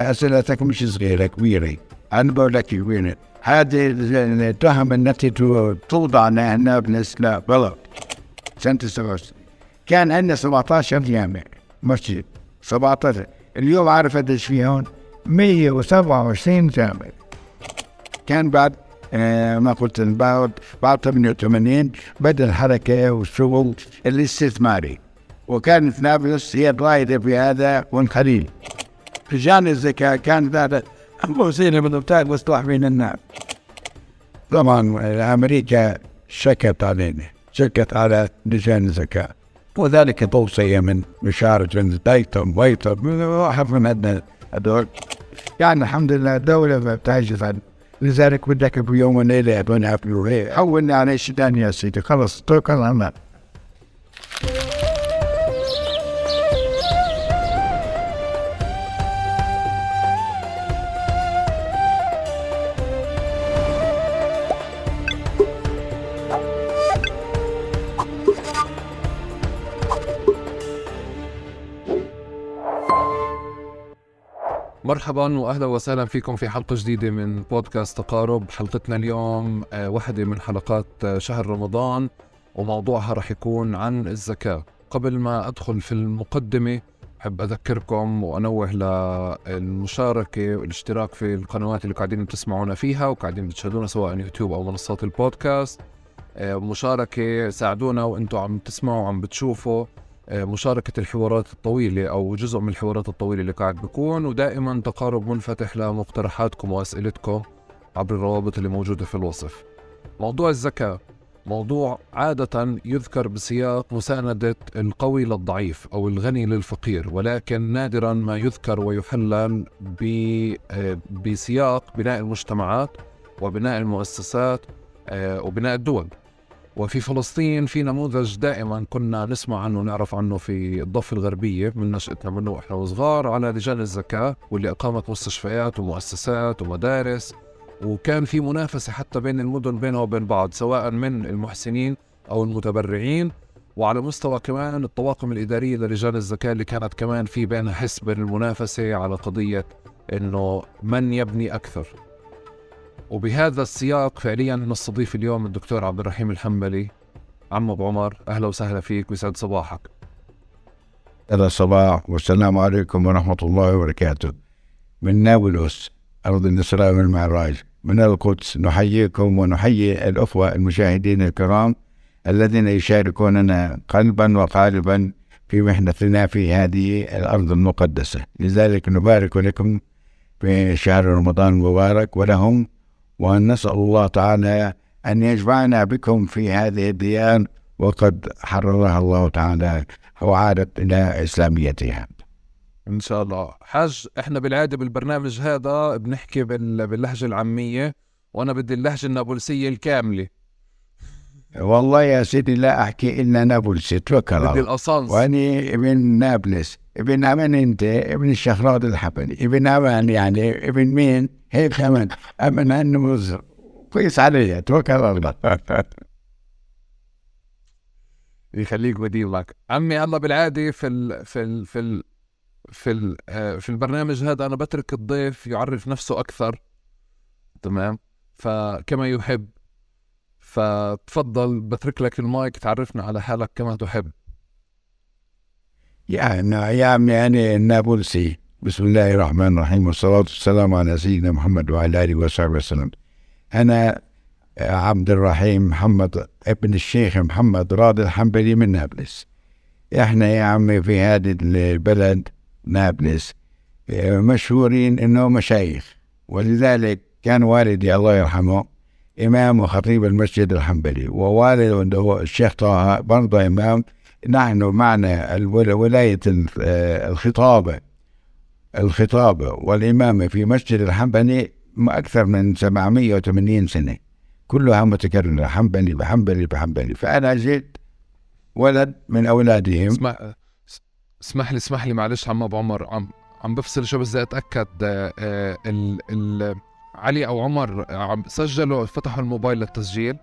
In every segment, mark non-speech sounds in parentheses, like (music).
أسئلتك مش صغيرة كبيرة. أنا بقول لك كبيرة هذه التهم التي توضع لنا لا غلط سنة 67 كان عندنا 17 جامع مسجد. 17 اليوم عارف قديش في هون؟ 127 جامع. كان بعد آه ما قلت بعد بعد 88 بدأ الحركة والشغل الاستثماري. وكانت نابلس هي الرائده في هذا والخليل. رجال الزكاة كان هذا وسيله من مصلح بين الناس. طبعا أمريكا شكت علينا شكت على لجان الزكاة. وذلك توصية من مشارج دايتم ويتم واحد من عندنا هذول يعني الحمد لله الدولة ما بتعجز عن لذلك بدك بيوم وليلة أبونا حولنا على ثاني يا سيدي؟ خلص توكل على الله مرحبا واهلا وسهلا فيكم في حلقة جديدة من بودكاست تقارب. حلقتنا اليوم آه، واحدة من حلقات آه، شهر رمضان وموضوعها راح يكون عن الزكاة. قبل ما أدخل في المقدمة بحب أذكركم وأنوه للمشاركة والاشتراك في القنوات اللي قاعدين تسمعونا فيها وقاعدين بتشاهدونا سواء يوتيوب أو منصات البودكاست. آه، مشاركة ساعدونا وأنتم عم تسمعوا وعم بتشوفوا. مشاركة الحوارات الطويلة أو جزء من الحوارات الطويلة اللي قاعد بكون ودائما تقارب منفتح لمقترحاتكم وأسئلتكم عبر الروابط اللي موجودة في الوصف. موضوع الزكاة موضوع عادة يذكر بسياق مساندة القوي للضعيف أو الغني للفقير ولكن نادرا ما يذكر ويحلل آه، بسياق بناء المجتمعات وبناء المؤسسات آه، وبناء الدول. وفي فلسطين في نموذج دائما كنا نسمع عنه ونعرف عنه في الضفة الغربية من نشأتنا منه وإحنا وصغار على لجان الزكاة واللي أقامت مستشفيات ومؤسسات ومدارس. وكان في منافسة حتى بين المدن بينها وبين بعض سواء من المحسنين أو المتبرعين. وعلى مستوى كمان الطواقم الإدارية لرجال الزكاة اللي كانت كمان في بينها حس بين المنافسة على قضية إنه من يبني أكثر. وبهذا السياق فعليا نستضيف اليوم الدكتور عبد الرحيم الحنبلي. عم أبو عمر أهلا وسهلا فيك ويسعد صباحك. هذا الصباح والسلام عليكم ورحمة الله وبركاته. من نابلس أرض الإسراء والمعراج. من القدس نحييكم ونحيي الأخوة المشاهدين الكرام الذين يشاركوننا قلبا وقالبا في محنتنا في هذه الأرض المقدسة. لذلك نبارك لكم في شهر رمضان المبارك ولهم ونسأل الله تعالى أن يجمعنا بكم في هذه الديار وقد حررها الله تعالى وعادت إلى إسلاميتها. إن شاء الله. حاج إحنا بالعادة بالبرنامج هذا بنحكي باللهجة العامية وأنا بدي اللهجة النابلسية الكاملة. والله يا سيدي لا أحكي إلا نابلسي توكل بدي الأصانس وأني ابن نابلس ابن أمان أنت ابن الشخرات الحبلي ابن أمان يعني ابن مين؟ هيك أمان أمان أنه كويس علي توكل على الله. (laughs) يخليك وديمك عمي الله بالعادة في ال في ال في ال في ال آه، في البرنامج هذا أنا بترك الضيف يعرف نفسه أكثر. تمام؟ فكما يحب. فتفضل بترك لك المايك تعرفنا على حالك كما تحب. يعني يا عمي أنا النابلسي. بسم الله الرحمن الرحيم والصلاة والسلام على سيدنا محمد وعلى آله وصحبه وسلم. أنا عبد الرحيم محمد ابن الشيخ محمد راضي الحنبلي من نابلس. إحنا يا عمي في هذه البلد نابلس مشهورين إنه مشايخ. ولذلك كان والدي الله يرحمه إمام وخطيب المسجد الحنبلي. ووالده الشيخ طه برضه إمام. نحن معنا ولاية الخطابة. الخطابة والإمامة في مسجد الحنبلي أكثر من 780 سنة. كلها متكررة حنبلي بحنبلي بحنبلي. فأنا جيت ولد من أولادهم. اسمح اسمح لي اسمح لي معلش عم أبو عمر. عم عم بفصل شو بس أتأكد آه، ال ال علي أو عمر عم سجلوا فتحوا الموبايل للتسجيل.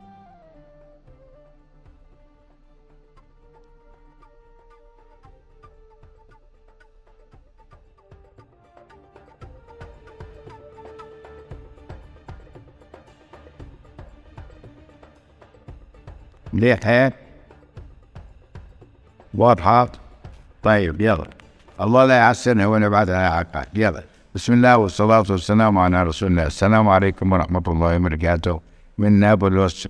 مليحين واضحة؟ طيب يلا. الله لا يعسرنا ونبعدها عقاد يلا. بسم الله والصلاة والسلام على رسول الله. السلام عليكم ورحمة الله وبركاته. من نابلس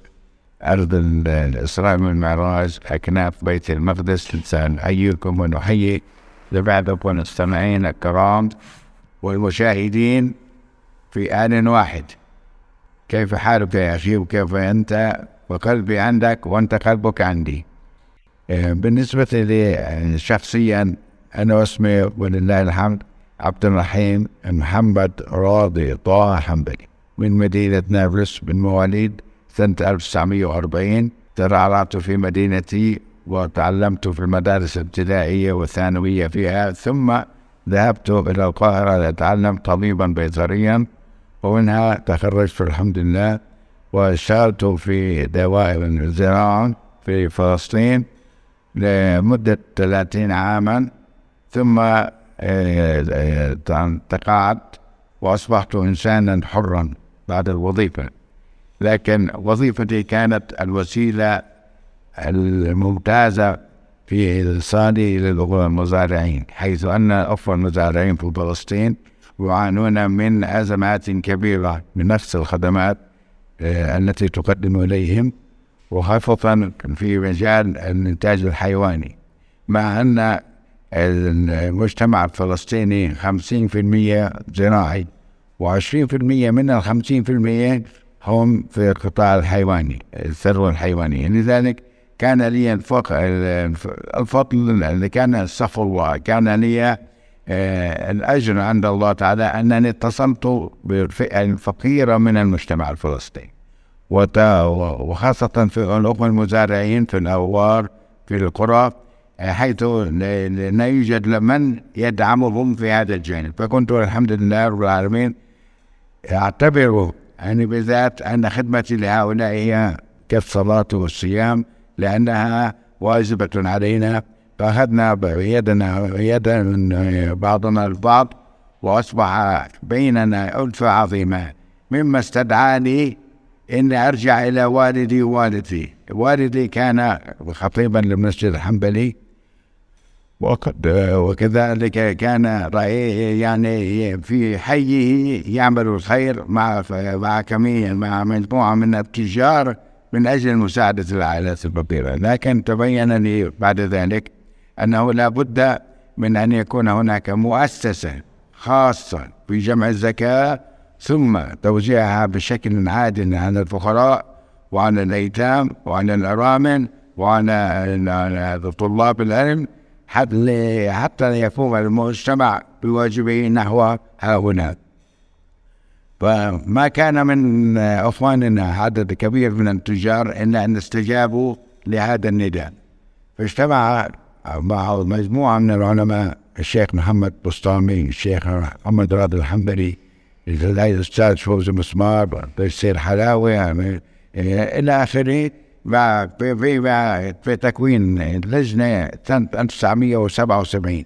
أرض الإسراء والمعراج أكناف بيت المقدس. نحييكم ونحيي جماعتكم المستمعين الكرام والمشاهدين في آن واحد. كيف حالك يا أخي؟ وكيف أنت؟ وقلبي عندك وأنت قلبك عندي. آه، بالنسبة لي شخصيا أنا أسمي ولله الحمد عبد الرحيم محمد راضي طه حنبلي من مدينة نابلس من مواليد سنة 1940 ترعرعت في مدينتي وتعلمت في المدارس الابتدائية والثانوية فيها ثم ذهبت إلى القاهرة لأتعلم طبيبا بيطريا ومنها تخرجت الحمد لله وأشتغلت في دوائر الزراعة في فلسطين لمدة 30 عاما ثم تقاعدت وأصبحت إنسانا حرا بعد الوظيفة. لكن وظيفتي كانت الوسيلة الممتازة في إرسالي للمزارعين حيث أن أفضل المزارعين في فلسطين يعانون من أزمات كبيرة من نفس الخدمات آه، التي تقدم إليهم وخاصة في مجال الإنتاج الحيواني مع أن المجتمع الفلسطيني خمسين في المية زراعي وعشرين في المية من الخمسين في المية هم في القطاع الحيواني الثروة الحيوانية. لذلك كان لي الفضل كان الصفو كان لي آه، الأجر عند الله تعالى أنني اتصلت بالفئة الفقيرة من المجتمع الفلسطيني. وخاصة في الأخوة المزارعين في الأوار في القرى. حيث لا يوجد من يدعمهم في هذا الجانب. فكنت الحمد لله رب العالمين أعتبر يعني بالذات أن خدمتي لهؤلاء هي كالصلاة والصيام لأنها واجبة علينا. فأخذنا بيدنا يدا بعضنا البعض وأصبح بيننا ألفة عظيمة. مما استدعاني إني أرجع إلى والدي ووالدتي. والدي كان خطيبا للمسجد الحنبلي. وقد وكذلك كان يعني في حيه يعمل الخير مع مع كمية مع مجموعة من التجار من أجل مساعدة العائلات الفقيرة. لكن تبين لي بعد ذلك أنه لا بد من أن يكون هناك مؤسسة خاصة في جمع الزكاة ثم توزيعها بشكل عادل على الفقراء وعلى الأيتام وعلى الأرامل وعلى طلاب العلم حتى حتى يقوم المجتمع بواجبه نحو هؤلاء فما كان من إخواننا عدد كبير من التجار إلا أن استجابوا لهذا النداء. فاجتمع مع مجموعة من العلماء الشيخ محمد بسطامي الشيخ محمد راضي الحنبلي الأستاذ فوزي مسمار تيسير حلاوي إلى آخره. في في في تكوين لجنه سنه 1977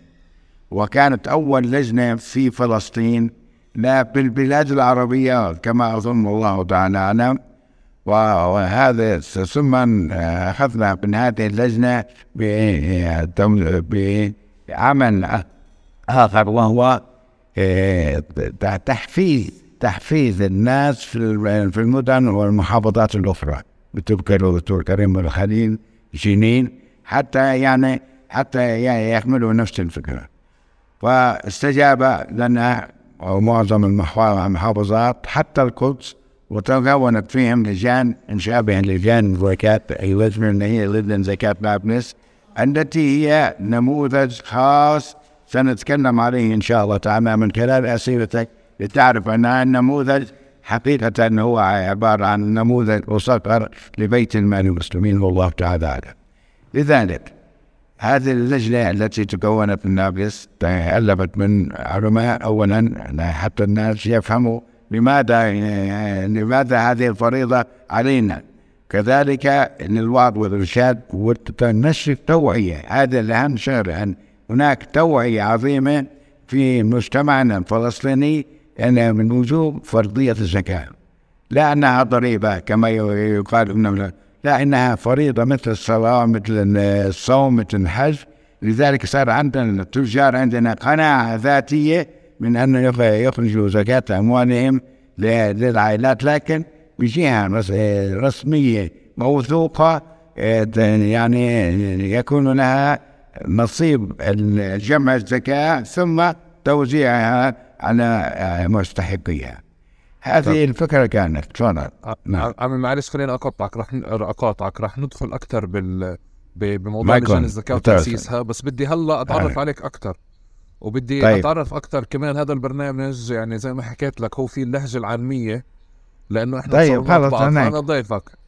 وكانت اول لجنه في فلسطين لا بالبلاد العربيه كما اظن الله تعالى اعلم وهذا ثم اخذنا من هذه اللجنه بعمل اخر وهو تحفيز تحفيز الناس في المدن والمحافظات الاخرى بتذكر الدكتور كريم الخليل جنين حتى يعني حتى يعني يحملوا نفس الفكرة. فاستجاب لنا معظم المحافظات حتى القدس وتكونت فيهم لجان انشاء بها لجان زكاة أي لجنة هي لجنة زكاة نابلس التي هي نموذج خاص سنتكلم عليه إن شاء الله تعالى من خلال أسئلتك لتعرف أنها النموذج حقيقة هو عبارة عن نموذج وصقر لبيت المال المسلمين والله تعالى أعلم. لذلك هذه اللجنة التي تكونت من نابلس تألفت من علماء أولا حتى الناس يفهموا لماذا لماذا هذه الفريضة علينا. كذلك الوعظ والإرشاد ونشر التوعية هذا الأهم أن هناك توعية عظيمة في مجتمعنا الفلسطيني يعني من وجوب فرضية الزكاة. لا أنها ضريبة كما يقال إنه لا. إنها فريضة مثل الصلاة مثل الصوم مثل الحج. لذلك صار عندنا التجار عندنا قناعة ذاتية من أن يخرجوا زكاة أموالهم للعائلات. لكن بجهة رسمية موثوقة يعني يكون لها نصيب جمع الزكاة ثم توزيعها على مستحقيها هذه طب. الفكرة كانت. تفضل. نعم. معلش خليني اقطعك رح أقاطعك. رح ندخل أكثر بال بموضوع لجان الزكاه وتاسيسها بس بدي هلأ أتعرف آه. عليك أكثر وبدي طيب. أتعرف أكثر كمان. هذا البرنامج يعني زي ما حكيت لك هو في اللهجة العالمية لأنه إحنا طيب خلص أنا ضيفك. آه،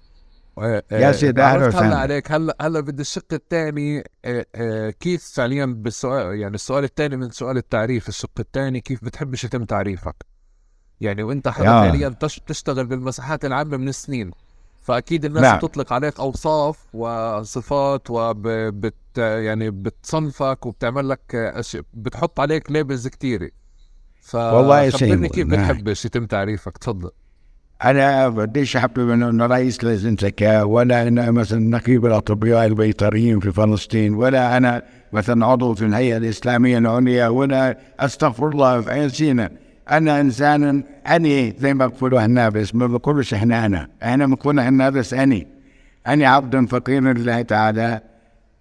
يا سيدي أهلا وسهلا. عليك. هلا هلا بدي الشق الثاني آه، كيف فعليا بالسؤال يعني السؤال الثاني من سؤال التعريف. الشق الثاني كيف بتحبش يتم تعريفك؟ يعني وأنت فعليا تشتغل بالمساحات العامة من السنين. فأكيد الناس نعم. بتطلق عليك أوصاف وصفات وبت يعني بتصنفك وبتعمل لك أشياء بتحط عليك ليبلز كثيره ف والله خبرني كيف نعم. بتحبش يتم تعريفك؟ تفضل. أنا بديش أحب إنه رئيس لجنه زكاة ولا أنا مثلا نقيب الأطباء البيطريين في فلسطين ولا أنا مثلا عضو في الهيئة الإسلامية العليا ولا أستغفر الله في عين سينا أنا إنسان أني زي ما بقولوا النابس ما بقولش إحنا أنا. إحنا بنقول النابس أني. أني عبد فقير لله تعالى.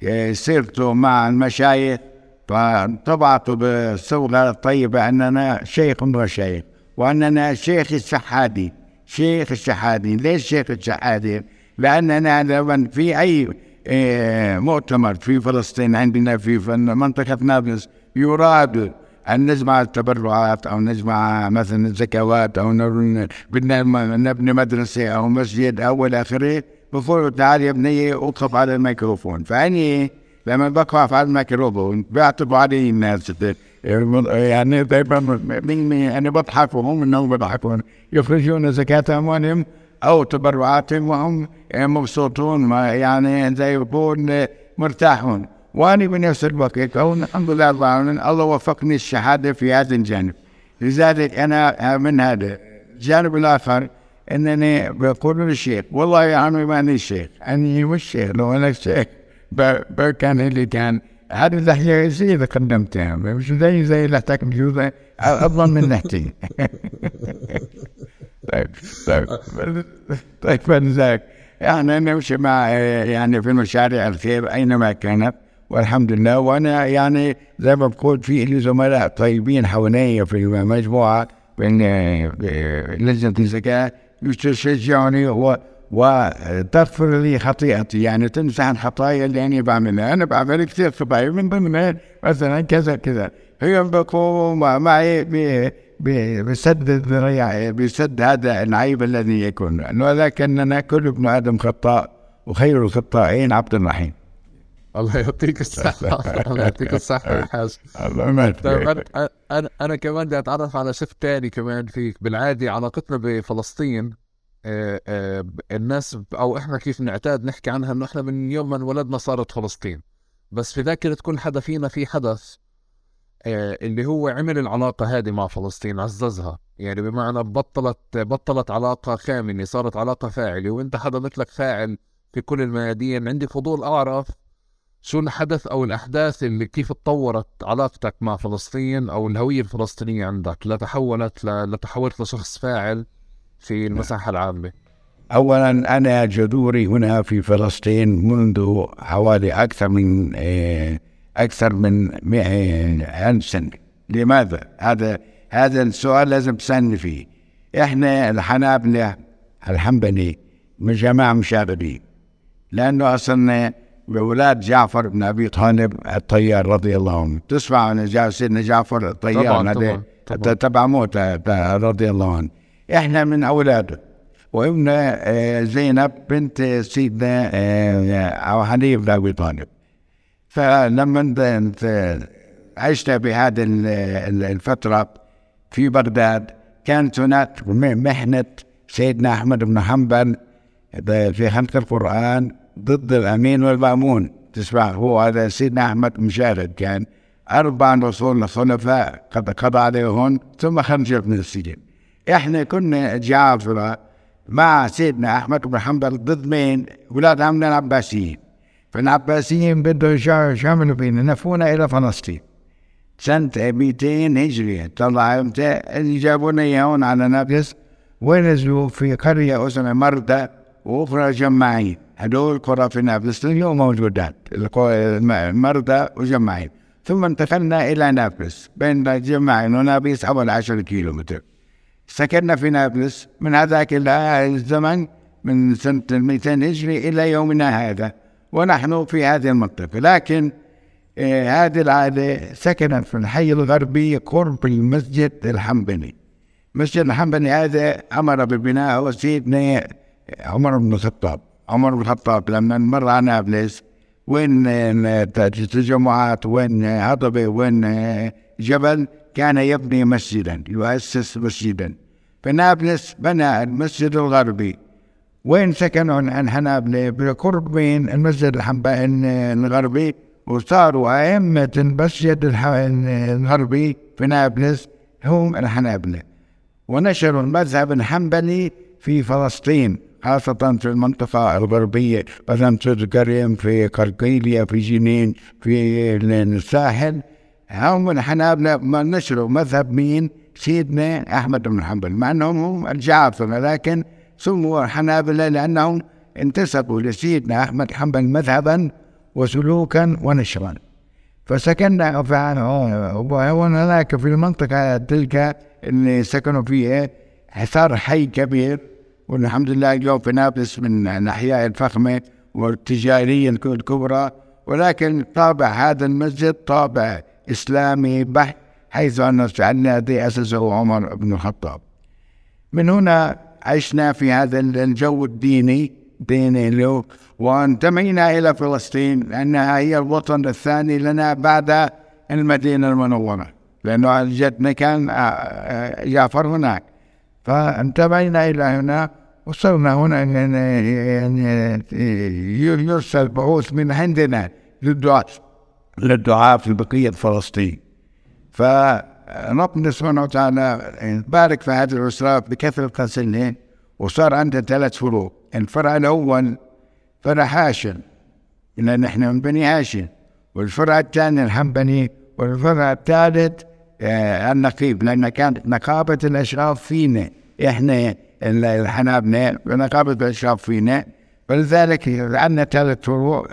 إيه، سرت مع المشايخ فطبعت بالصورة الطيبة أننا شيخ وشيخ وأننا شيخ الشحادي شيخ الشحادي ليش شيخ الشحادي لأننا لما في أي إيه، مؤتمر في فلسطين عندنا في منطقة نابلس يراد أن نجمع التبرعات أو نجمع مثلا الزكوات أو بدنا نبني مدرسة أو مسجد أو إلى آخره. بقولوا تعال يا بنية اقف على الميكروفون. فأني لما بقف على الميكروفون بيعتبروا علي الناس يعني دائما أنا بضحك وهم إنهم بيضحكون يخرجون زكاة أموالهم أو تبرعاتهم وهم مبسوطون يعني زي يقول مرتاحون. وأنا بنفس الوقت الحمد لله الله وفقني الشهادة في هذا الجانب. لذلك أنا من هذا الجانب الآخر أنني بقول للشيخ والله يا عمي ماني شيخ أنا مش شيخ لو أنا شيخ. كان اللي كان. هذه اللحية زي اللي قدمتها. مش زي زي لحتك مجوزة أفضل من لحتي (laughs) طيب طيب. طيب فلذلك. يعني نمشي مع يعني في مشاريع الخير أينما كانت والحمد لله. وأنا يعني زي ما بقول في لي زملاء طيبين حواليا في المجموعة من لجنة الزكاة يشجعني وتغفر لي خطيئتي. يعني تمسح الخطايا اللي أنا بعملها. أنا بعمل كثير خطايا من ضمنها مثلا كذا كذا. هي بقوم معي بسد الذريعة بسد هذا العيب الذي يكون. ولكننا كل ابن آدم خطاء وخير الخطائين عبد الرحيم. الله يعطيك الصحة. (laughs) الله يعطيك الصحة يا حاج. الله ما طيب أنا أنا كمان بدي أتعرف على شق تاني كمان فيك. بالعادة علاقتنا بفلسطين. الناس أو إحنا كيف نعتاد نحكي عنها إنه إحنا من يوم ما انولدنا صارت فلسطين. بس في ذاكرة كل حدا فينا في حدث آه، اللي هو عمل العلاقة هذه مع فلسطين عززها. يعني بمعنى بطلت بطلت علاقة خامنة صارت علاقة فاعلة وإنت حدا مثلك فاعل في كل الميادين. عندي فضول أعرف شو الحدث أو الأحداث اللي كيف تطورت علاقتك مع فلسطين أو الهوية الفلسطينية عندك لتحولت لتحولت لشخص فاعل. في المساحة العامة. اولا أنا جذوري هنا في فلسطين منذ حوالي أكثر من آه، أكثر من 100 سنة. لماذا؟ هذا هذا السؤال لازم تسألني فيه. إحنا الحنابلة الحنبلي من جماعة مشاغبين. لأنه أصلا بأولاد جعفر بن أبي طالب الطيار رضي الله عنه. تسمع عن سيدنا جعفر الطيار طبعا طبعا تبع موته رضي الله عنه. إحنا من أولاده. وابن آه، زينب بنت سيدنا آه، علي بن أبي طالب. فلما عشت بهذه الفترة في بغداد كانت هناك محنة سيدنا أحمد بن حنبل في خلق القرآن ضد الأمين والمأمون. تسمع هو هذا سيدنا أحمد مشارد كان أربع رسول الخلفاء قد قضى عليهم ثم خرج من السجن. إحنا كنا جعفرة مع سيدنا أحمد بن حنبل ضد مين؟ ولاد عمنا العباسيين. فالعباسيين بدهم يعملوا فينا نفونا إلى فلسطين. سنة 200 هجرية طلع اللي جابونا إياه هون على نابلس. ونزلوا في قرية أسمها مردة وأخرى جماعين هدول قرى في نابلس اليوم موجودات. مردة وجماعين ثم انتقلنا إلى نابلس بين جماعين ونابلس حوالي 10 كيلو متر سكننا في نابلس من هذاك الزمن من سنة 200 هجري إلى يومنا هذا ونحن في هذه المنطقة. لكن آه هذه العائلة سكنت في الحي الغربي قرب المسجد الحنبلي. مسجد الحنبلي هذا أمر ببنائه سيدنا عمر بن الخطاب. عمر بن الخطاب لما مر على نابلس وين تجمعات وين هضبة وين جبل كان يبني مسجدا يؤسس مسجدا. فنابلس بنى المسجد الغربي. وين سكنوا؟ الحنابلة بقرب من المسجد الغربي؟ وصاروا أئمة المسجد الغربي. في نابلس هم الحنابلة ونشروا المذهب الحنبلي في فلسطين خاصة في المنطقة الغربية. مثلا في القريم في قرقيلية في جنين في الساحل. هم الحنابلة نشروا مذهب مين؟ سيدنا أحمد بن حنبل مع أنهم هم الجعفرة لكن سموا حنابلة لأنهم انتسبوا لسيدنا أحمد حنبل مذهبا وسلوكا ونشرا فسكننا هناك في المنطقة تلك اللي سكنوا فيها حصار حي كبير والحمد لله اليوم في نابلس من الأحياء الفخمة والتجارية الكبرى ولكن طابع هذا المسجد طابع إسلامي بحت حيث أن الذي أسسه عمر بن الخطاب. من هنا عشنا في هذا الجو الديني ديني له وانتمينا إلى فلسطين لأنها هي الوطن الثاني لنا بعد المدينة المنورة لأنه جدنا كان جعفر هناك. فانتمينا إلى هنا وصلنا هنا يعني يرسل بعوث من عندنا للدعاء للدعاء في بقية فلسطين. فربنا سبحانه وتعالى بارك في هذه الأسرة بكثرة غسلهم وصار عنده ثلاث فروع الفرع الأول فرع هاشم لأن إحنا من بني هاشم. والفرع الثاني الحنبلي والفرع الثالث آه النقيب لأن كانت نقابة الأشراف فينا. إحنا الحنابلة نقابة الأشراف فينا. ولذلك عندنا ثلاث فروع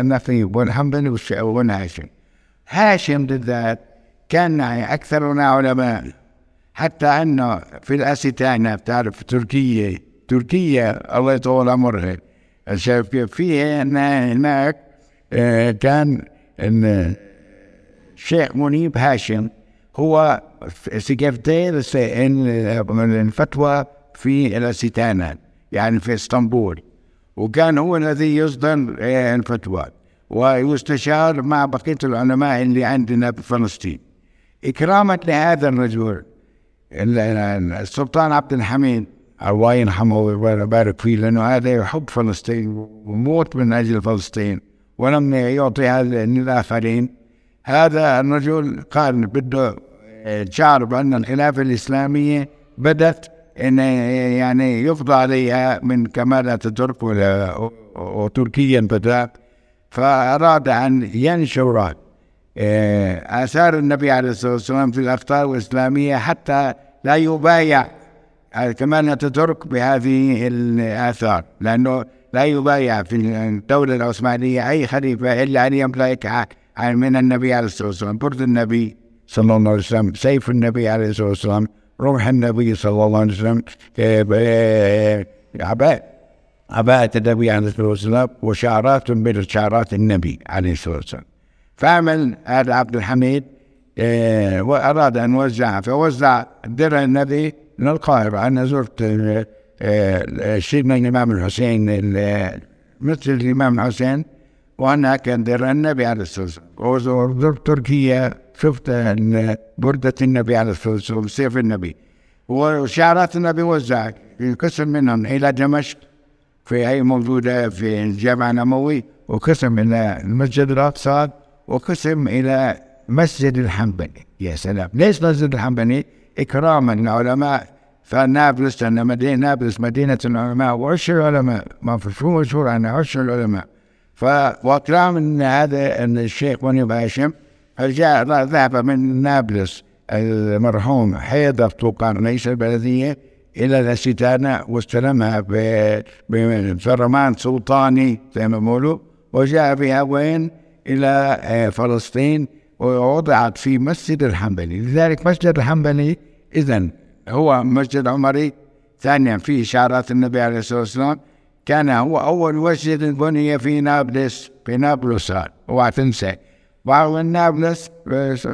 النقيب والحنبلي والهاشم. هاشم بالذات كان أكثرنا علماء حتى أنه في الأستانة بتعرف تركيا تركيا الله يطول عمرها. فيها هناك آه، كان الشيخ منيب هاشم هو سكرتير الفتوى في الأستانة يعني في إسطنبول. وكان هو الذي يصدر آه، الفتوى. ويستشار مع بقية العلماء اللي عندنا بفلسطين إكراما لهذا الرجل السلطان عبد الحميد الله يرحمه ويبارك فيه لأنه هذا يحب فلسطين وموت من أجل فلسطين ولم يعطي هذا للآخرين. هذا الرجل قال بده شعر بأن الخلافة الإسلامية بدت أن يعني يفضى عليها من كمال أتاتورك وتركيا بدأ فأراد أن ينشر آه، آثار النبي عليه الصلاة والسلام في الأقطار الإسلامية حتى لا يبايع كمان أتاتورك بهذه الآثار لأنه لا يبايع في الدولة العثمانية أي خليفة إلا أن يملك من النبي عليه الصلاة والسلام برد النبي صلى الله عليه وسلم سيف النبي عليه الصلاة والسلام. روح النبي صلى الله عليه وسلم آه، عباءة عباءة النبي عليه الصلاة والسلام وشعارات من شعارات النبي عليه الصلاة والسلام. فعمل هذا عبد الحميد آه، وأراد أن يوزعها فوزع درع النبي من القاهرة. أنا زرت آه، سيدنا الإمام الحسين مثل الإمام الحسين وأنا كان درع النبي عليه الصلاة والسلام. وزرت تركيا شفت بردة النبي عليه الصلاة والسلام سيف النبي. وشعارات النبي وزع قسم منهم إلى دمشق في هي موجودة في الجامع النموي وقسم إلى المسجد الأقصى وقسم إلى مسجد الحنبلي. يا سلام! ليش مسجد الحنبلي؟ إكراما لعلماء فنابلس أن مدينة نابلس مدينة العلماء وعش العلماء. ما في شو مشهور عن عش العلماء. فوكلام إن هذا إن الشيخ بني هاشم جاء ذهب من نابلس المرحوم حيدر طوقان رئيس البلدية إلى الاستدانه واستلمها بفرمان سلطاني زي ما بيقولوا وجاء بها وين؟ إلى آه، فلسطين ووضعت في مسجد الحنبلي. لذلك مسجد الحنبلي اذا هو مسجد عمري. ثانيا فيه إشارات النبي عليه الصلاة والسلام كان هو أول مسجد بني في نابلس في نابلس. اوعى تنسى. ومن نابلس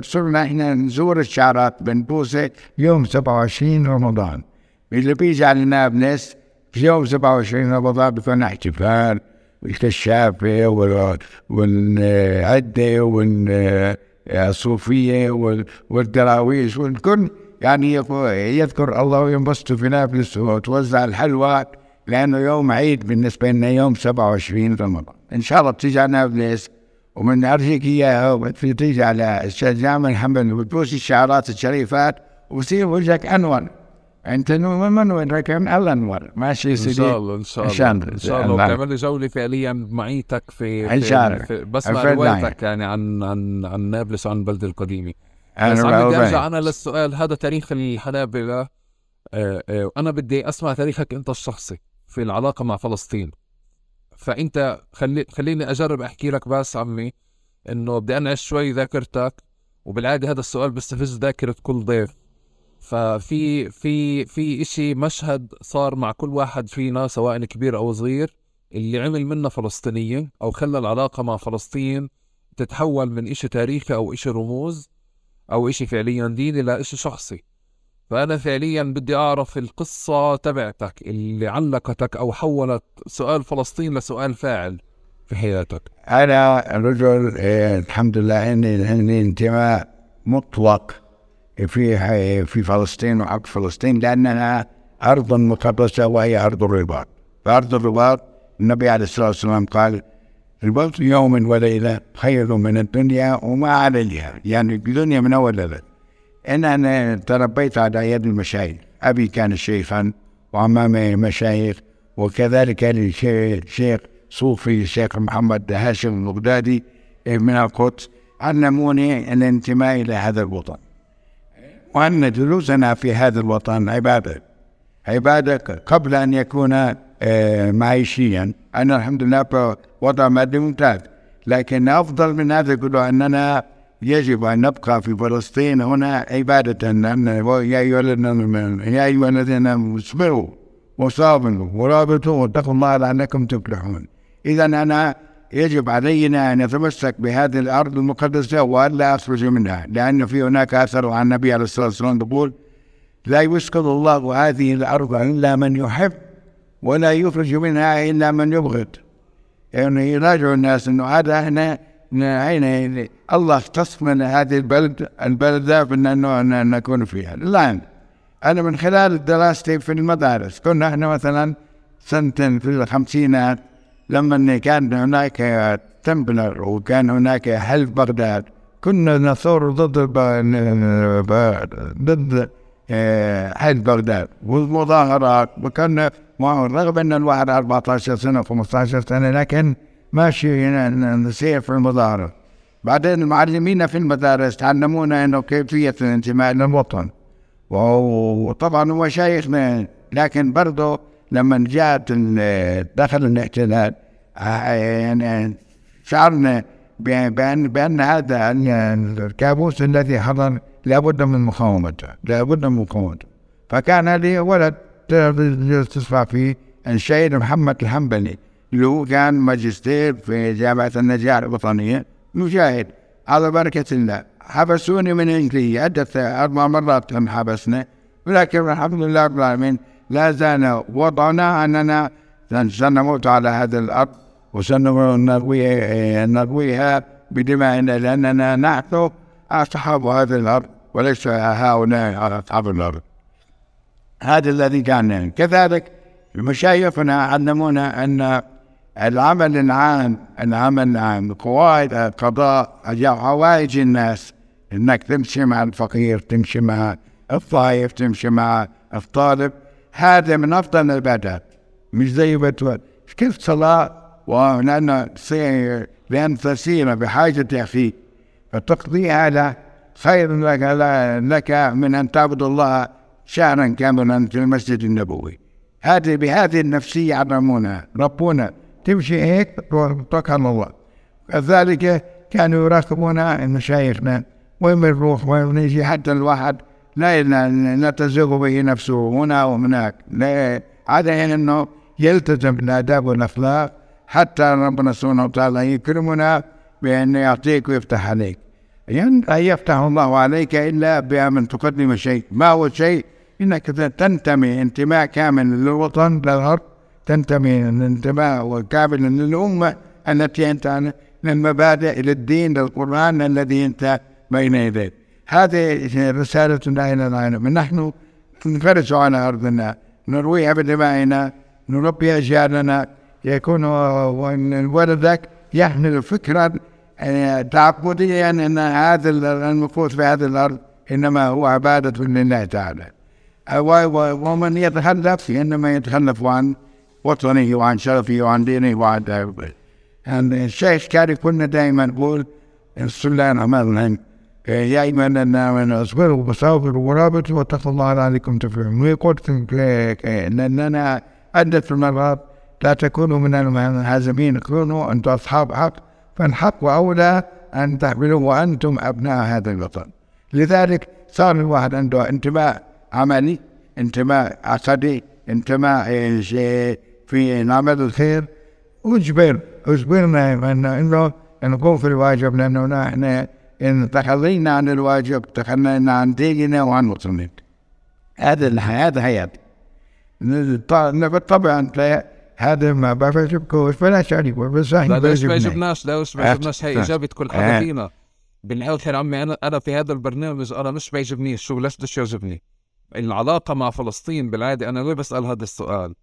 صرنا إحنا نزور الشعرات بنبوسة يوم 27 رمضان اللي بيجي على نابلس في يوم 27 رمضان بيكون احتفال والكشافة والعدة والصوفية والدراويش والكل يعني يذكر الله وينبسطوا في نابلس وتوزع الحلوى لأنه يوم عيد بالنسبة لنا يوم 27 رمضان. إن شاء الله بتيجي على نابلس ومن أرجيك إياها وتيجي على الجامع الحمد وتبوس الشعارات الشريفات ويصير وجهك أنور. أنت من وين راكب الانور ماشي سيدي. ان شاء الله إن شاء الله. إن شاء الله. وتعمل لي جوله فعليا معيتك في إن شاء الله. بسمع روايتك يعني عن عن عن نابلس وعن البلده القديمة. بس عم بدي أرجع أنا للسؤال. هذا تاريخ الحنابلة. آه، آه، أنا بدي أسمع تاريخك أنت الشخصي في العلاقة مع فلسطين. فأنت خلي خليني أجرب أحكي لك بس عمي إنه بدي انعش شوي ذاكرتك وبالعادة هذا السؤال بيستفز ذاكرة كل ضيف. ففي في في إشي مشهد صار مع كل واحد فينا سواء كبير أو صغير اللي عمل منا فلسطينية أو خلى العلاقة مع فلسطين تتحول من إشي تاريخي أو إشي رموز أو إشي فعليا ديني لإشي شخصي. فأنا فعليا بدي أعرف القصة تبعتك اللي علقتك أو حولت سؤال فلسطين لسؤال فاعل في حياتك. أنا رجل إيه الحمد لله عندي انتماء مطلق في في فلسطين وحق فلسطين لأنها أرض مقدسة وهي أرض الرباط. فأرض الرباط النبي عليه الصلاة والسلام قال رباط يوم وليلة خير من الدنيا وما عليها. يعني الدنيا من أول ليلة. إن أنا تربيت على يد المشايخ. أبي كان شيخا وعمامي مشايخ وكذلك الشيخ صوفي الشيخ محمد هاشم البغدادي من القدس علموني الانتماء إلى هذا الوطن. وأن جلوسنا في هذا الوطن عبادة عبادة قبل أن يكون آه، معيشيا. أنا الحمد لله وضع مادي ممتاز لكن أفضل من هذا كله أننا يجب أن نبقى في فلسطين هنا عبادة أن يا أيها الذين يا أيها الذين اصبروا وصابروا ورابطوا واتقوا الله لعلكم تفلحون. إذا أنا يجب علينا أن نتمسك بهذه الأرض المقدسة وألا أخرج منها لأن في هناك أثر عن النبي عليه الصلاة والسلام يقول لا يسكن الله هذه الأرض إلا من يحب ولا يخرج منها إلا من يبغض. يعني يراجع الناس أنه هذا إحنا هنا الله اختص من هذه البلد البلدة بأنه نكون فيها. الآن أنا من خلال دراستي في المدارس كنا إحنا مثلا سنة في الخمسينات لما كان هناك تمبلر وكان هناك حلف بغداد كنا نثور ضد ضد آه، حلف بغداد والمظاهرات وكنا رغم إن الواحد 14 سنة 15 سنة لكن ماشي نسير في المظاهرات بعدين المعلمين في المدارس علمونا إنه كيفية الانتماء للوطن. وطبعا هو شيخنا لكن برضه لما جاءت دخل الاحتلال يعني شعرنا بأن بأن هذا الكابوس الذي حضر لابد من مقاومته لابد من مقاومته. فكان لي ولد تسمع فيه الشهيد محمد الحنبلي. اللي هو كان ماجستير في جامعة النجاح الوطنية. مجاهد على بركة الله. حبسوني من رجلي عدة أربع مرات كان حبسنا. ولكن الحمد لله رب العالمين لا زال وضعنا أننا سنموت على هذه الأرض وسنرويها بدمائنا لأننا نحن أصحاب هذه الأرض وليس هؤلاء أصحاب الأرض. هذا الذي كان. كذلك مشايخنا علمونا أن العمل العام العمل العام. قواعد قضاء حوائج الناس. إنك تمشي مع الفقير تمشي مع الضعيف تمشي مع الطالب. هذا من أفضل العبادات. مش زي بتوال كيف صلاة؟ ولأن لأن تسير بحاجة أخيك فتقضي هذا خير لك, لك من أن تعبد الله شهرا كاملا في المسجد النبوي. هذه بهذه النفسية علمونا ربونا. تمشي هيك توكل على الله. كذلك كانوا يراقبون مشايخنا وين بنروح؟ وين نجي حتى الواحد لا تزوغ به نفسه هنا وهناك. لا هذا يعني إنه يلتزم بالآداب والأخلاق حتى ربنا سبحانه وتعالى يكرمنا بأن يعطيك ويفتح عليك. يعني لا يفتح الله عليك إلا بأن تقدم شيء. ما هو الشيء إنك تنتمي انتماء كامل للوطن للأرض تنتمي انتماء كامل للأمة التي أنت للمبادئ للدين للقرآن الذي أنت بين يديك. هذه رسالتنا إلى العالم نحن نفرج على أرضنا نرويها بدمائنا نربي أجيالنا. يكون ولدك يحمل فكرا آه، تعبديا أن هذا المكوث في هذه الأرض إنما هو عبادة لله تعالى. ومن يتخلف إنما يتخلف عن وطنه وعن شرفه وعن دينه وعن يعني الشيخ كان يقولنا دائما يقول بسم الله الرحمن يا أيها الذين آمنوا اصبروا وصابروا ورابطوا واتقوا الله لعلكم تفلحون ويقول أننا عدة مرات لا تكونوا من الهازمين كونوا أنتم أصحاب حق فالحق أولى أن تحملوا وأنتم أبناء هذا الوطن لذلك صار الواحد عنده انتماء عملي انتماء عقدي انتماء في نعمل الخير. أجبر أجبرنا انه نقوم في الواجب لأنه نحن إن تخلينا عن الواجب تخلينا عن ديننا وعن وطننا. هذا الحياة حياه بالطبع أنت هذا ما بيعجبكوش بلاش عليكم بس إحنا لا ما يعجبناش لا ما يعجبناش هي إجابة كل حدا فينا. بالاخر عمي أنا أنا في هذا البرنامج أنا مش بيعجبنيش شو ليش بدش يعجبني. العلاقة مع فلسطين بالعادة أنا ليه بسأل هذا السؤال؟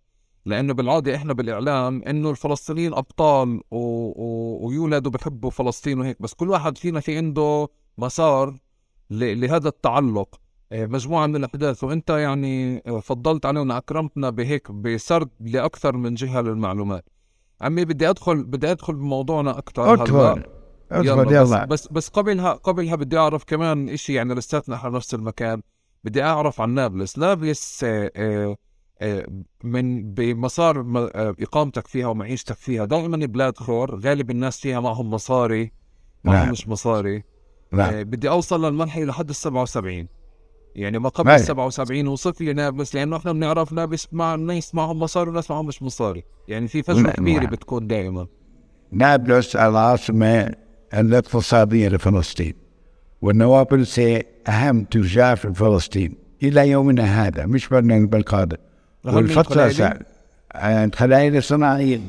لأنه بالعادة إحنا بالإعلام إنه الفلسطينيين أبطال و... و... ويولدوا بحبوا فلسطين وهيك بس كل واحد فينا في عنده مسار ل... لهذا التعلق. آه، مجموعة من الأحداث. وأنت يعني آه، فضلت علينا أكرمتنا بهيك بسرد لأكثر من جهة للمعلومات. عمي بدي أدخل بدي أدخل بموضوعنا أكثر ادخل ادخل يلا بس, بس قبلها قبلها بدي أعرف كمان إشي يعني لساتنا على نفس المكان. بدي أعرف عن نابلس. نابلس آه، من بمسار إقامتك فيها ومعيشتك فيها. دائما بلاد خور غالب الناس فيها معهم مصاري معهم نعم. مش مصاري. نعم. بدي أوصل للمرحلة لحد ال 77 يعني ما قبل 77 وصف لي نابلس لأنه إحنا بنعرف نابلس مع ناس معهم مصاري وناس معهم مش مصاري. يعني في فجوه كبيره بتكون دائما. نابلس العاصمة الاقتصادية لفلسطين. والنوابلس هي أهم تجار في فلسطين إلى يومنا هذا مش بالقادم والفترة الخلايا الصناعيه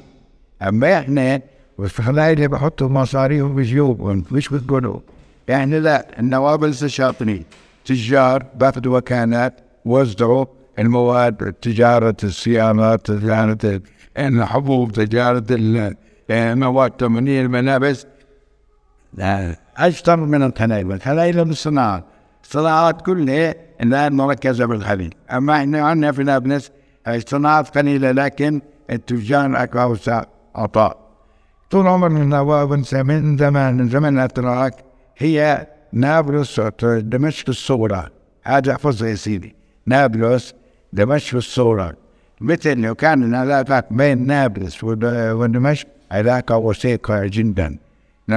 أما إحنا؟ والخلايا بحطوا مصاريهم بجيوبهم مش بتقولوا؟ يعني لا النوابلس شاطرين تجار باخذوا وكالات وزعوا المواد تجارة السيارات تجارة الحبوب تجارة المواد التموينية الملابس أكثر من الخلايا الخلايا بالصناعات. الصناعات كلها الآن مركزة بالخليج. أما إحنا عندنا في نابلس الصناعات قليلة لكن التجار أكثر عطاء طول عمرنا من زمان من زمان الأتراك هي نابلس دمشق الصغرى هذا احفظها يا سيدي. نابلس دمشق الصغرى مثل لو كان العلاقات بين نابلس ودمشق علاقة وثيقة جدا.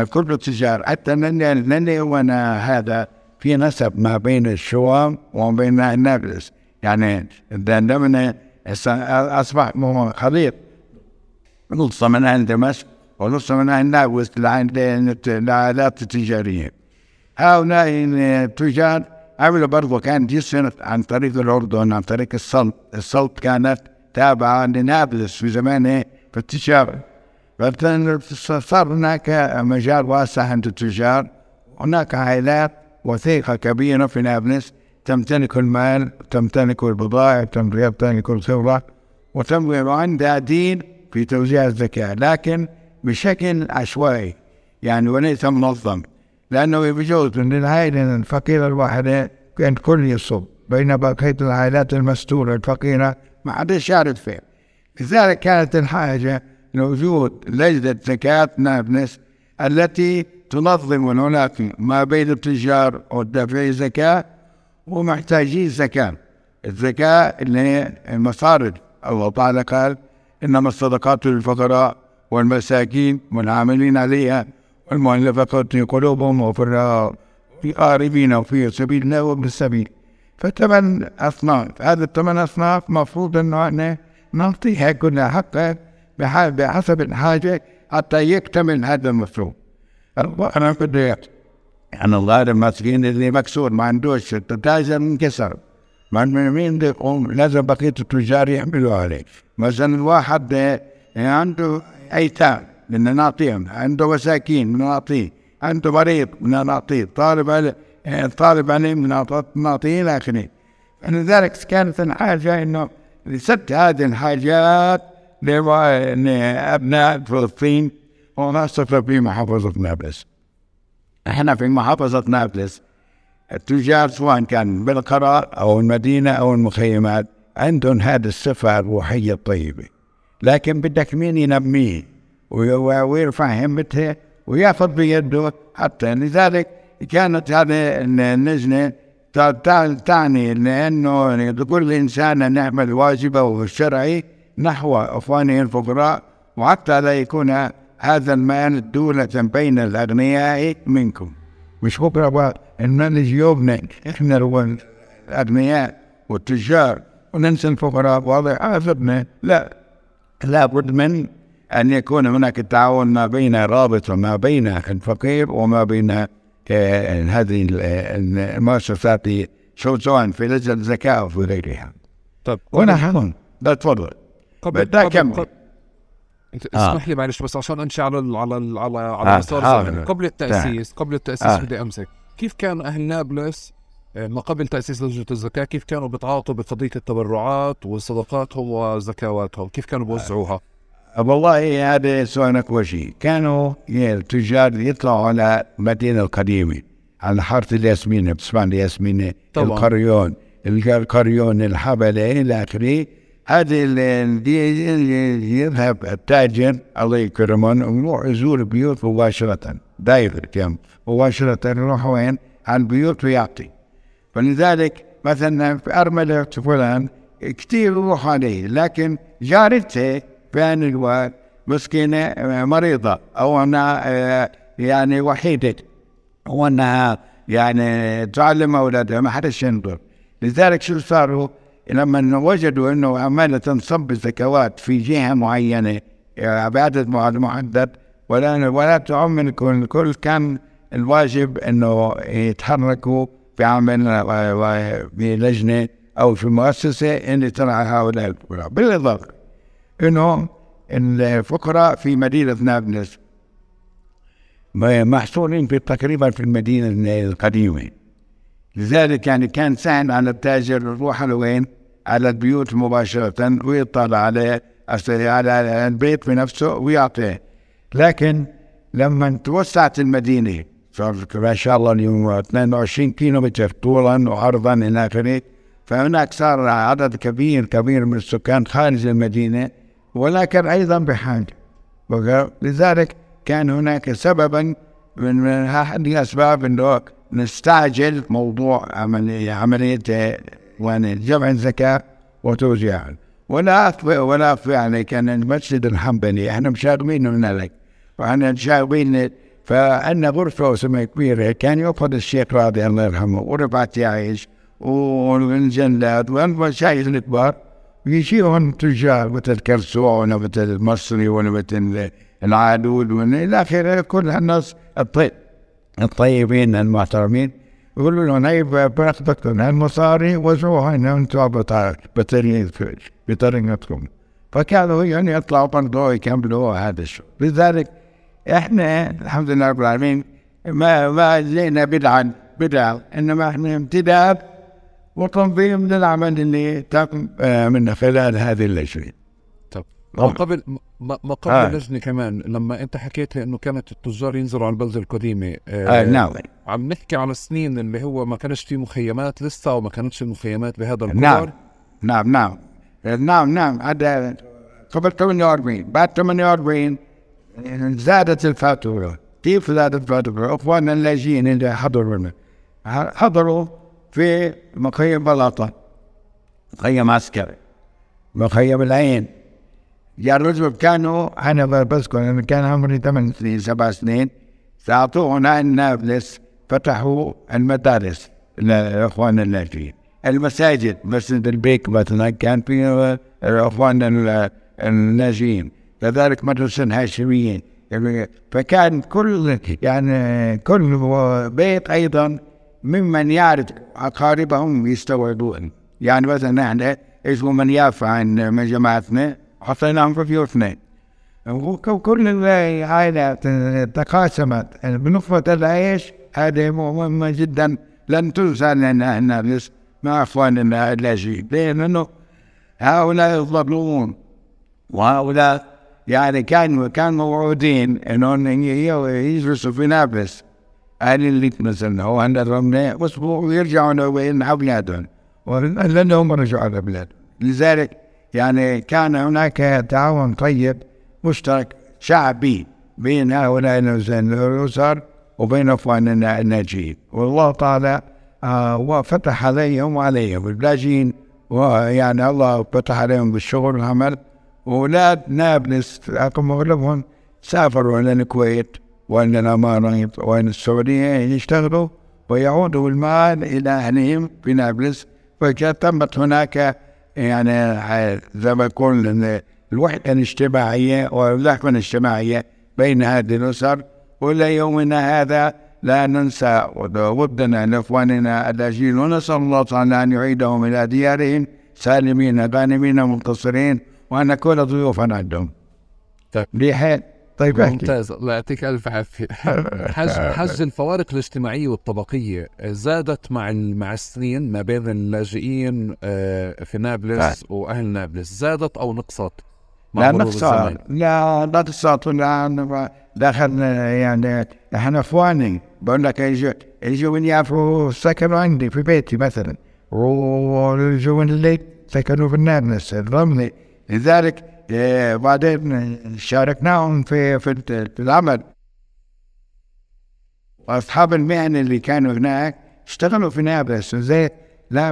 كل تجار حتى لأني وأنا هذا في نسب ما بين الشوام وما بين نابلس. يعني عندما أصبح خليط. نص من أهل دمشق ونص من أهل نابلس العائلات التجارية هؤلاء التجار عملوا برضه كان جسر عن طريق الأردن عن طريق السلط. السلط كانت تابعة لنابلس في زمان في التجارة فصار هناك مجال واسع عند التجار. هناك عائلات وثيقة كبيرة في نابلس تمتلك المال تمتلك البضائع تمتلك الخبرة وعندها دين في توزيع الزكاة. لكن بشكل عشوائي يعني وليس منظم لأنه بجوز من العائلة الفقيرة الواحدة كان كل يصب بين بقية العائلات المستورة الفقيرة ما حدش يعرف فيها لذلك كانت الحاجة لوجود لجنة زكاة نابلس التي تنظم هناك ما بين التجار ودافعي الزكاة ومحتاجي زكاة. الزكاة اللي هي المصارف الله تعالى قال إنما الصدقات للفقراء والمساكين والعاملين عليها والمؤلفة قلوبهم وفي الغاربين وفي سبيل الله وابن السبيل. فثمان أصناف هذه الثمان أصناف مفروض إنه إحنا نعطيها كلها حقها بحسب الحاجة حتى يكتمل هذا المفروض أنا بدي أنا الله المسكين اللي مكسور ما عندوش التاجر انكسر. من مين يقوم؟ لازم بقية التجار يعملوا عليه. مثلا الواحد عنده أيتام بدنا نعطيهم عنده مساكين بدنا نعطيه عنده مريض بدنا نعطيه طالب طالب علم نعطيه إلى آخره. فلذلك كانت الحاجة إنه لسد هذه الحاجات لأبناء فلسطين وخاصة في محافظة نابلس إحنا في محافظة نابلس التجار سواء كان بالقرى أو المدينة أو المخيمات عندهم هذه الصفة الروحية الطيبة. لكن بدك مين ينميه ويرفع همته ويأخذ بيده. حتى لذلك كانت هذه اللجنة تعني لأنه لكل إنسان نعمل واجبه الشرعي نحو إخوانه الفقراء وحتى لا يكون هذا المال دولة بين الأغنياء منكم. مش بكرة المال يومنا. إحنا الأغنياء والتجار. وننسى الفقراء. واضح. هذا لا. لابد من أن يكون هناك تعاون ما بين رابط ما بين الفقير وما بين آه، هذه المؤسسات شو سواء في لجنة الزكاة أو في غيرها. طيب هنا هون. لا تفضل. قبل قبل, قبل انت آه. اسمح لي معلش بس عشان امشي على ال على ال على على آه. مسار آه. قبل التاسيس قبل التأسيس آه. بدي أمسك كيف كان أهل نابلس آه، ما قبل تأسيس لجنة الزكاة كيف كانوا بيتعاطوا بقضية التبرعات وصدقاتهم وزكواتهم كيف كانوا بيوزعوها؟ آه. والله هذا سؤالك وجهي كانوا التجار يطلعوا على المدينة القديمة على حارة الياسمينه بتسمع الياسمينه القريون القريون الحبلة إلى آخره هذه اللي يذهب التاجر الله يكرمه ويروح يزور البيوت مباشرة. دايركت يعني مباشرة يروح وين؟ على البيوت ويعطي. فلذلك مثلا في أرملة فلان كثير يروح عليه لكن جارته في هذا الوقت مسكينة مريضة أو أنها يعني وحيدة أو أنها يعني تعلم أولادها ما حدش ينظر. لذلك شو صاروا لما وجدوا أنه عمالة تنصب الزكوات في جهة معينة يعني بعدد محدد ولا ولا تعم الكل كان الواجب أنه يتحركوا في عمل بلجنة أو في مؤسسة اللي ترعى هؤلاء الفقراء بالإضافة إنه الفقراء في مدينة نابلس محصورين في تقريبا في المدينة القديمة لذلك يعني كان سهل على التاجر يروح لوين؟ على البيوت مباشرة ويطلع عليه على البيت بنفسه ويعطيه. لكن لما توسعت المدينة ما شاء الله اليوم 22 كيلو متر طولا وعرضا إلى آخره. فهناك صار عدد كبير كبير من السكان خارج المدينة ولكن أيضا بحاجة. لذلك كان هناك سببا من أحد الأسباب أنه نستعجل موضوع عملية عملية يعني جمع الزكاة وتوزيعها ولا أخفى ولا أخفى عليك أن المسجد الحنبلي إحنا مشاغبين من لك وأنا مشاغبين فعندنا غرفة اسمها كبيرة كان يأخذ الشيخ راضي الله يرحمه ورفعت يعيش والجلاد والمشايخ الكبار ويجيهم تجار مثل كرسون ومثل المصري ومثل العادود والى آخره كل الناس الطيب الطيبين المحترمين. يقولوا له نايب باخذك هالمصاري وزعوها هنا أنتم بطريقتكم. فكانوا يعني يطلعوا برضه يكملوا هذا الشغل لذلك إحنا الحمد لله رب العالمين ما ما جينا بدعا بدعة إنما إحنا امتداد وتنظيم للعمل اللي تم آه، من خلال هذه اللجنه. طب قبل ما قبل آه. اللجنه كمان لما أنت حكيت لي إنه كانت التجار ينزلوا على البلدة القديمة آه نعم. عم نحكي على سنين اللي هو ما كانش في مخيمات لسه وما كانتش المخيمات بهذا القدر نعم. نعم نعم. نعم نعم. هذا قبل 48 بعد 48 زادت الفاتورة. كيف زادت الفاتورة؟ إخواننا اللاجئين اللي حضروا حضروا في مخيم بلاطة مخيم عسكري مخيم العين. يا رجل كانوا أنا بذكر أنا كان عمري ثمان سنين سبع سنين. اعطونا النابلس فتحوا المدارس لاخواننا اللاجئين المساجد مسجد البيك مثلا كان فيه اخواننا اللاجئين كذلك مدرسة الهاشميين. يعني فكان كل يعني كل بيت أيضا ممن يعرف أقاربهم يستوعبون. يعني مثلا إحنا اسمه من يافع عن من جماعتنا؟ حطيناهم في بيوتنا وكل العائلات تقاسمت بنخبة العيش هذه مهمة جدا. لن تنسى لنا الناس مع اخواننا اللاجئين لأنه هؤلاء يظلمون وهؤلاء يعني كانوا كانوا موعودين إنهم يجلسوا في نابلس. أهل اللي مثلا هو عندهم أسبوع ويرجعوا وين أولادهم. لانهم رجعوا على بلادهم. لذلك يعني كان هناك تعاون طيب مشترك شعبي بين هؤلاء الاسر وبين إخواننا الناجين. والله تعالى آه وفتح عليهم وعليهم اللاجئين ويعني الله فتح عليهم بالشغل والعمل. وأولاد نابلس أغلبهم سافروا إلى الكويت وإلى الإمارات وإلى السعودية يشتغلوا ويعودوا المال إلى أهلهم في نابلس. فكانت تمت هناك يعني زي ما يقول الوحدة الاجتماعية واللحمة الاجتماعية بين هذه الأسر وإلى يومنا هذا لا ننسى ودنا لإخواننا اللاجئين ونسأل الله تعالى أن يعيدهم إلى ديارهم سالمين غانمين منتصرين وأن نكون ضيوفا عندهم طيب. لحين طيب احكي. ممتاز. الله يعطيك ألف عافية. (laughs) حج الفوارق الاجتماعية والطبقية زادت مع مع السنين ما بين اللاجئين آه، في نابلس وأهل نابلس. زادت أو نقصت لا مرور نقص الزمان؟ لا لا نقص لا دخلنا يعني إحنا أخواني. بقول لك يجوا يجوا من يافو سكنوا عندي في بيتي مثلا. ويجوا من الليل سكنوا في النابلس الرملي لذلك آه، بعدين شاركناهم في في العمل. وأصحاب المهنه اللي كانوا هناك اشتغلوا في نابلس زي لا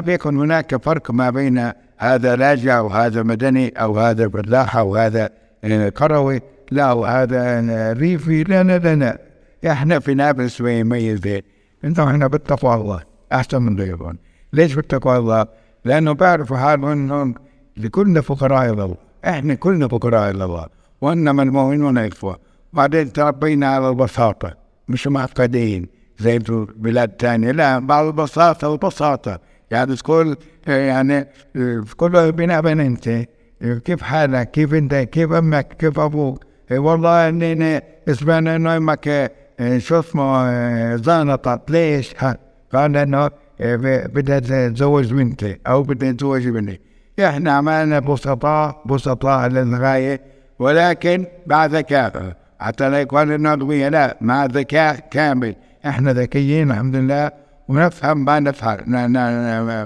لم يكن هناك فرق ما بين هذا لاجئ وهذا مدني أو هذا فلاح أو هذا آه، قروي لا وهذا ريفي لا لا لا إحنا في نابلس ميزين أنتم إحنا بتقوى الله أحسن من غيرهم. ليش بتقوى الله؟ لأنه بعرفوا حالهم انهم فقراء الله إحنا كلنا فقراء إلى الله وإنما المؤمنون إخوة بعدين تربينا على البساطة مش معقدين زي البلاد الثانية لا بعض البساطة والبساطة يعني تقول يعني كل بنا بين أنت كيف حالك؟ كيف أنت؟ كيف أمك؟ كيف أبوك؟ والله إني سمعنا إنه أمك شو اسمه زانطت. ليش؟ قال إنه بدها تتزوج بنتي أو بدها تتزوج بنتي إحنا عملنا بسطاء بسطاء للغاية ولكن مع ذكاء حتى لا يكون أغبياء لا مع ذكاء كامل. إحنا ذكيين الحمد لله ونفهم ما نفعل. ما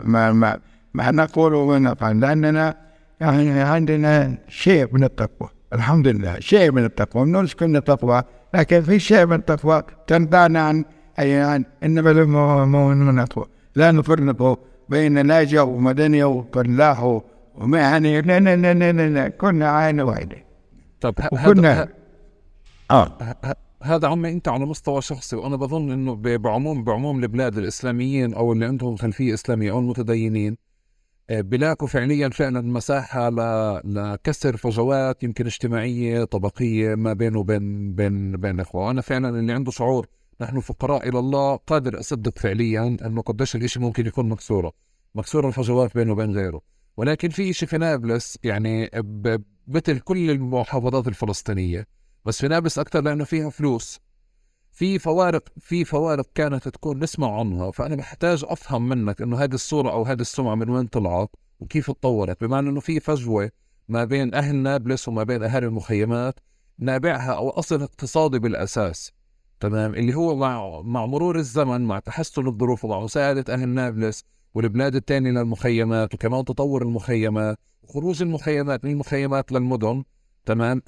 ما ما, ما نقول ونفعل لأننا يعني عندنا شيء من التقوى. الحمد لله شيء من التقوى. نشكر من التقوى لكن في شيء من التقوى تنبعنا عن أي عن إنما المؤمنون لا نفرق بين لاجئ ومدني وفلاح ومهني لا لا لا لا, لا, لا. كنا عين واحدة. طب وكنا. هذا آه. هذا عمي أنت على مستوى شخصي وأنا بظن إنه بعموم بعموم البلاد الإسلاميين أو اللي عندهم خلفية إسلامية أو المتدينين آه، بلاقوا فعليا فعلا مساحة ل- لكسر فجوات يمكن اجتماعية طبقية ما بينه وبين بين بين الاخوه وأنا فعلا اللي عنده شعور نحن فقراء إلى الله قادر أصدق فعليا انه قديش الإشي ممكن يكون مكسوره. مكسوره الفجوات بينه وبين غيره. ولكن في إشي في نابلس يعني مثل كل المحافظات الفلسطينية بس في نابلس أكثر لأنه فيها فلوس. في فوارق في فوارق كانت تكون نسمع عنها فأنا بحتاج أفهم منك إنه هذه الصورة أو هذه السمعة من وين طلعت وكيف تطورت. بمعنى إنه في فجوة ما بين أهل نابلس وما بين أهالي المخيمات نابعها أو أصل اقتصادي بالأساس. تمام اللي هو مع مع مرور الزمن مع تحسن الظروف ومع مساعدة أهل نابلس والبلاد الثانية للمخيمات وكمان تطور المخيمات وخروج المخيمات من المخيمات للمدن تمام؟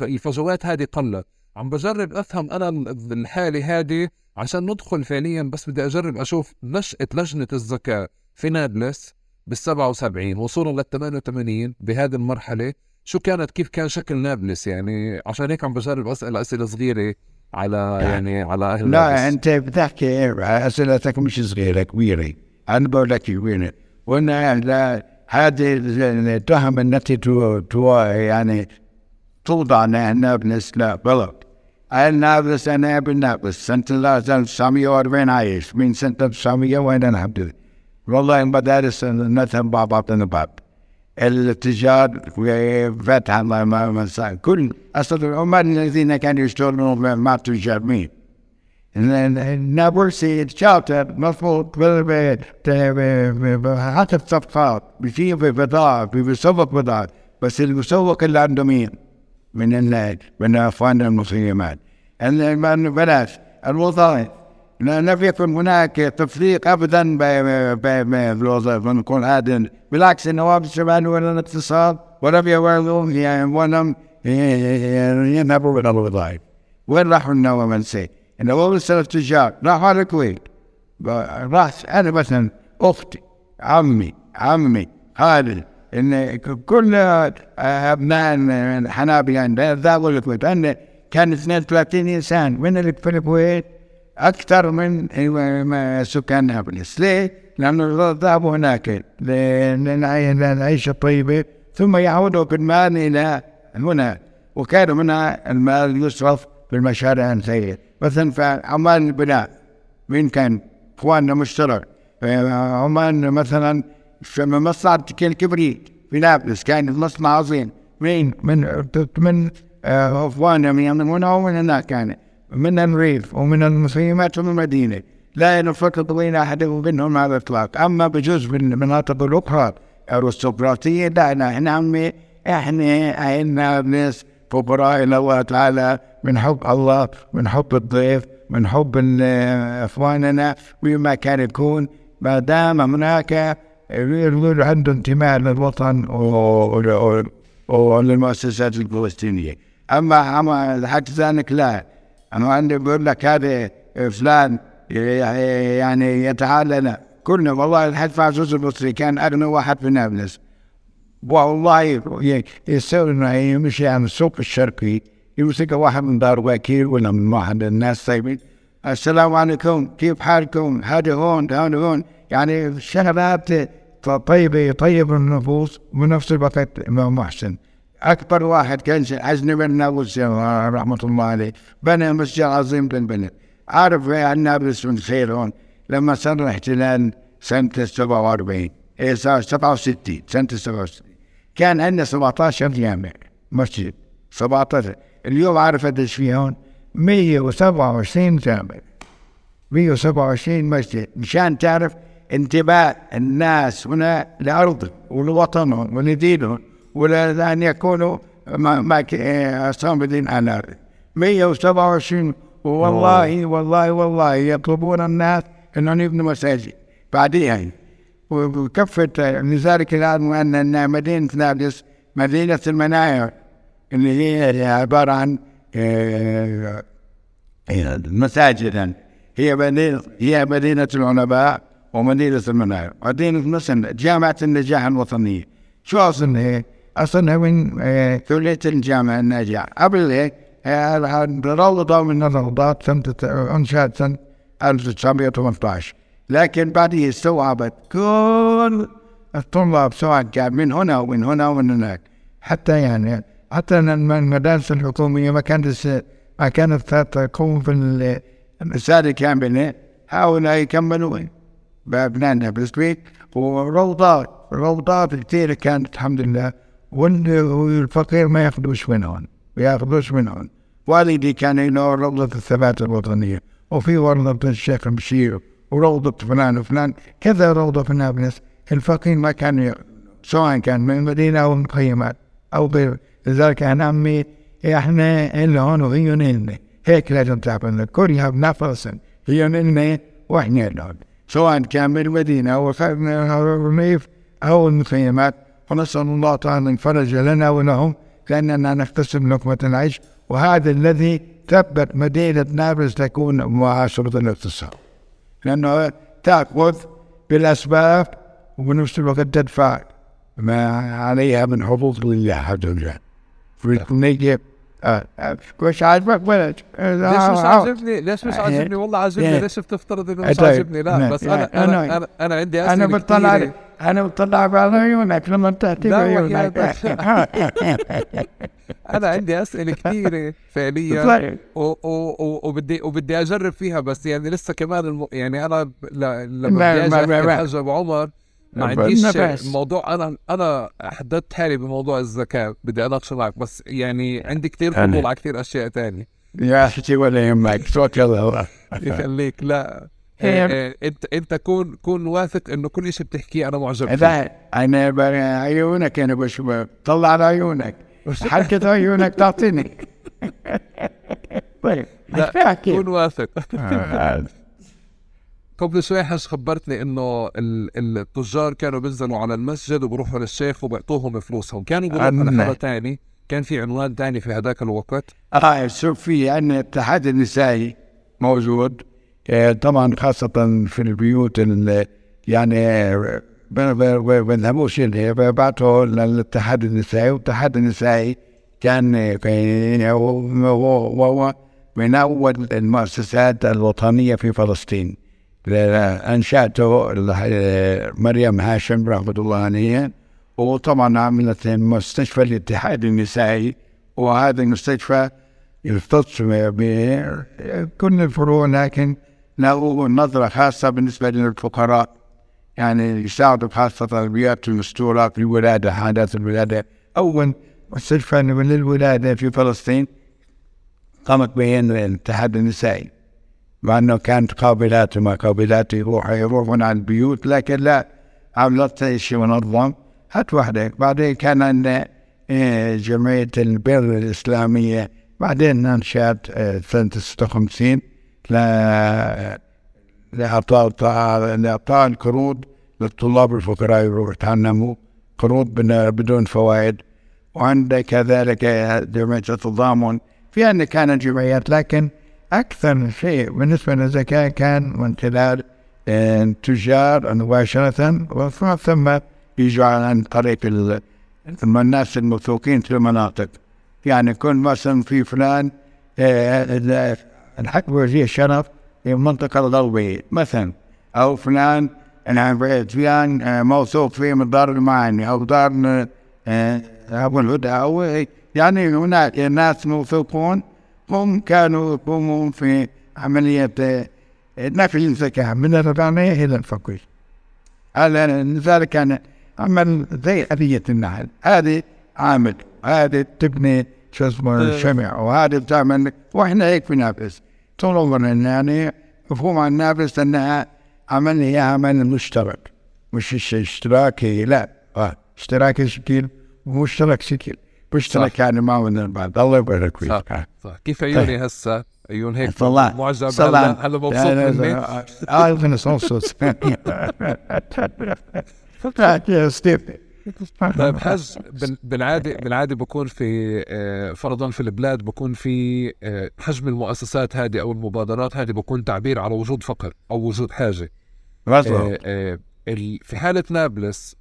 الفجوات هذه قلت. عم بجرب أفهم أنا الحالة هذه عشان ندخل فعليا بس بدي أجرب أشوف نشأة لجنة الزكاة في نابلس بال 77 وصولا لل 88 بهذه المرحلة شو كانت كيف كان شكل نابلس يعني؟ عشان هيك عم بجرب أسأل أسئلة صغيرة. على يعني على أهل لا نابلس. أنت بتحكي أسئلتك مش صغيرة كبيرة. أنا بقول لك كبيرة. وأنا هذه التهم التي تو, تو يعني توضع نابلس لا غلط نابلس أنا ابن نابلس سنه 1940 عايش. من سنة 1900 وأنا الحمد لله. والله المدارس نفهم بعض بعضنا بعض التجار فتح الله ما كل أصل العمال الذين كانوا يشتغلون مع التجار مين؟ نابلسي شاطر مضبوط حتى الصفقات بيجيب بضاعة بيسوق بضاعة بس المسوق اللي عنده مين؟ من من اخواننا المسلمات بلاش الوظائف لم يكن هناك تفريق ابدا بين الوظائف نكون هذا بالعكس النواب الشمال ولا الاقتصاد ولم يولوا ولم يذهبوا إلى الوظائف. وين راحوا النواب منسي؟ النواب التجار. راحوا على الكويت. راح أنا مثلا أختي عمي عمي خالد إن كل أبناء الحنابلة ذهبوا الكويت. كان 32 إنسان. من اللي في الكويت؟ أكثر من سكان نابلس ليه؟ لأنه ذهبوا هناك للعيشه الطيبه ثم يعودوا بالمال إلى هنا وكان هنا المال يصرف في المشاريع الخيريه مثلا في عمال البناء مين كان؟ إخواننا مشترك. عمان مثلا في مصنع الكبريت في نابلس كان مصنع عظيم. مين؟ من من اخواننا من هنا ومن هناك كان من الريف ومن المخيمات ومن المدينة لا ينفق بين أحد منهم على الإطلاق. أما بجزء من المناطق الأخرى الأرستقراطية لا نحن عمي إحنا عنا ناس فقراء إلى الله تعالى من حب الله من حب الضيف من حب إخواننا وما كان يكون. ما دام هناك عنده انتماء للوطن وللمؤسسات الفلسطينية. أما الحق ذلك لا. أنا عندي بقول لك هذا فلان يعني يتعالى كلنا والله الحد عزوز المصري كان أغنى واحد في نابلس. والله يسوي يمشي عن السوق الشرقي يمسك واحد من دار وكيل ولا من واحد الناس طيبين. السلام عليكم كيف حالكم؟ هذا هون هذا هون. يعني شغلات طيبة يطيب النفوس ونفس الوقت محسن. أكبر واحد كان عزني بن نابلس رحمة الله عليه. بنى مسجد عظيم للبلد عارف النابلس من خير هون. لما صار الاحتلال سنة 47 إيه صار 67 سنة 67 كان عندنا 17 جامع مسجد. 17 اليوم عارف قديش في هون 127 جامع. 127 مسجد. مشان تعرف انتباه الناس هنا لأرضهم ولوطنهم ولدينهم ولأن يكونوا ما صامدين على الأرض. 127 والله والله والله يطلبون الناس إنهم يبنوا مساجد. بعديها وكفت لذلك أن مدينة نابلس مدينة المناير اللي هي عبارة عن مساجدا هي مدينة هي مدينة العلماء ومدينة المناير مدينة مثلا جامعة النجاح الوطنية. شو أصلا هي؟ أصلا من كلية الجامعة الناجحة قبل هيك روضة من الروضات سنة أنشأت سنة 1918 لكن بعدها استوعبت كل الطلاب سواء كان من هنا ومن هنا ومن هناك حتى يعني حتى المدارس الحكومية ما كانت ما كانت تقوم في المساجد كاملة هؤلاء يكملوا بأبنائنا بالسويد وروضات روضات كثيرة كانت الحمد لله. والفقير ما ياخذوش منهم ياخذوش منهم والدي كان له روضة الثبات الوطنية وفي روضة الشيخ بشير وروضة فلان وفلان كذا روضة في نابلس. الفقير ما كان سواء كان من المدينة أو من المخيمات أو غيره لذلك أنا عمي إحنا اللي هون وهي إلنا هيك لازم تعمل كلها بنفس هي إلنا وإحنا اللي سواء كان من المدينة أو الرميف أو المخيمات ونسأل الله تعالى الفرج لنا ولهم كأننا نكتسب لقمة العيش. وهذا الذي ثبت مدينة نابلس تكون معاشرة الاقتصاد. لأنه تأخذ بالأسباب وبنفس الوقت تدفع ما عليها من حقوق لله عز وجل. نيجي مش عاجبك بلد ليش مش عاجبني؟ ليش مش عاجبني؟ والله عاجبني ليش بتفترض إنه مش عاجبني؟ لا بس أنا أنا أنا, أنا عندي أسئلة أنا بطلع أنا بطلع على عيونك لما تحكي بعيونك (laughs) أنا عندي أسئلة كثيره فعليا. وبدي وبدي أجرب فيها بس يعني لسه كمان الم... يعني أنا لما بدي أجي احكي عمر ما عنديش الموضوع أنا أنا حددت حالي بموضوع الزكاه بدي اناقش معك بس يعني عندي كثير فضول على كثير أشياء ثانية يا أخي ولا يهمك. توكل الله (laughs) يخليك لا. إيه. إيه إنت إنت كون كون واثق إنه كل شيء بتحكيه أنا معجب فيه. لا أنا عيونك أنا بشوف طلع على عيونك. (laughs) حركة عيونك تعطيني. طيب (laughs) كون واثق. قبل شوي حش خبرتني إنه التجار كانوا بينزلوا على المسجد وبروحوا للشيخ وبيعطوهم فلوسهم. كانوا بيروحوا لحدا ثاني كان في عنوان ثاني في هذاك الوقت. آه شوف في عندنا الاتحاد النسائي موجود. آه، طبعا خاصة في البيوت اللي يعني بنذهبوش بعته للاتحاد النسائي والاتحاد النسائي كان هو من أول المؤسسات الوطنية في فلسطين. أنشأته مريم هاشم رحمة الله عليها. وطبعا عملت مستشفى الاتحاد النسائي وهذا المستشفى يختص بكل الفروع لكن له نظرة خاصة بالنسبة للفقراء يعني يساعدوا خاصة البيئات المستورة في الولادة حالات الولادة. أول مستشفى للولادة في فلسطين قامت به الاتحاد النسائي مع انه كانت قابلات وما قابلات يروحوا يروحون على البيوت لكن لا عملت شيء منظم هات وحدك بعدين كان عندنا إيه، جمعية البر الإسلامية. بعدين انشأت إيه، سنة 56 لإعطاء لإعطاء القروض للطلاب الفقراء يروحوا يتعلموا قروض بدون فوائد. وعندك كذلك جمعية التضامن. في عندنا كانت جمعيات لكن أكثر شيء بالنسبة للزكاة كان من خلال التجار مباشرة ثم يجوا عن طريق الناس الموثوقين في المناطق. يعني كن مثلا في فلان آه، الحق وزير الشرف في المنطقة الغربية مثلا أو فلان فلان آه، موثوق فيه من دار المعاني أو دار آه، أبو الهدى أو يعني هناك ناس موثوقون هم كانوا يقومون في عملية نفي الزكاة. من الربانية إلى الفقير. هذا لذلك كان عمل زي آلية النحل هذه عامل هذه تبني شو اسمه الشمع وهذه بتعمل وإحنا هيك في نابلس طول عمرنا يعني مفهوم عن نابلس إنها عمل هي عمل مشترك. مش اشتراكي لا. آه اشتراكي شكل ومشترك شكل مشترك يعني ما من البعض الله يبارك فيك. صح. صح. كيف عيوني طيب. هسه؟ عيون هيك طلع. معجب هلا هلا مبسوط مني آه أنا صوص (laughs) طيب حج بالعاده بالعاده بكون في آه، فرضا في البلاد بكون في آه، حجم المؤسسات هذه أو المبادرات هذه بكون تعبير على وجود فقر أو وجود حاجة. مظبوط آه، في حالة نابلس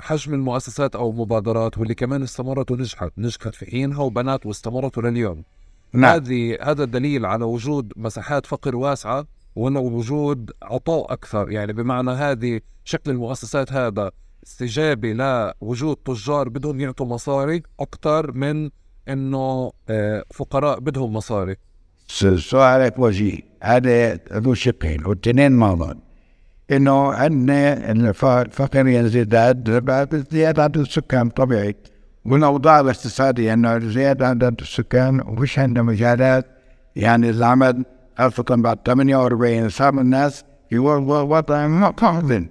حجم المؤسسات أو المبادرات واللي كمان استمرت ونجحت نجحت في حينها وبنات واستمرت لليوم نعم. هذه هذا دليل على وجود مساحات فقر واسعة وانه وجود عطاء أكثر. يعني بمعنى هذه شكل المؤسسات هذا استجابة لوجود تجار بدهم يعطوا مصاري أكثر من إنه آه، فقراء بدهم مصاري. سؤالك وجيه. هذا ذو شقين والتنين ماضان إنه عندنا الفقر يزداد بعد زيادة عدد السكان طبيعي. والاوضاع الاقتصادية إنه زيادة عدد السكان وفيش عندنا مجالات. يعني العمل خاصة بعد 48 صار الناس في وضع محزن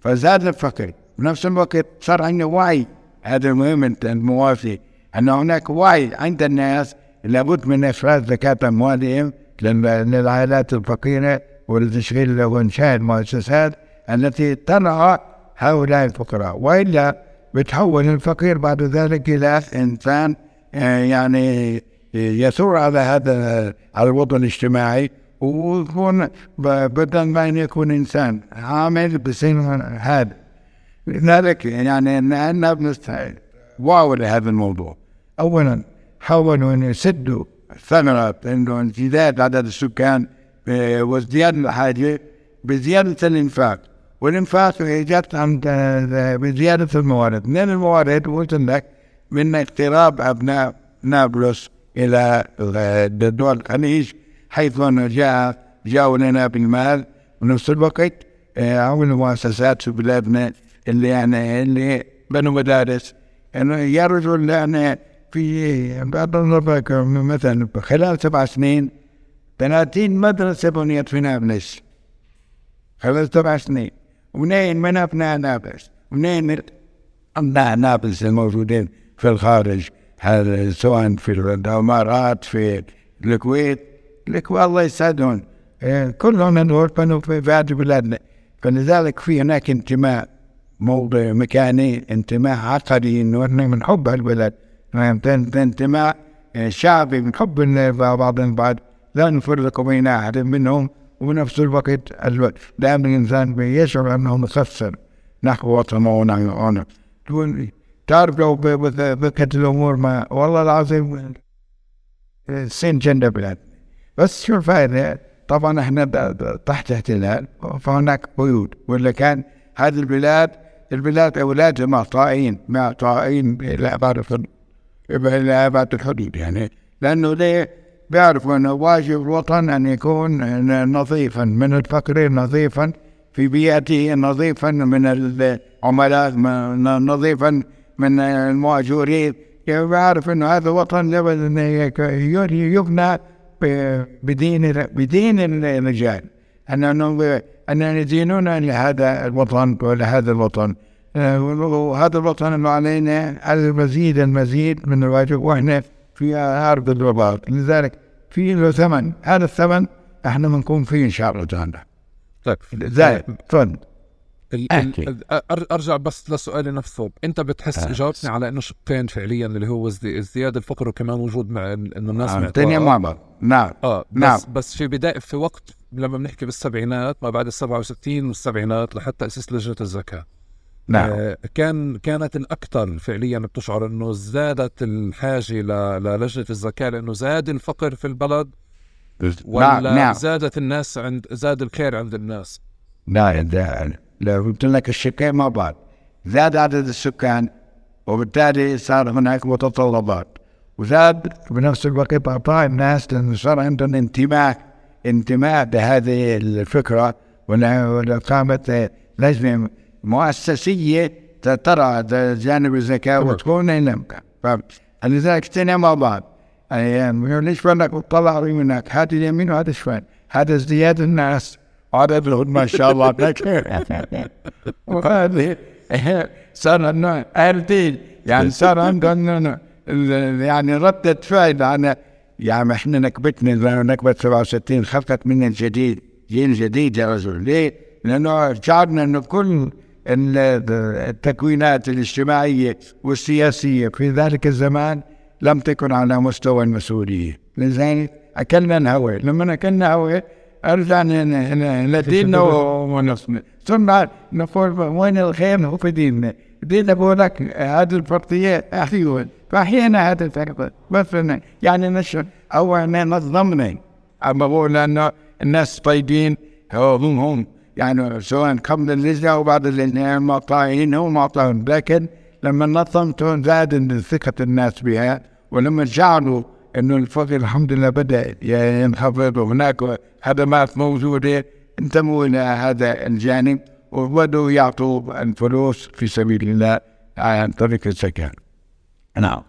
فزاد الفقر بنفس الوقت صار عندنا وعي. هذا مهم أنت الموافي أن هناك وعي عند الناس. لابد من إفراز زكاة أموالهم للعائلات الفقيرة ولتشغيل وانشاء المؤسسات التي ترعى هؤلاء الفقراء. وإلا بتحول الفقير بعد ذلك إلى إنسان آه، يعني يثور على هذا على الوضع الاجتماعي. ويكون بدل ما يكون إنسان عامل بسن هذا. لذلك يعني أننا بنستعد واو لهذا الموضوع. أولا حاولوا أن يسدوا ثمرة أنه ازدياد عدد السكان آه، وازدياد الحاجة بزيادة الإنفاق. والإنفاق آه، بزيادة الموارد. من الموارد؟ قلت لك من اقتراب أبناء نابلس إلى دول الخليج حيث أنه جاء جاءوا لنا بالمال ونفس الوقت آه، عملوا مؤسسات في بلادنا اللي يعني اللي بنوا مدارس. يعني يا رجل يعني في بعض مثلا خلال سبع سنين 30 مدرسة بنيت في نابلس. خلال سبع سنين. ومنين من أبناء نابلس؟ ومنين أبناء نابلس الموجودين في الخارج سواء في الإمارات في الكويت؟ الكويت الله يسعدهم إيه، كلهم هذول كانوا في بلادنا. فلذلك في هناك انتماء. موضوع مكاني انتماء عقدي إنه إحنا من حب البلد انتماء إيه، شعبي من حب بعض البعض لا نفرق بين أحد منهم وبنفس الوقت دائما الإنسان بيشعر إنه مخسر نحو وطنه ونحو تعرف لو بكت الأمور ما والله العظيم سين جنة بلاد. بس شو الفائدة؟ طبعا إحنا تحت احتلال فهناك قيود ولا كان هذه البلاد البلاد اولادها معطائين معطائين إلى ابعد إلى ابعد الحدود يعني. لأنه ليه؟ بيعرفوا أنه واجب الوطن أن يكون نظيفا من الفقر نظيفا في بيئته نظيفا من العملاء نظيفا من المؤجورين يعني بعرف أنه هذا الوطن لابد أن يبنى بدين بدين الرجال. انه ان يدينون لهذا الوطن ولهذا الوطن. وهذا الوطن إنه علينا المزيد المزيد من الواجب وإحنا في ارض الرباط لذلك في له ثمن. هذا الثمن إحنا بنكون فيه إن شاء الله تعالى. طيب. تفضل. أرجع بس لسؤالي نفسه. أنت بتحس آه. جاوبتني على إنه شقين فعليا اللي هو ازدياد الفقر وكمان وجود مع إنه الناس آه. مع بعض. نعم. آه بس نعم. بس في بداية في وقت لما بنحكي بالسبعينات ما بعد ال 67 والسبعينات لحتى تاسيس لجنة الزكاة نعم آه كان كانت الأكثر فعليا بتشعر إنه زادت الحاجة للجنة الزكاة لأنه زاد الفقر في البلد ولا نعم. نعم. زادت الناس عند زاد الخير عند الناس نعم لو قلت لك الشقين مع بعض زاد عدد السكان وبالتالي صار هناك متطلبات وزاد بنفس الوقت أعطاء الناس لأنه صار عندهم انتماء انتماء بهذه الفكرة وإقامة لجنة مؤسسية ترى جانب الزكاة وتكون لم لذلك اجتمعوا مع بعض. يعني ليش بدك تطلع منك هذا اليمين وهذا الشمال. هذا ازدياد الناس. عددهم ما شاء الله. (laughs) وهذه صار انه يعني صار عندنا يعني ردة فعل. على يعني إحنا نكبتنا نكبة 67 خلقت منا الجديد جيل جديد يا رجل. ليه؟ لأنه شعرنا إنه كل التكوينات الاجتماعية والسياسية في ذلك الزمان لم تكن على مستوى المسؤولية. لذلك أكلنا الهوى لما أكلنا هوى ارجع لديننا ونصنا. ثم نقول وين الخير هو في ديننا؟ ديننا بقول لك هذه الفرضية أيوه فاحيانا هذا الفرق؟ بس يعني نشر أو نظمنا. أما بقول انه الناس طيبين هم هم يعني سواء قبل اللجنة أو بعد اللجنة مقطعين هم مقطعين لكن لما نظمتهم زاد ثقة الناس بها ولما جعلوا إنه الفقر الحمد لله بدأ ينخفض وهناك خدمات موجوده انتموا إلى هذا الجانب وبدوا يعطوا الفلوس في سبيل الله عن طريق الزكاة. نعم.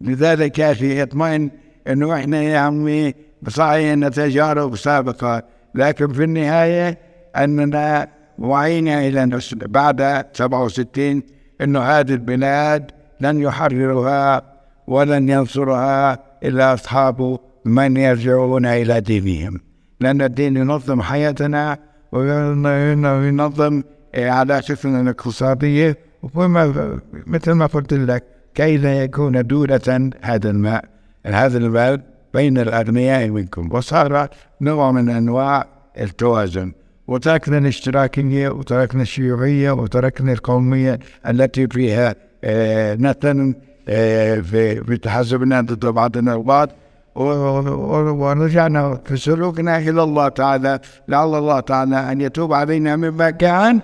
لذلك يا أخي اطمئن أنه إحنا يا عمي صحيح تجارب سابقة لكن في النهاية أننا وعينا إلى بعد 67 أنه هذه البلاد لن يحررها ولن ينصرها إلا أصحاب من يرجعون إلى دينهم لأن الدين ينظم حياتنا وينظم علاقتنا الاقتصادية وما مثل ما قلت لك كي لا يكون دولة هذا الماء هذا المال بين الأغنياء منكم. وصار نوع من أنواع التوازن. وتركنا الاشتراكية وتركنا الشيوعية وتركنا القومية التي فيها آه نتن آه في تحزبنا ضد بعضنا البعض. ورجعنا في سلوكنا إلى الله تعالى. لعل الله تعالى أن يتوب علينا مما كان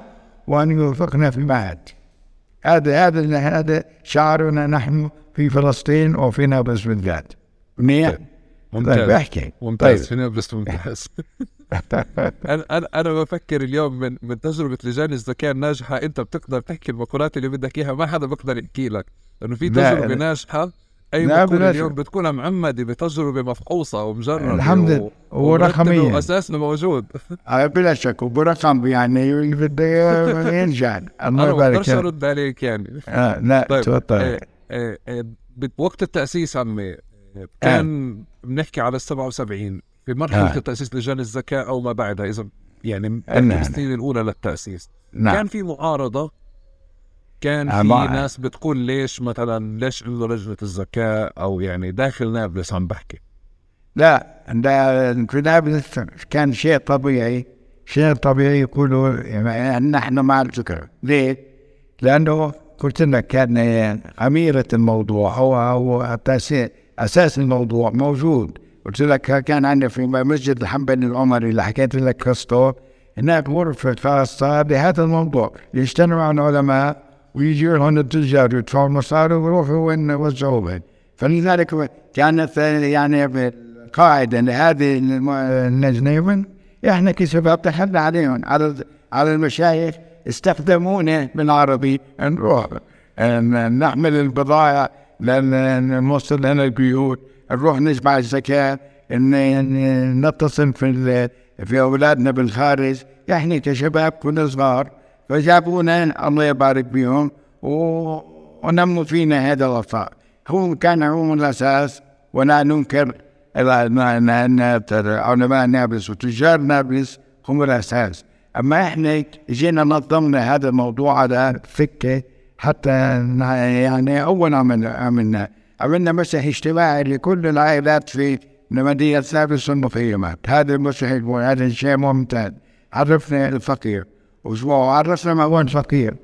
وأن يوفقنا فيما آتي هذا هذا هذا شعارنا نحن في فلسطين وفي نابلس بالذات. منيح؟ طيب، ممتاز. طيب احكي. ممتاز. طيب. في نابلس ممتاز. (laughs) أنا أنا أنا بفكر اليوم من من تجربة لجان الذكاء الناجحة. أنت بتقدر تحكي المقولات اللي بدك إياها ما حدا بيقدر يحكي لك. لأنه في تجربة ناجحة. أي مقولة اليوم بتكون معمدة بتجربة مفحوصة ومجربة الحمد لله. ورقمية. وأساسنا موجود. (laughs) آه، بلا شك. وبرقم يعني بده ينجح. (laughs) الله يبارك أنا بقدرش أرد عليك يعني. آه لا طيب تفضل إيه إيه إيه بوقت التأسيس عمي كان آه. بنحكي على ال 77 في مرحلة آه. تاسيس لجان الزكاه أو ما بعدها إذا يعني السنين الأولى للتأسيس. نعم. كان في معارضة كان في ناس بتقول ليش مثلا ليش له لجنة الزكاة أو يعني داخل نابلس عم بحكي؟ لا في نابلس كان شيء طبيعي شيء طبيعي يقولوا يعني نحن مع الزكاه ليه؟ لأنه قلت لك كان أميرة الموضوع هو هو أساس الموضوع موجود. قلت لك كان عندنا في مسجد الحنبلي العمري اللي حكيت لك قصته هناك غرفة خاصة بهذا الموضوع. يجتمع العلماء ويجي لهم التجار يدفعوا المصاري ويروحوا وين يوزعوها فلذلك كانت يعني القاعدة لهذه النجنة إحنا كشباب تحدى عليهم على على المشايخ استخدمونا بالعربي نروح نحمل البضائع نوصل لنا البيوت نروح نجمع الزكاة نتصل في في أولادنا بالخارج. إحنا كشباب كنا صغار فجابونا الله يبارك بهم ونموا فينا هذا الوفاء. هو كان هم الأساس ولا ننكر أن علماء نابلس وتجار نابلس هم الأساس. أما إحنا جينا نظمنا هذا الموضوع على فكة حتى يعني أول عملنا عملنا. عملنا مسح اجتماعي لكل العائلات في مدينة نابلس المخيمات هذا المسح هذا شيء ممتاز. عرفنا الفقير. وعرفنا ما هو الفقير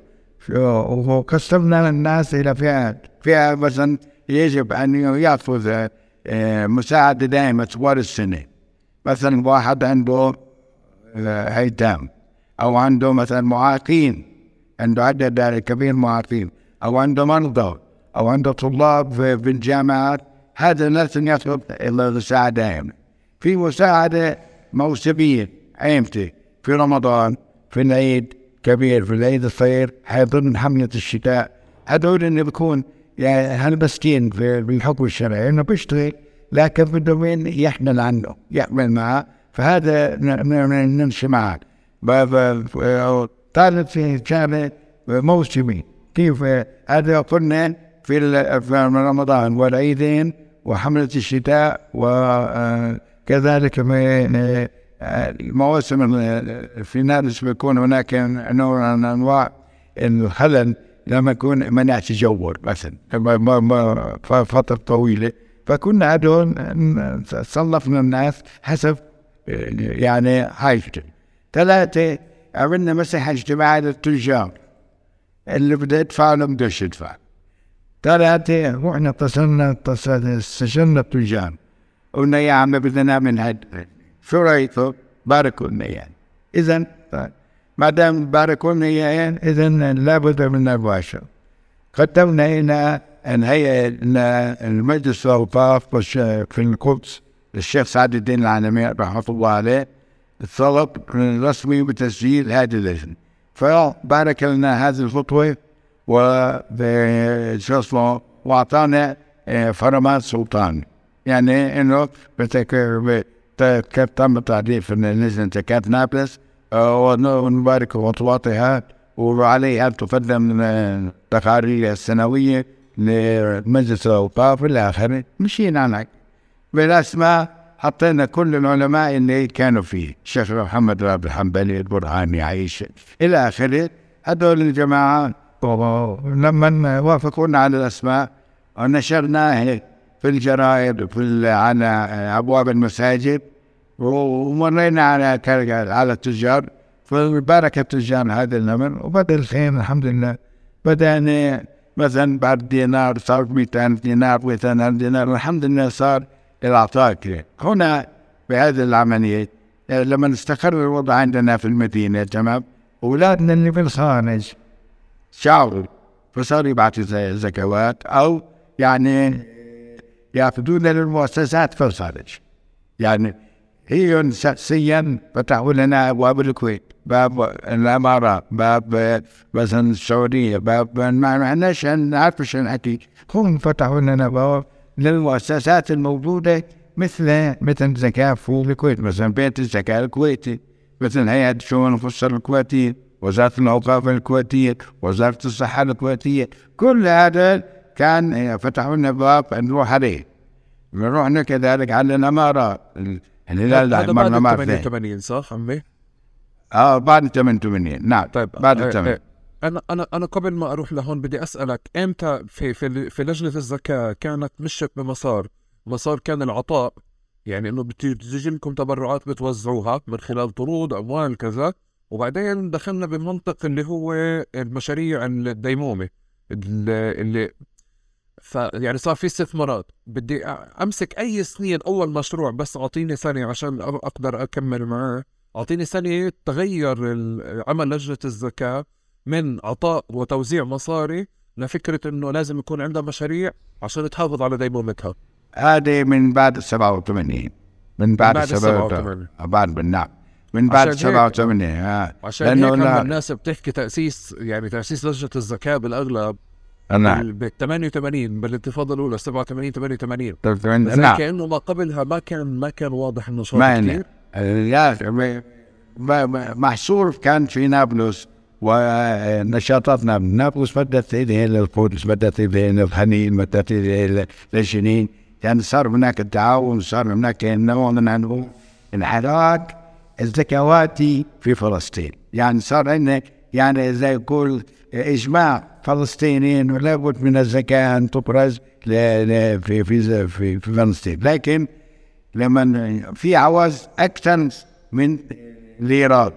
وقسمنا الناس إلى فئات فئة مثلا يجب أن يأخذ آه، مساعدة دائمة طوال السنة. مثلا واحد عنده ايتام أو عنده مثلا معاقين عنده عدد كبير معاقين أو عنده مرضى أو عنده طلاب في الجامعات هذا لازم يطلب المساعدة دائما في مساعدة موسمية ايمتى في رمضان في العيد كبير في العيد الصغير حيضمن حملة الشتاء. هذول اللي بيكون يعني هالمسكين في الحكم الشرعي إنه بيشتغل لكن بده مين يحمل عنه يحمل معه. فهذا نمشي معك طالب في شهر موسمي. كيف؟ هذا قلنا في رمضان والعيدين وحملة الشتاء وكذلك المواسم في ناس بيكون هناك نوع من أنواع الخلل لما يكون منع تجول مثلا فترة طويلة. فكنا هذول صنفنا الناس حسب يعني حاجته ثلاثة عملنا مسح اجتماعي للتجار. اللي بده يدفع له بدوش يدفع. ثلاثة رحنا اتصلنا استشرنا التجار قلنا يا عم بدنا نعمل هذا شو رايكم؟ باركوا لنا يعني إذا ما دام باركوا لنا يعني إذا لابد من الباشر قدمنا إلى الهيئة المجلس الأوقاف في القدس للشيخ سعد الدين العالمي رحمة الله عليه الطلب رسمي بتسجيل هذه اللجنة فبارك لنا هذه الخطوة و شو اسمه وأعطانا آه، فرمان سلطان. يعني إنه تم تعريف لجنة زكاة نابلس آه، ون- ونبارك خطواتها وعليها أن تقدم تقارير السنوية لمجلس الأوقاف إلى آخره مشينا عنك بالأسماء حطينا كل العلماء اللي كانوا فيه الشيخ محمد راب الحنبلي البرهاني عيش إلى آخره. هذول الجماعة لما وافقونا على الأسماء ونشرناها في الجرائد وفي على أبواب المساجد. ومرينا على على التجار. فبارك التجار هذا الأمر وبدأ الخير الحمد لله. بدأنا مثلا بعد دينار صار 200 دينار 200 دينار. الحمد لله صار العطاء. هنا بهذه العملية آه، لما استقر الوضع عندنا في المدينة تمام؟ أولادنا اللي في الخارج. شعروا فصار يبعثوا زكوات أو يعني يعقدون للمؤسسات في الخارج يعني هي شخصيا فتحوا لنا ابواب الكويت باب الإمارات باب مثلا السعودية باب ما معناش نعرف شو نحكي هم فتحوا لنا باب للمؤسسات الموجودة مثل مثل زكاه فوق الكويت مثلا بيت الزكاه الكويتي مثل هيئة الشؤون الخاصه الكويتية وزارة الأوقاف الكويتية وزارة الصحة الكويتية. كل هذا كان آه، فتحوا لنا باب نروح عليه رحنا كذلك على الامارات الهلال هذا بعد ما ال في 88 صح عمي؟ آه بعد 88 نعم طيب بعد آه، الثمانية آه، أنا أنا أنا قبل ما أروح لهون بدي أسألك إمتى في في في لجنة الزكاة كانت مشت بمسار مسار كان العطاء؟ يعني إنه بتجي لكم تبرعات بتوزعوها من خلال طرود أموال كذا وبعدين دخلنا بمنطق اللي هو المشاريع الديمومة اللي, اللي ف يعني صار في استثمارات. بدي أمسك أي سنين أول مشروع بس أعطيني سنه عشان أقدر أكمل معاه. أعطيني سنه تغير عمل لجنة الزكاه من عطاء وتوزيع مصاري لفكرة إنه لازم يكون عندها مشاريع عشان تحافظ على ديمومتها هذه من بعد ال 87 من بعد بعد ال 87 بعد من نعم من بعد ال عشان هيك- 87 آه. عشان لأنه هيك لما لا- الناس بتحكي تأسيس يعني تأسيس لجنة الزكاه بالأغلب نعم. بال 88 بالانتفاضة الأولى 87 88 88 بس نعم. كأنه ما قبلها ما كان ما كان واضح النشاط ما كثير. لا م- م- محصور كان في نابلس ونشاطاتنا نابلس. بدت اليه للقدس بدت اليه للخليل بدت اليه للجنين. يعني صار هناك تعاون صار هناك نوع من أنواع الحراك الزكواتي في فلسطين. يعني صار عندنا يعني زي يقول إجماع فلسطيني انه لابد من الزكاة أن تبرز في في في, فلسطين. لكن لما في عوز أكثر من الإيراد.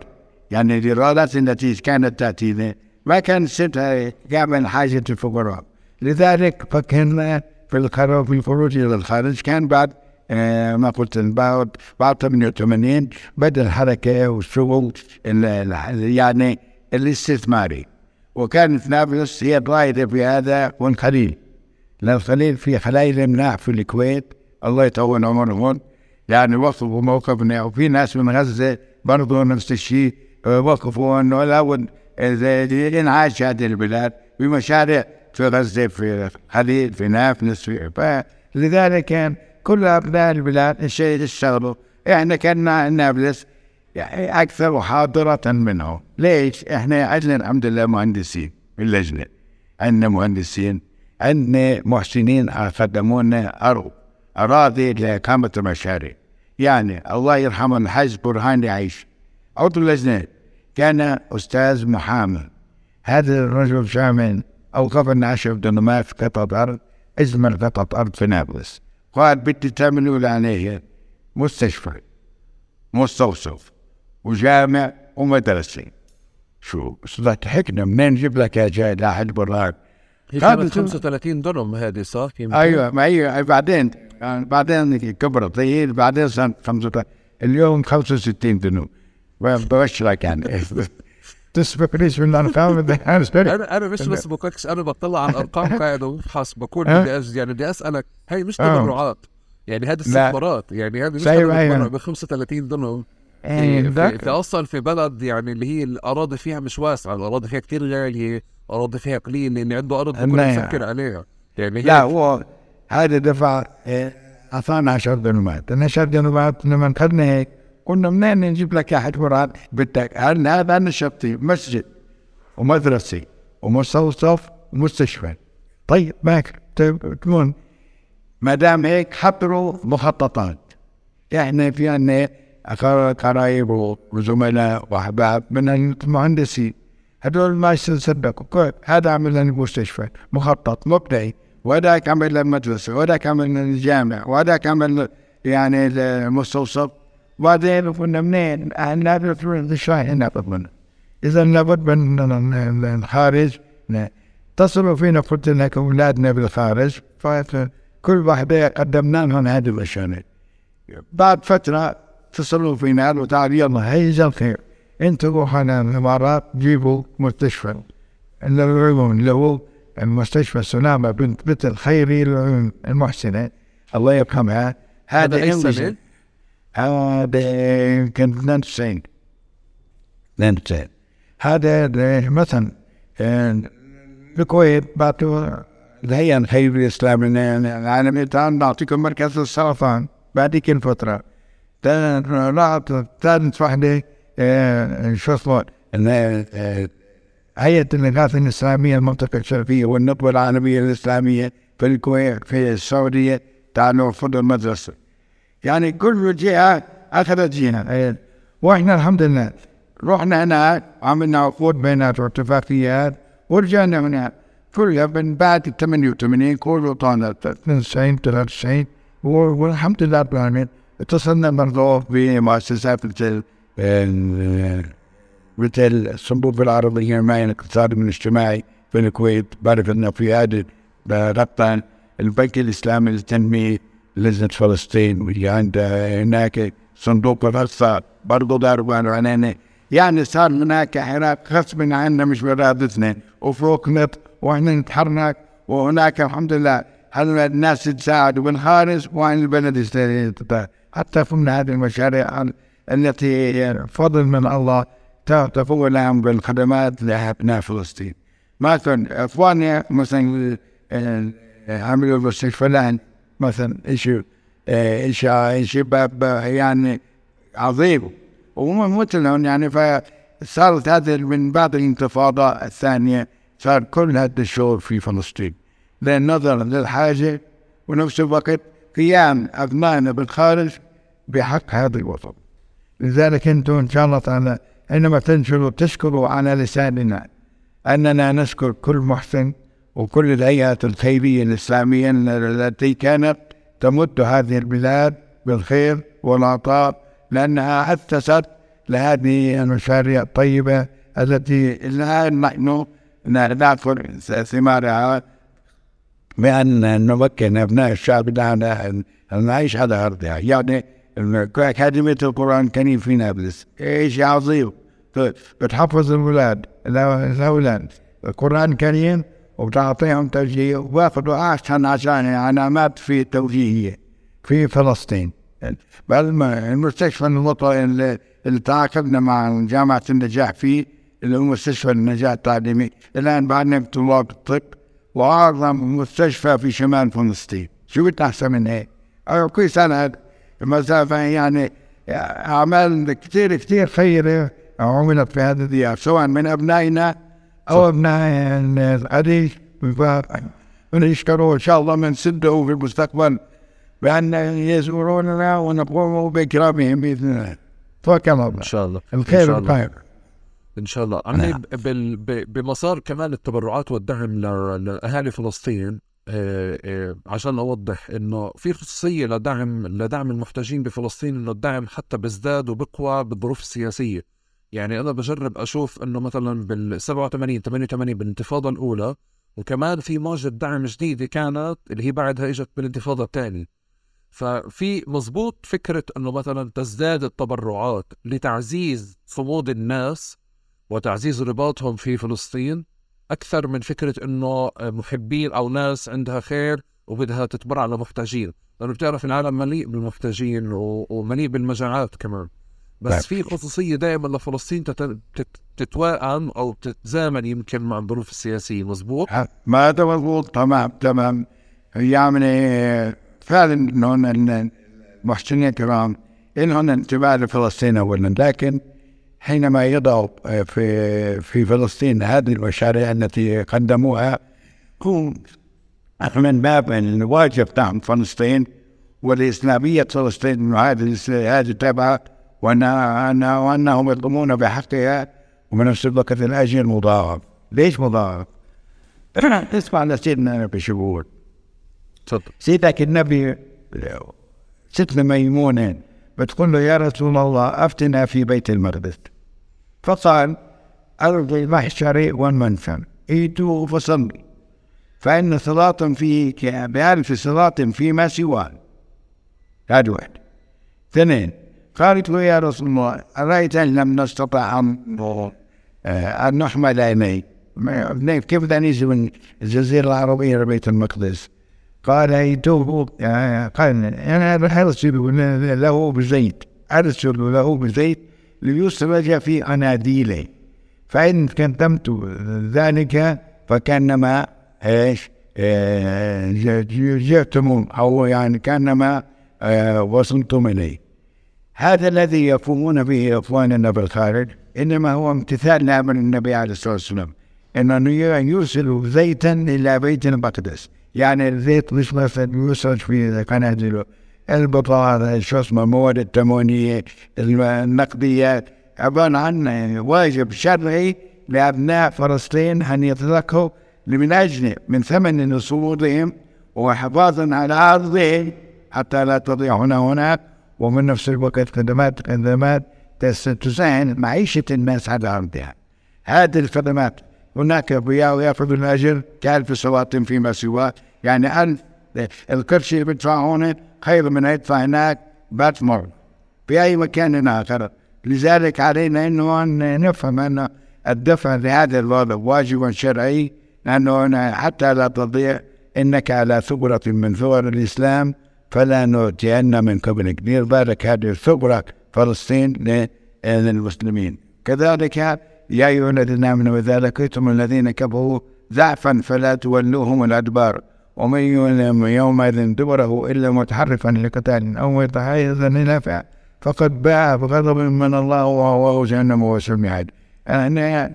يعني الإيرادات التي كانت تأتينا ما كانت ستها كامل حاجة الفقراء. لذلك فكرنا في القرار في الخروج إلى الخارج. كان بعد آه ما قلت بعد بعد 88 بدأ الحركة والشغل ال- ال- يعني الاستثماري. وكانت نابلس هي الرائدة في هذا والخليل لأن الخليل في خلايا مناح في الكويت. الله يطول عمرهم يعني وقفوا موقفنا وفي ناس من غزة برضو نفس الشيء آه، وقفوا انه لابد انعاش هذه البلاد بمشاريع في غزة في الخليل في نابلس فلذلك كان كل أبناء البلاد الشيء اشتغلوا. إحنا كنا نابلس يعني أكثر حاضرة منهم. ليش؟ إحنا عندنا الحمد لله مهندسين في اللجنة عندنا مهندسين عندنا محسنين قدموا لنا أرض أراضي لإقامة المشاريع. يعني الله يرحمه الحاج برهان يعيش عضو اللجنة كان أستاذ محامي. هذا الرجل شامل أوقف الناشر دنمارك في قطعة أرض أجمل قطعة أرض في نابلس. قال بدي تعملوا لي مستشفى مستوصف. وجامع ومدرسة شو ضحكنا منين نجيب لك يا جاي لاحد برهان هي كانت شو- 35 درهم هذه صح؟ أيوه ما هي بعدين يعني بعدين كبرت هي بعدين صار 35 اليوم 65 دنو ببشرك يعني (laughs) تسبق ليش من الأرقام (laughs) أنا أنا مش بس بقولكش أنا بطلع على الأرقام (laughs) قاعد وبفحص أه؟ بدي. يعني بدي أسألك هي مش أه. تبرعات يعني هذه استثمارات يعني هذه مش أيوة، حدا أيوة. ب 35 درهم إيه، في, في, أصلا في بلد يعني اللي هي الأراضي فيها مش واسعة الأراضي فيها كثير غاليه أراضي فيها قليلة اللي عنده أرض بكون نعم. يفكر عليها. يعني لا هو هذا دفع اعطانا 10 دنومات ال 10 دنومات لما أخذنا هيك قلنا منين نجيب لك احد قران بدك؟ هل هذا نشطي مسجد ومدرسة ومستوصف ومستشفى. طيب ماك تكون ما دام هيك حضروا مخططات. إحنا في عنا قرايب وزملاء وأحباب من المهندسين. هذول ما يصدقوا هذا عمل لنا مستشفى مخطط مبدئي. وهذاك عمل لنا مدرسه وهذاك عمل الجامع وهذاك عمل يعني المستوصف. وبعدين قلنا منين؟ الشاي هنا منه. اذا لابد من الخارج. اتصلوا فينا قلت لك أولادنا بالخارج. فكل واحدة قدمنا لهم هذه الأشياء. بعد فترة اتصلوا فينا قالوا تعال يلا هيجا الخير أنتوا روحوا على الامارات جيبوا مستشفى. العيون اللي هو المستشفى سلامة بنت بنت الخيري المحسنة. الله يرحمها. هذا اي سنة؟ هذا يمكن 92 92 هذا مثلا الكويت بعتوا الهيئة الخيرية الإسلامية العالمية تعال نعطيكم مركز السرطان بعديك الفترة. طلعت ثالث وحدة شو اسمه هيئة الإغاثة الإسلامية المنطقة الشرقية والنطوة العالمية الإسلامية في الكويت في السعودية تعالوا خذوا المدرسة يعني كل جهة أخذت جهة وإحنا الحمد لله رحنا هناك عملنا عقود بينات واتفاقيات ورجعنا هناك كلها من بعد 88 كله طالع 92 93 والحمد لله رب العالمين اتصلنا برضه بمؤسسات مثل مثل الصندوق العربية للحماية الاقتصادي والاجتماعي في الكويت بعرف انه في هذا ربطا البنك الاسلامي للتنمية لجنة فلسطين واللي هناك صندوق الرصة برضه داروا علينا يعني صار هناك حراك غصب عنا مش بإرادتنا وفوق نط وإحنا نتحرك وهناك الحمد لله هل الناس تساعد من خارج وعن البلد حتى فمنا هذه المشاريع التي فضل من الله تقوم لهم بالخدمات لأبناء فلسطين. مثلا إخواني مثلا عملوا المستشفى الان مثلا شيء شيء شيء يعني عظيم. وهم مثلهم يعني فصارت هذه من بعد الانتفاضة الثانية صار كل هذا الشغل في فلسطين. لأن نظرا للحاجة ونفس الوقت قيام أبنائنا بالخارج بحق هذا الوطن. لذلك أنتم إن شاء الله تعالى حينما تنشروا تشكروا على لساننا أننا نشكر كل محسن وكل الهيئات الخيرية الإسلامية التي كانت تمد هذه البلاد بالخير والعطاء لأنها أسست لهذه المشاريع الطيبة التي الآن نحن نأكل ثمارها بأن نمكن أبناء الشعب لنا أن نعيش على أرضها. يعني أكاديمية القرآن الكريم في نابلس. شيء عظيم. بتحفظ الأولاد الأولاد القرآن الكريم وبتعطيهم توجيه وباخذوا أحسن عشان علامات في التوجيهية في فلسطين. بل المستشفى الوطني اللي, اللي تعاقدنا مع جامعة النجاح فيه اللي هو مستشفى النجاح التعليمي. الآن بعدنا طلاب الطب وأعظم مستشفى في شمال فلسطين. شو بدنا أحسن من هيك؟ كل سنة مسافة يعني أعمال كثير كثير خيرة عملت في هذا الديار سواء من أبنائنا أو أبناء العريش ونشكره إن شاء الله من سده في المستقبل بأن يزوروننا ونقوم بإكرامهم بإذن الله. توكل الله. إن شاء الله. الخير والخير. إن شاء الله عمي. بمسار كمان التبرعات والدعم لأهالي فلسطين آه، آه، عشان أوضح إنه في خصوصية لدعم لدعم المحتاجين بفلسطين إنه الدعم حتى بيزداد وبقوى بالظروف السياسيه يعني أنا بجرب أشوف إنه مثلا بال 87 88 بالانتفاضة الأولى وكمان في موجة دعم جديدة كانت اللي هي بعدها إجت بالانتفاضة الثانية ففي مزبوط فكرة أنه مثلا تزداد التبرعات لتعزيز صمود الناس وتعزيز رباطهم في فلسطين. أكثر من فكرة أنه محبين أو ناس عندها خير وبدها تتبرع لمحتاجين. لأنه بتعرف العالم مليء بالمحتاجين ومليء بالمجاعات كمان. بس طيب. في خصوصية دائما لفلسطين تتوائم أو تتزامن يمكن مع الظروف السياسية. مزبوط؟ ما هذا مزبوط. تمام تمام. يعني فعلا إنه المحسنين الكرام لهم انتماء لفلسطين اولا. لكن حينما يضعوا في في فلسطين هذه المشاريع التي قدموها هم من باب الواجب تاع فلسطين والإسلامية فلسطين وهذه هذه تبعها وأن وأنهم يقومون بحقها ومن نفس الوقت الأجر مضاعف. ليش مضاعف؟ (coughs) اسمع لسيدنا بيقول تفضل. سيدك النبي ستنا ميمونة بتقول له يا رسول الله أفتنا في بيت المقدس. فقال أرض المحشر والمنفر ايتوا فصلوا فإن صلاة فيه بألف صلاة فيما سواه. هذا واحد. اثنين قالت له يا رسول الله أرأيت إن لم نستطع أن آه، أن نحمل إليه كيف نيجي من الجزيرة العربية لبيت المقدس؟ قال ايتوه آه، قال أنا أرسل له بزيت. أرسل له بزيت. ليسرج في أناديله. فإن كتمت ذلك فكأنما إيش؟ آه، جئتم أو يعني كأنما آه، وصلتم إليه. هذا الذي يفهمون به اخواننا بالخارج إنما هو امتثال لأمر النبي عليه الصلاة والسلام. إنه يرسل زيتا إلى بيت المقدس. يعني الزيت مش مثلا يسرج في قناديله. البطاطا شو اسمه المواد التموينيه النقديات عبارة عن واجب شرعي لأبناء فلسطين أن يتذكروا من أجل من ثمن نصورهم وحفاظا على أرضهم حتى لا تضيع هنا هناك. ومن نفس الوقت خدمات خدمات تسهل معيشة الناس على أرضها. هذه الخدمات هناك يأخذ الأجر كألف صلاة فيما سواه. يعني ألف القرش اللي بيدفع هنا خير من يدفع هناك بات مرة في أي مكان آخر. لذلك علينا أنه أن نفهم أن الدفع لهذا الوضع واجب شرعي لأنه حتى لا تضيع إنك على ثغرة من ثغر الإسلام فلا نؤتين من قبلك بالك هذه ثغرة فلسطين للمسلمين. كذلك يا أيها الذين آمنوا إذا لقيتم الذين كفروا ضعفا فلا تولوهم الأدبار. ومن يولهم يومئذ دبره إلا متحرفا لقتال أو متحيزا إلى فعل فقد باع بغضب من الله وهو جهنم وسمعت أن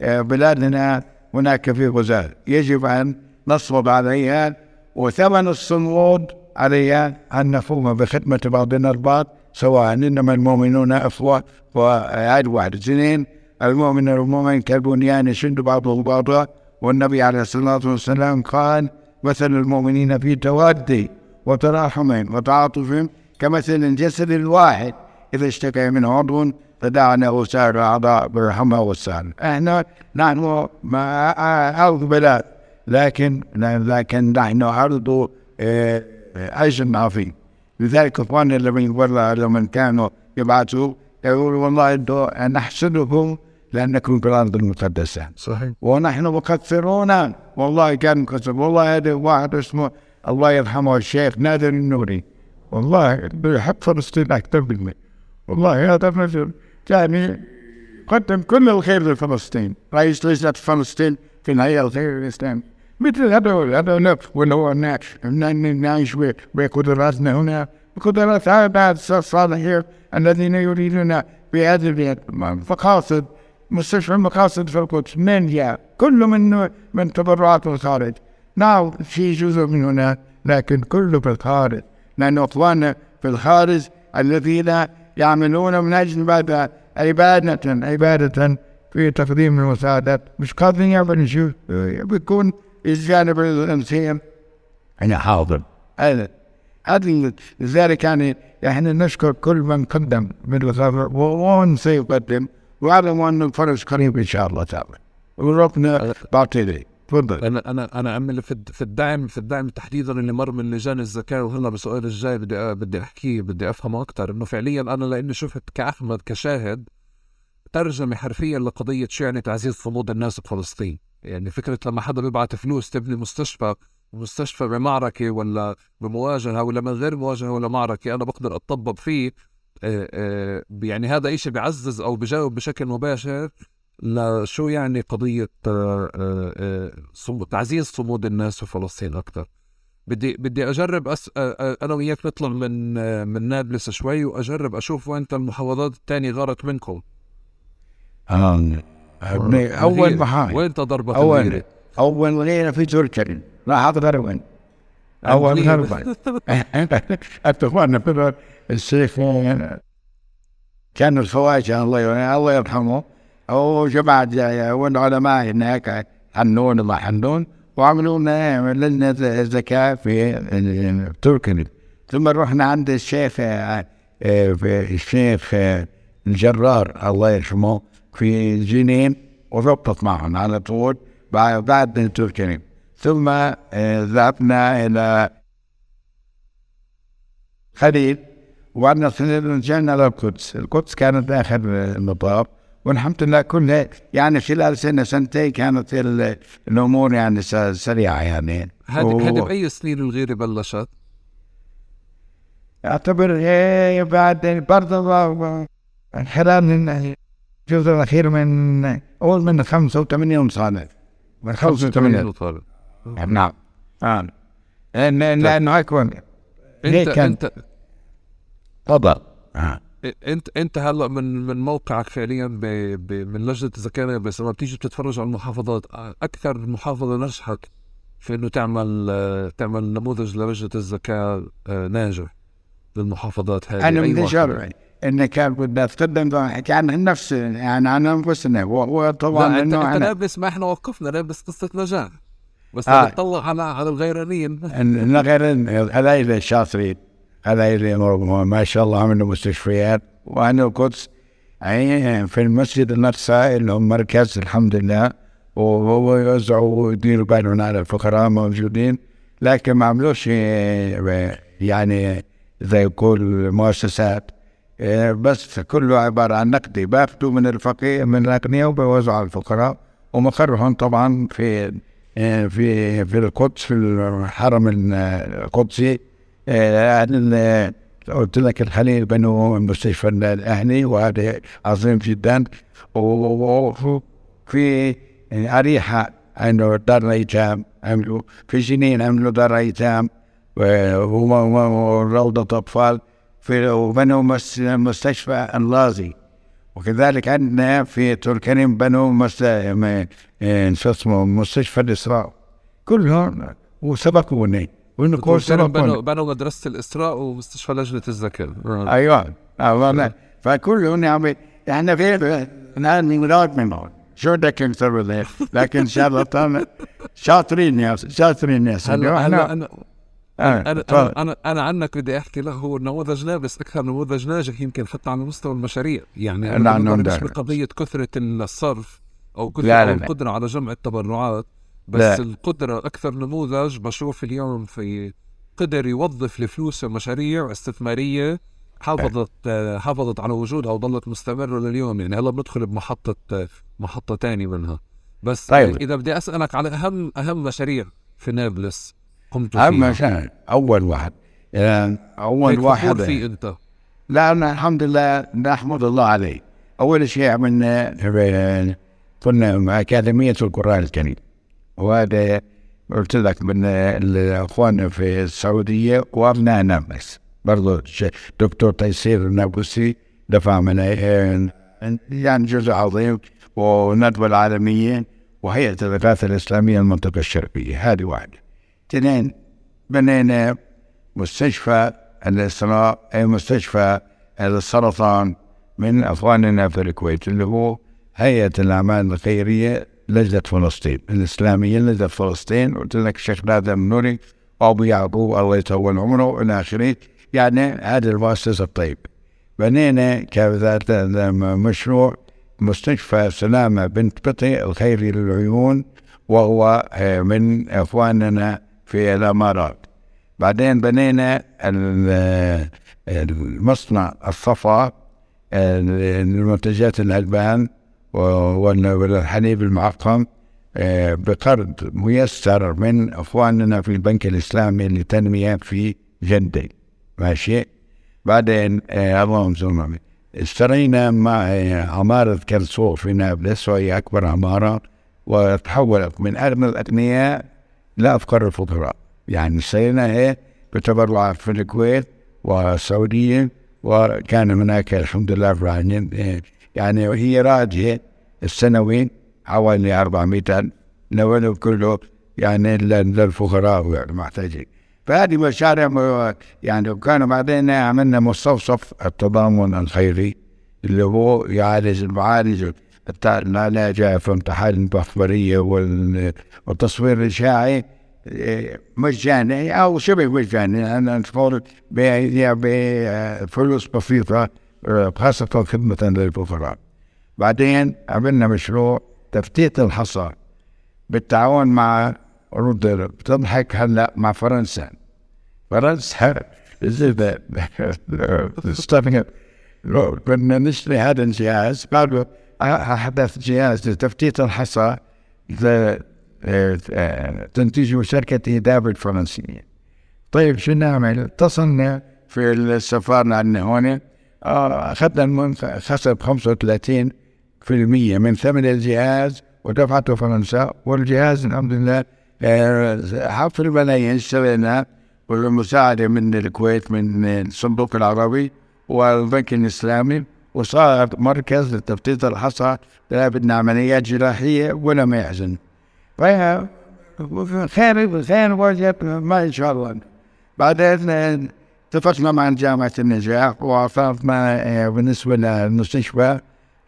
بلادنا هناك في غزال يجب أن نصمد عليها وثمن الصمود عليها أن نقوم بخدمة بعضنا البعض سواء إنما المؤمنون أخوة وعاد واحد اثنين المؤمن والمؤمن كالبنيان يشد بعضه بعضا. والنبي عليه الصلاة والسلام قال مثل المؤمنين في توادي وتراحم وتعاطف كمثل الجسد الواحد. إذا اشتكى من عضو فدعنا سائر الأعضاء بالرحمة والسلام. إحنا نحن ما أرض بلاد لكن لكن نحن أرض آه، أجر عظيم. لذلك إخواننا والله لما كانوا يبعثوا يقولوا والله نحسدكم لأنكم في الأرض المقدسة. صحيح. ونحن مقصرون والله كان مقصر والله هذا واحد اسمه الله يرحمه الشيخ نادر النوري. والله بيحب فلسطين أكثر مني. والله هذا رجل يعني قدم كل الخير لفلسطين. رئيس لجنة فلسطين في الهيئة الخير الإسلامي. مثل هذا هذا نفس ولا هو نعيش نعيش بقدراتنا هنا. بقدرات هذا الصالحين الذين يريدون بهذه المقاصد مستشفى المقاصد في القدس من جاء كله من من تبرعات الخارج. نعم في جزء من هنا لكن كله في الخارج. لأن إخواننا في الخارج الذين يعملون من أجل ماذا؟ عبادة عبادة في تقديم المساعدات. مش قادرين يعملوا شيء. بيكون الجانب الإنساني أنا حاضر. هذا هذه لذلك يعني إحنا نشكر كل من قدم من ومن سيقدم واعلم ان الفرج قريب إن شاء الله تعالى. وربنا بعطيني تفضل. أنا أنا أنا عمل في في الدعم في الدعم تحديدا اللي مر من لجان الزكاة وهلا بسؤال الجاي بدي بدي أحكيه بدي افهمه أكثر إنه فعليا أنا لأني شفت كأحمد كشاهد ترجمة حرفيا لقضية شو يعني تعزيز صمود الناس بفلسطين. يعني فكرة لما حدا بيبعت فلوس تبني مستشفى مستشفى بمعركة ولا بمواجهة ولا من غير مواجهة ولا معركة أنا بقدر اتطبب فيه. يعني هذا إشي بيعزز أو بجاوب بشكل مباشر لشو يعني قضية آه، آه، آه، تعزيز صمود الناس في فلسطين أكثر بدي بدي أجرب أس... أ- أ- أنا وياك نطلع من من نابلس شوي وأجرب أشوف وين المحافظات الثانية غارت منكم آه. الغيرة. محل وين ضربت أول الغيرة؟ أول غيرة في تركيا لاحظ غروين أول الغيرة. غروين (laughs) في الشيخ كان الخواجه الله ي- الله يرحمه. وجماعة والعلماء هناك حنون الله حنون وعملوا لنا لجنة الزكاة في تركيا. ثم رحنا عند الشيخ آه، في الشيخ آه، الجرار الله يرحمه في جنين وضبطت معهم على طول بعد تركيا. ثم آه، ذهبنا إلى خليل. وبعدنا رجعنا للقدس القدس. كانت آخر المطاف والحمد لله كلها يعني خلال سنة سنتين كانت ال- الأمور يعني سريعة يعني. هذه و- هذه بأي سنين الغيره بلشت؟ أعتبر هي بعد برضه خلال الجزء الأخير من أول من 85 سنة. من 85 طالب. نعم. نعم. لأن- لأنه اكبر انت؟ انت تفضل. آه. أنت أنت هلا من من موقعك فعليا ب... ب... من لجنة الزكاه بس لما بتيجي بتتفرج على المحافظات أكثر محافظة نجحت في إنه تعمل آه، تعمل نموذج للجنة الزكاه آه، ناجح للمحافظات هذه. أنا ان كان بدنا نتقدم حكي عن نفس يعني عن أنفسنا. وهو طبعا لا أنت إنه أنت لابس ما إحنا وقفنا لابس قصة نجاح بس آه. آه. تطلع على على الغيرانيين غير هذول الشاطرين هذول ما شاء الله عملوا مستشفيات. وأنا القدس في المسجد الاقصى اللي هم مركز الحمد لله. وهو يوزعوا ويديروا بالهم على الفقراء موجودين. لكن ما عملوش يعني زي كل مؤسسات. بس كله عبارة عن نقدي باخذوا من الفقير من الأغنياء وبيوزعوا على الفقراء. ومقرهم طبعا في في في القدس في الحرم القدسي. ال- قلت لك الخليل بنوا المستشفى الأهلي وهذا عظيم جدا. وفي أريحة عملوا دار أيتام عملوا في جنين عملوا دار أيتام و- و- و- وروضة أطفال في وبنوا مس- مستشفى الغازي. وكذلك عندنا في تركيا بنوا شو اسمه مستشفى الإسراء. كلهم وسبقوني والنقول بنوا بنوا مدرسة الإسراء ومستشفى لجنة الزكاه. أيوه والله فكلهم يعني إحنا في الان ميلاد منهم شو بدك نسوي ذا؟ لكن إن شاء الله طبعاً شاطرين يا شاطرين يا سيدي هلا أنا آه، أنا. أنا أنا, أنا عنك بدي أحكي له هو نموذج لابس أكثر نموذج ناجح يمكن حتى على مستوى المشاريع يعني نعم، بنظري مش. بقضية كثرة الصرف أو كثره لا، لا. القدره على جمع التبرعات بس لا. القدرة أكثر نموذج بشوف اليوم في قدر يوظف الفلوس في مشاريع استثمارية حافظت آه، حافظت على وجودها وظلت مستمرة لليوم. يعني هلا بندخل بمحطة آه، محطة ثانية منها. بس طيب. إذا بدي أسألك على أهم أهم مشاريع في نابلس أهم فيها. عشان أول واحد. يعني أول واحد. فيه أنت. لا أنا الحمد لله نحمد الله عليه. أول شيء عملنا آه، كنا مع أكاديمية القرآن الكريم. وهذا قلت لك من الأخوان في السعودية وأبنائنا بس برضو ش- دكتور تيسير النابلسي دفع من يعني جزء عظيم والندوة العالمية وهيئة الإغاثة الإسلامية المنطقة الشرقية. هذه واحدة. اثنين بنينا مستشفى الإسراء أي مستشفى السرطان من أخواننا في الكويت اللي هو هيئة الأعمال الخيرية لجنة فلسطين. الإسلامية لجنة فلسطين قلت لك الشيخ نادم نوري وأبو يعقوب الله يطول عمره إلى آخره يعني هذه المؤسسة الطيب. بنينا كذات مشروع مستشفى سلامة بنت بطي الخيري للعيون وهو آه، من إخواننا في الإمارات. بعدين بنينا ال- المصنع الصفا لمنتجات الألبان. والحليب المعقم آه، بقرض ميسر من أخواننا في البنك الإسلامي للتنميه في جده ماشي؟ بعدين آه، اللهم صل. اشترينا مع آه، عمارة كرسور في نابلس وهي أكبر عمارة وتحولت من أغنى الأغنياء لأفقر الفقراء. يعني صرنا إيه؟ بتبرعات في الكويت والسعودية وكان هناك الحمد لله رب العالمين إيه، يعني هي راجعة السنوي حوالي 400 ألف كله يعني للفقراء والمحتاجين فهذه مشاريع يعني وكانوا بعدين عملنا مستوصف التضامن الخيري اللي هو يعالج المعالج العلاج في امتحان المخبرية والتصوير الإشاعي إيه، مجاني أو شبه مجاني. أنا نقول بفلوس بسيطة خاصة خدمة للفقراء بعدين عملنا مشروع تفتيت الحصى بالتعاون مع روتر بتضحك هلا مع فرنسا فرنسا كنا نشتري هذا الجهاز قالوا حدث جهاز لتفتيت الحصى تنتجه شركة إيداب الفرنسية طيب شو نعمل؟ اتصلنا في السفارة عندنا هون أخذنا خصب 35 في المية من ثمن الجهاز ودفعته فرنسا والجهاز الحمد لله حفر الملايين اشتريناه والمساعدة من الكويت من الصندوق العربي والبنك الإسلامي وصار مركز لتفتيت الحصى بدنا عمليات جراحية ولا ما يحزن. خير خير ما إن شاء الله. بعدين اتفقنا مع جامعة النجاح وعرفنا بالنسبة للمستشفى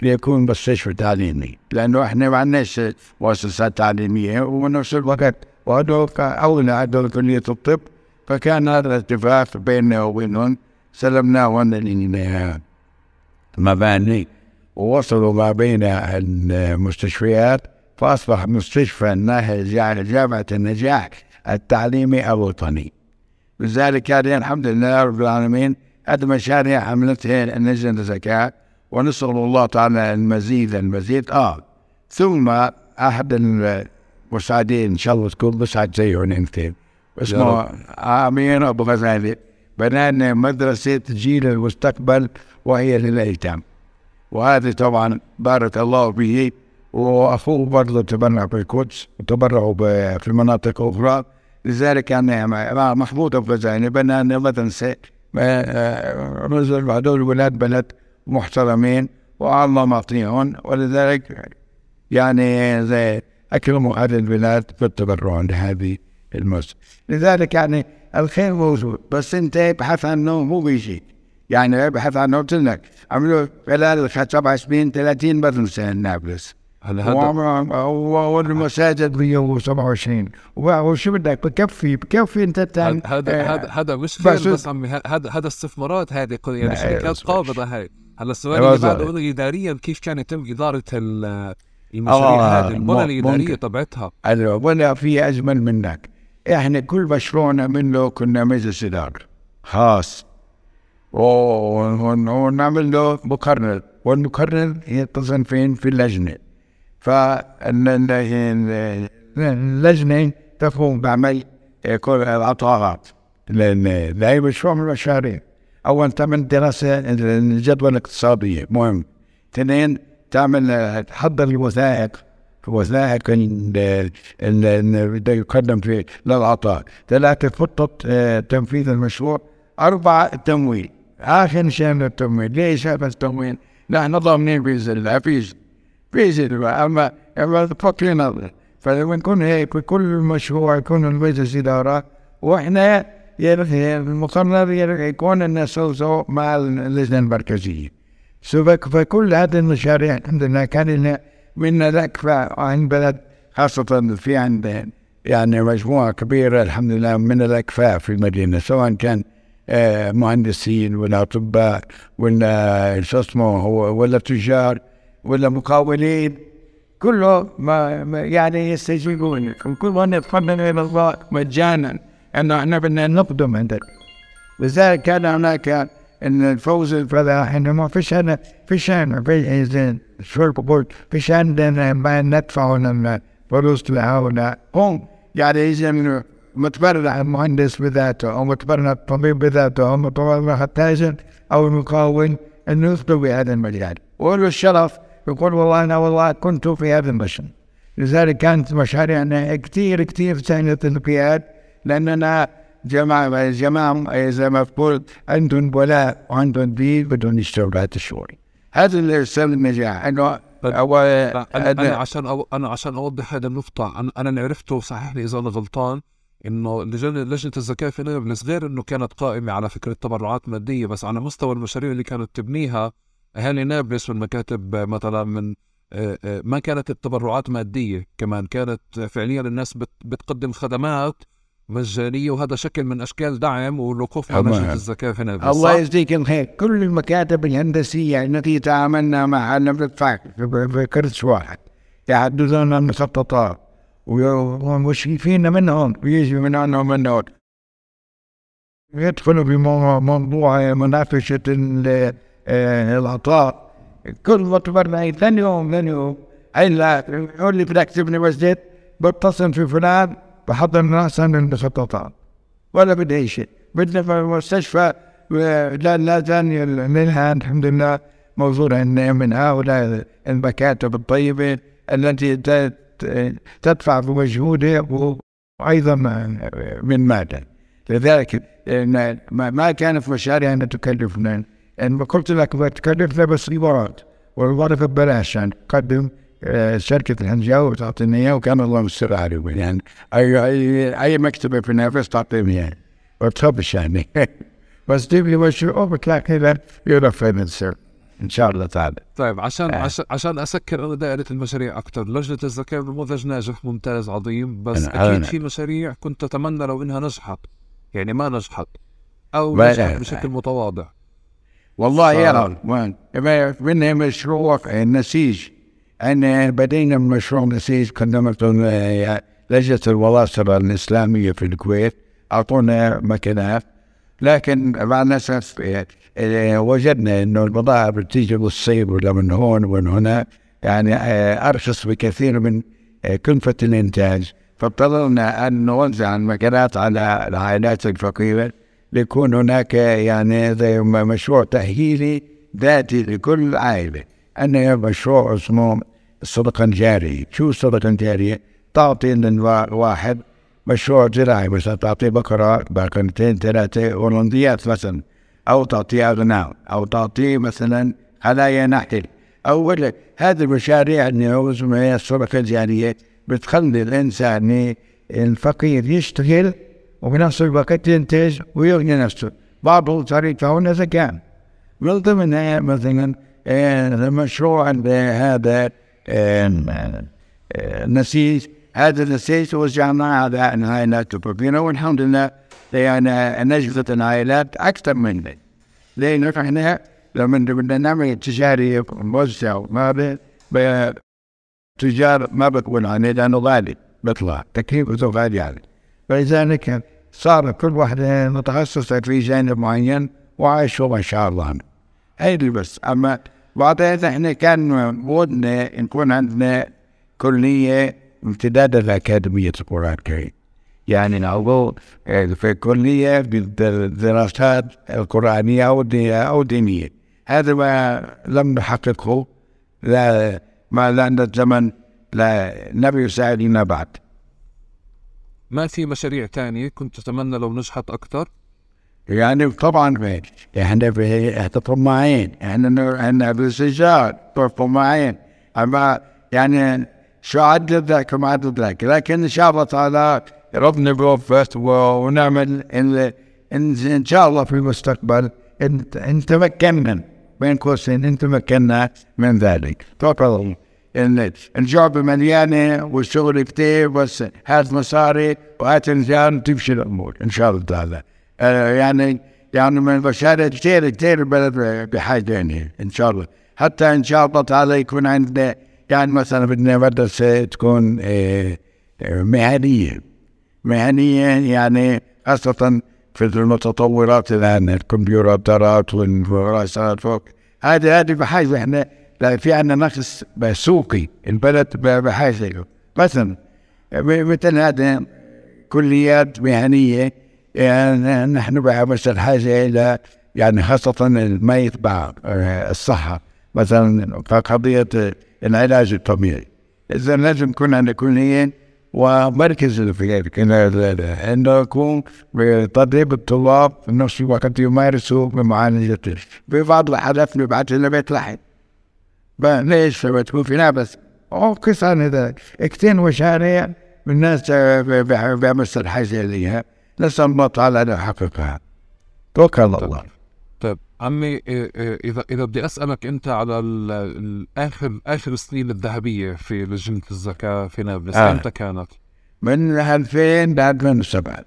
ليكون مستشفى تعليمي. لأنه إحنا ما عندناش مؤسسات تعليمية ونفس الوقت وهذول أولى هذول كلية الطب فكان هذا الاتفاق بيننا وبينهم. سلمناهم المباني ووصلوا ما بين المستشفيات فأصبح مستشفى يعني جامعة النجاح التعليمي الوطني لذلك هذه الحمد لله رب العالمين هذه مشاريع عملتها لجنة الزكاة ونسأل الله تعالى المزيد المزيد آه. ثم أحد المساعدين إن شاء الله تكون مساعد زيهم أنت. اسمه آمين أبو غزالي. بنانا مدرسة جيل المستقبل وهي للايتام وهذا طبعا بارك الله به وأخوه برضه تبرع في القدس وتبرعوا في المناطق أخرى لذلك مع محمود غزالي بنانا مدرسه نزل هذول الولاد بلد محترمين والله معطيهم ولذلك يعني زي اكرموا هذه البلاد بالتبرع لهذه المس لذلك يعني الخير موجود بس أنت ابحث عنه مو بيجيك يعني ابحث عنه قلت لك عملوا خلال سبع سنين 30 مدرسه نابلس هلا هذا والمساجد 127 وشو بدك؟ بكفي بكفي أنت هذا هذا هذا مش بس عمي هذا هذا استثمارات هذه يعني شركات قابضة هاي. هلا السؤال اللي بعده اداريا كيف كان يتم إدارة المشاريع هذه؟ البنى الإدارية تبعتها البنى في اجمل منك. إحنا كل مشروع نعمل كنا مجلس اداره خاص. ونعمل له مقرر. والمقرر يتصل فين؟ في اللجنة. فاللجنه تقوم بعمل كل العطاءات لأي مشروع من المشاريع؟ أول تعمل دراسة الجدوى الاقتصادية مهم. اثنين تعمل تحضر الوثائق وثائق اللي يقدم في للعطاء ثلاثة خطة تنفيذ المشروع أربعة التمويل. آخر شيء التمويل ليش هذا التمويل؟ نحن ضامنين في زل في في زل أما أما فكرنا فلما نكون هيك كل مشروع يكون المجلس إدارة وإحنا المقرر يكون الناس مع اللجنة المركزية فكل هذه المشاريع الحمد لله كان لنا من الأكفاء عن بلد خاصة في عند يعني مجموعة كبيرة الحمد لله من الأكفاء في المدينة. سواء كان آه، مهندسين ولا أطباء ولا شو اسمه ولا تجار. ولا مقاولين كله ما يعني يستجيبون. كل من يتقدم إلى الله مجانا. أنه إحنا بدنا نقدم عندك لذلك كان هناك إن الفوز الفلاح انه ما فيش أنا فيش أنا في بقول فيش عندنا ما ندفع لنا فلوس لهؤلاء. هم يعني اذا متبرع المهندس بذاته أو متبرع الطبيب بذاته أو متبرع التاجر أو المقاول إنه يخدم بهذا المجال. وله الشرف يقول والله أنا والله كنت في هذا المشروع لذلك كانت مشاريعنا كثير كثير سهلة القياد لأننا جماعة جماعة زي ما بقول عندهم ولاء وعندهم دين بدهم يشتغلوا هذا الشغل هذا اللي سبب النجاح انه هو أنا, أنا عشان أو أنا عشان أوضح هذه النقطة أنا أنا اللي عرفته صححني إذا أنا غلطان إنه لجنه لجنة الزكاه في نابلس غير إنه كانت قائمة على فكرة تبرعات مادية بس على مستوى المشاريع اللي كانت تبنيها اهالي نابلس والمكاتب مثلا من آه، آه، ما كانت التبرعات مادية كمان كانت فعليا الناس بتقدم خدمات مجانية وهذا شكل من أشكال دعم والوقوف على لجنه الزكاة في نابلس. الله يجزيك الخير. كل المكاتب الهندسية التي تعاملنا معها لم تدفع في كرش واحد يحدثون عن مخططات ومشرفين منهم ويجي من عنهم منهم يدخلوا في موضوع مناقشة العطاء. كل ما تبرنا ثاني يوم ثاني يوم. إلا يقول لي بدك تبني مسجد؟ بتصل في فلان بحضر الناس عن المخططات ولا بدي أي شيء. بدنا في المستشفى. لا لا ثاني للآن الحمد لله موجود عندنا من هؤلاء المكاتب الطيبة التي تدفع بمجهودها وأيضا من ماذا لذلك ما كانت مشاريعنا تكلفنا. يعني قلت لك تكلفنا بس ريبارات والوظيفة ببلاش يعني تقدم آه، شركة الهنجاوي وتعطيني إياه وكان الله مستر عليه يعني أي أي مكتبة في نافس تعطيني إياه ما يعني (laughs) بس تجيب لي مشروع بتلاقي السر. إن شاء الله تعالى. طيب عشان آه. عشان أسكر أنا دائرة المشاريع أكثر لجنة الذكاء نموذج ناجح ممتاز عظيم. بس أنا أكيد أنا. في مشاريع كنت أتمنى لو إنها نجحت. يعني ما نجحت. أو نجحت بشكل متواضع. والله. يا وين؟ منها مشروع النسيج. أنا بدينا مشروع نسيج قدمته لجنة الولاصرة الإسلامية في الكويت. أعطونا مكانات لكن مع الأسف آه، وجدنا إنه البضائع بتيجي بالصيب ولا من هون ومن هنا يعني آه، أرخص بكثير من آه، كلفة الإنتاج. فاضطررنا أن نوزع المكانات على العائلات الفقيرة. ليكون هناك يعني زي مشروع تأهيلي ذاتي لكل عائلة. أن مشروع اسمه الصدقة الجارية شو الصدقة الجارية؟ تعطي للواحد مشروع زراعي مثلا تعطيه بقرة بقرتين ثلاثة هولنديات مثلا أو تعطيه أغنام أو تعطيه مثلا خلايا نحل. أو هذه المشاريع اللي هي الصدقة الجارية بتخلي الإنسان الفقير يشتغل وبنفس الوقت ينتج ويغني نفسه بعضه طريقة هنا زكاة من ضمنها مثلا المشروع هذا النسيج هذا النسيج وزعناه على العائلات الفقيرة والحمد لله يعني نجدت العائلات أكثر مني. لأن إحنا لما بدنا نعمل تجاري موزع ما تجار ما بتكون عليه لأنه غالي بيطلع تكلفته غالي يعني. فلذلك صار كل واحد متخصص في جانب معين وعايشه ما شاء الله. هي اللي بس. أما بعدين إحنا كان ودنا نكون عندنا كلية امتداد الأكاديمية القرآن الكريم. يعني نقول في كلية بالدراسات القرآنية أو دينية. هذا ما لم نحققه لا ما لأن الزمن لا لم يساعدنا بعد. ما في مشاريع تانية كنت أتمنى لو نجحت أكثر؟ يعني طبعا إحنا في طماعين إحنا إحنا بالسجاد طماعين أما يعني شو عدل ذاك وما عدل ذاك لكن إن شاء الله تعالى ربنا بيوفق ونعمل ان ان شاء الله في المستقبل ان تمكنا بين قوسين إن تمكنا من ذلك. توكل ان الجعبه مليانة والشغل كثير بس هات مصاري وهات انسان تمشي الأمور إن شاء الله تعالى. آه يعني يعني من المشاريع كثير كثير البلد بحاجه يعني إن شاء الله. حتى إن شاء الله تعالى يكون عندنا يعني مثلا بدنا مدرسة تكون آه مهنية. مهنية يعني خاصة في المتطورات الآن الكمبيوترات والراسات فوق هذه هذه بحاجة إحنا في عندنا نقص سوقي البلد بحاجة مثلا مثل هذا كليات مهنية يعني نحن مثلا حاجة إلى يعني خاصة ما يتبع آه، الصحة. مثلا قضية العلاج الطبيعي. إذا لازم يكون عندنا كلية ومركز انه يكون بتدريب الطلاب في نفس الوقت يمارسوا بمعالجة في بعض الحالات نبعث لنا بيت لحم ليش بتكون في بس أو قصة هذا. كثير مشاريع الناس بيمس الحاجة ليها. نسأل الله تعالى أن يحققها توكل على الله. طيب عمي اذا إذا بدي أسألك أنت على الآخر اخر السنين الذهبية في لجنة الزكاة في نابلس. آه. أمتى كانت؟ من 2000 ل 2007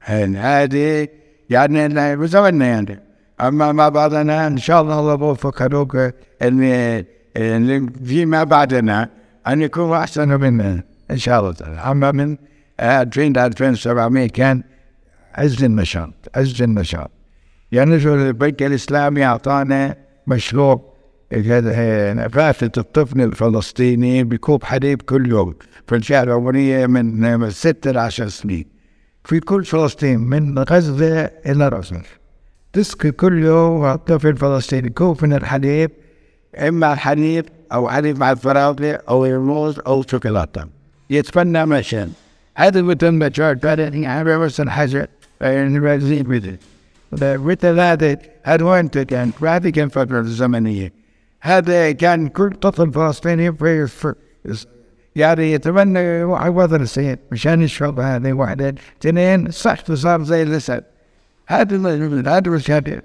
هذه يعني بزمننا يعني. أما ما بعدنا إن شاء الله الله بوفق هذوك اللي اللي فيما بعدنا أن يكونوا أحسن منا إن شاء الله تعالى. أما من 2000 ل 2700 كان عز النشاط عز النشاط. يعني البنك الإسلامي أعطانا مشروع نفاثة الطفل الفلسطيني بكوب حليب كل يوم في الفئة العمرية من ستة ل 10 سنين. في كل فلسطين من غزة إلى رأس تسقي كل يوم الطفل الفلسطيني كوب من الحليب إما حليب أو حليب مع الفراولة أو الموز أو شوكولاتة. يتفنى مشان. هذا مثل ما جار يعني مثلا حاجة يعني مثل هذا هذا كان هذه كان فترة الزمنية هذا كان كل طفل فلسطيني في يعني يتمنى يروح وطن السيد مشان يشرب هذه واحدة. اثنين صحته صار زي الأسد. هذا هذا مشان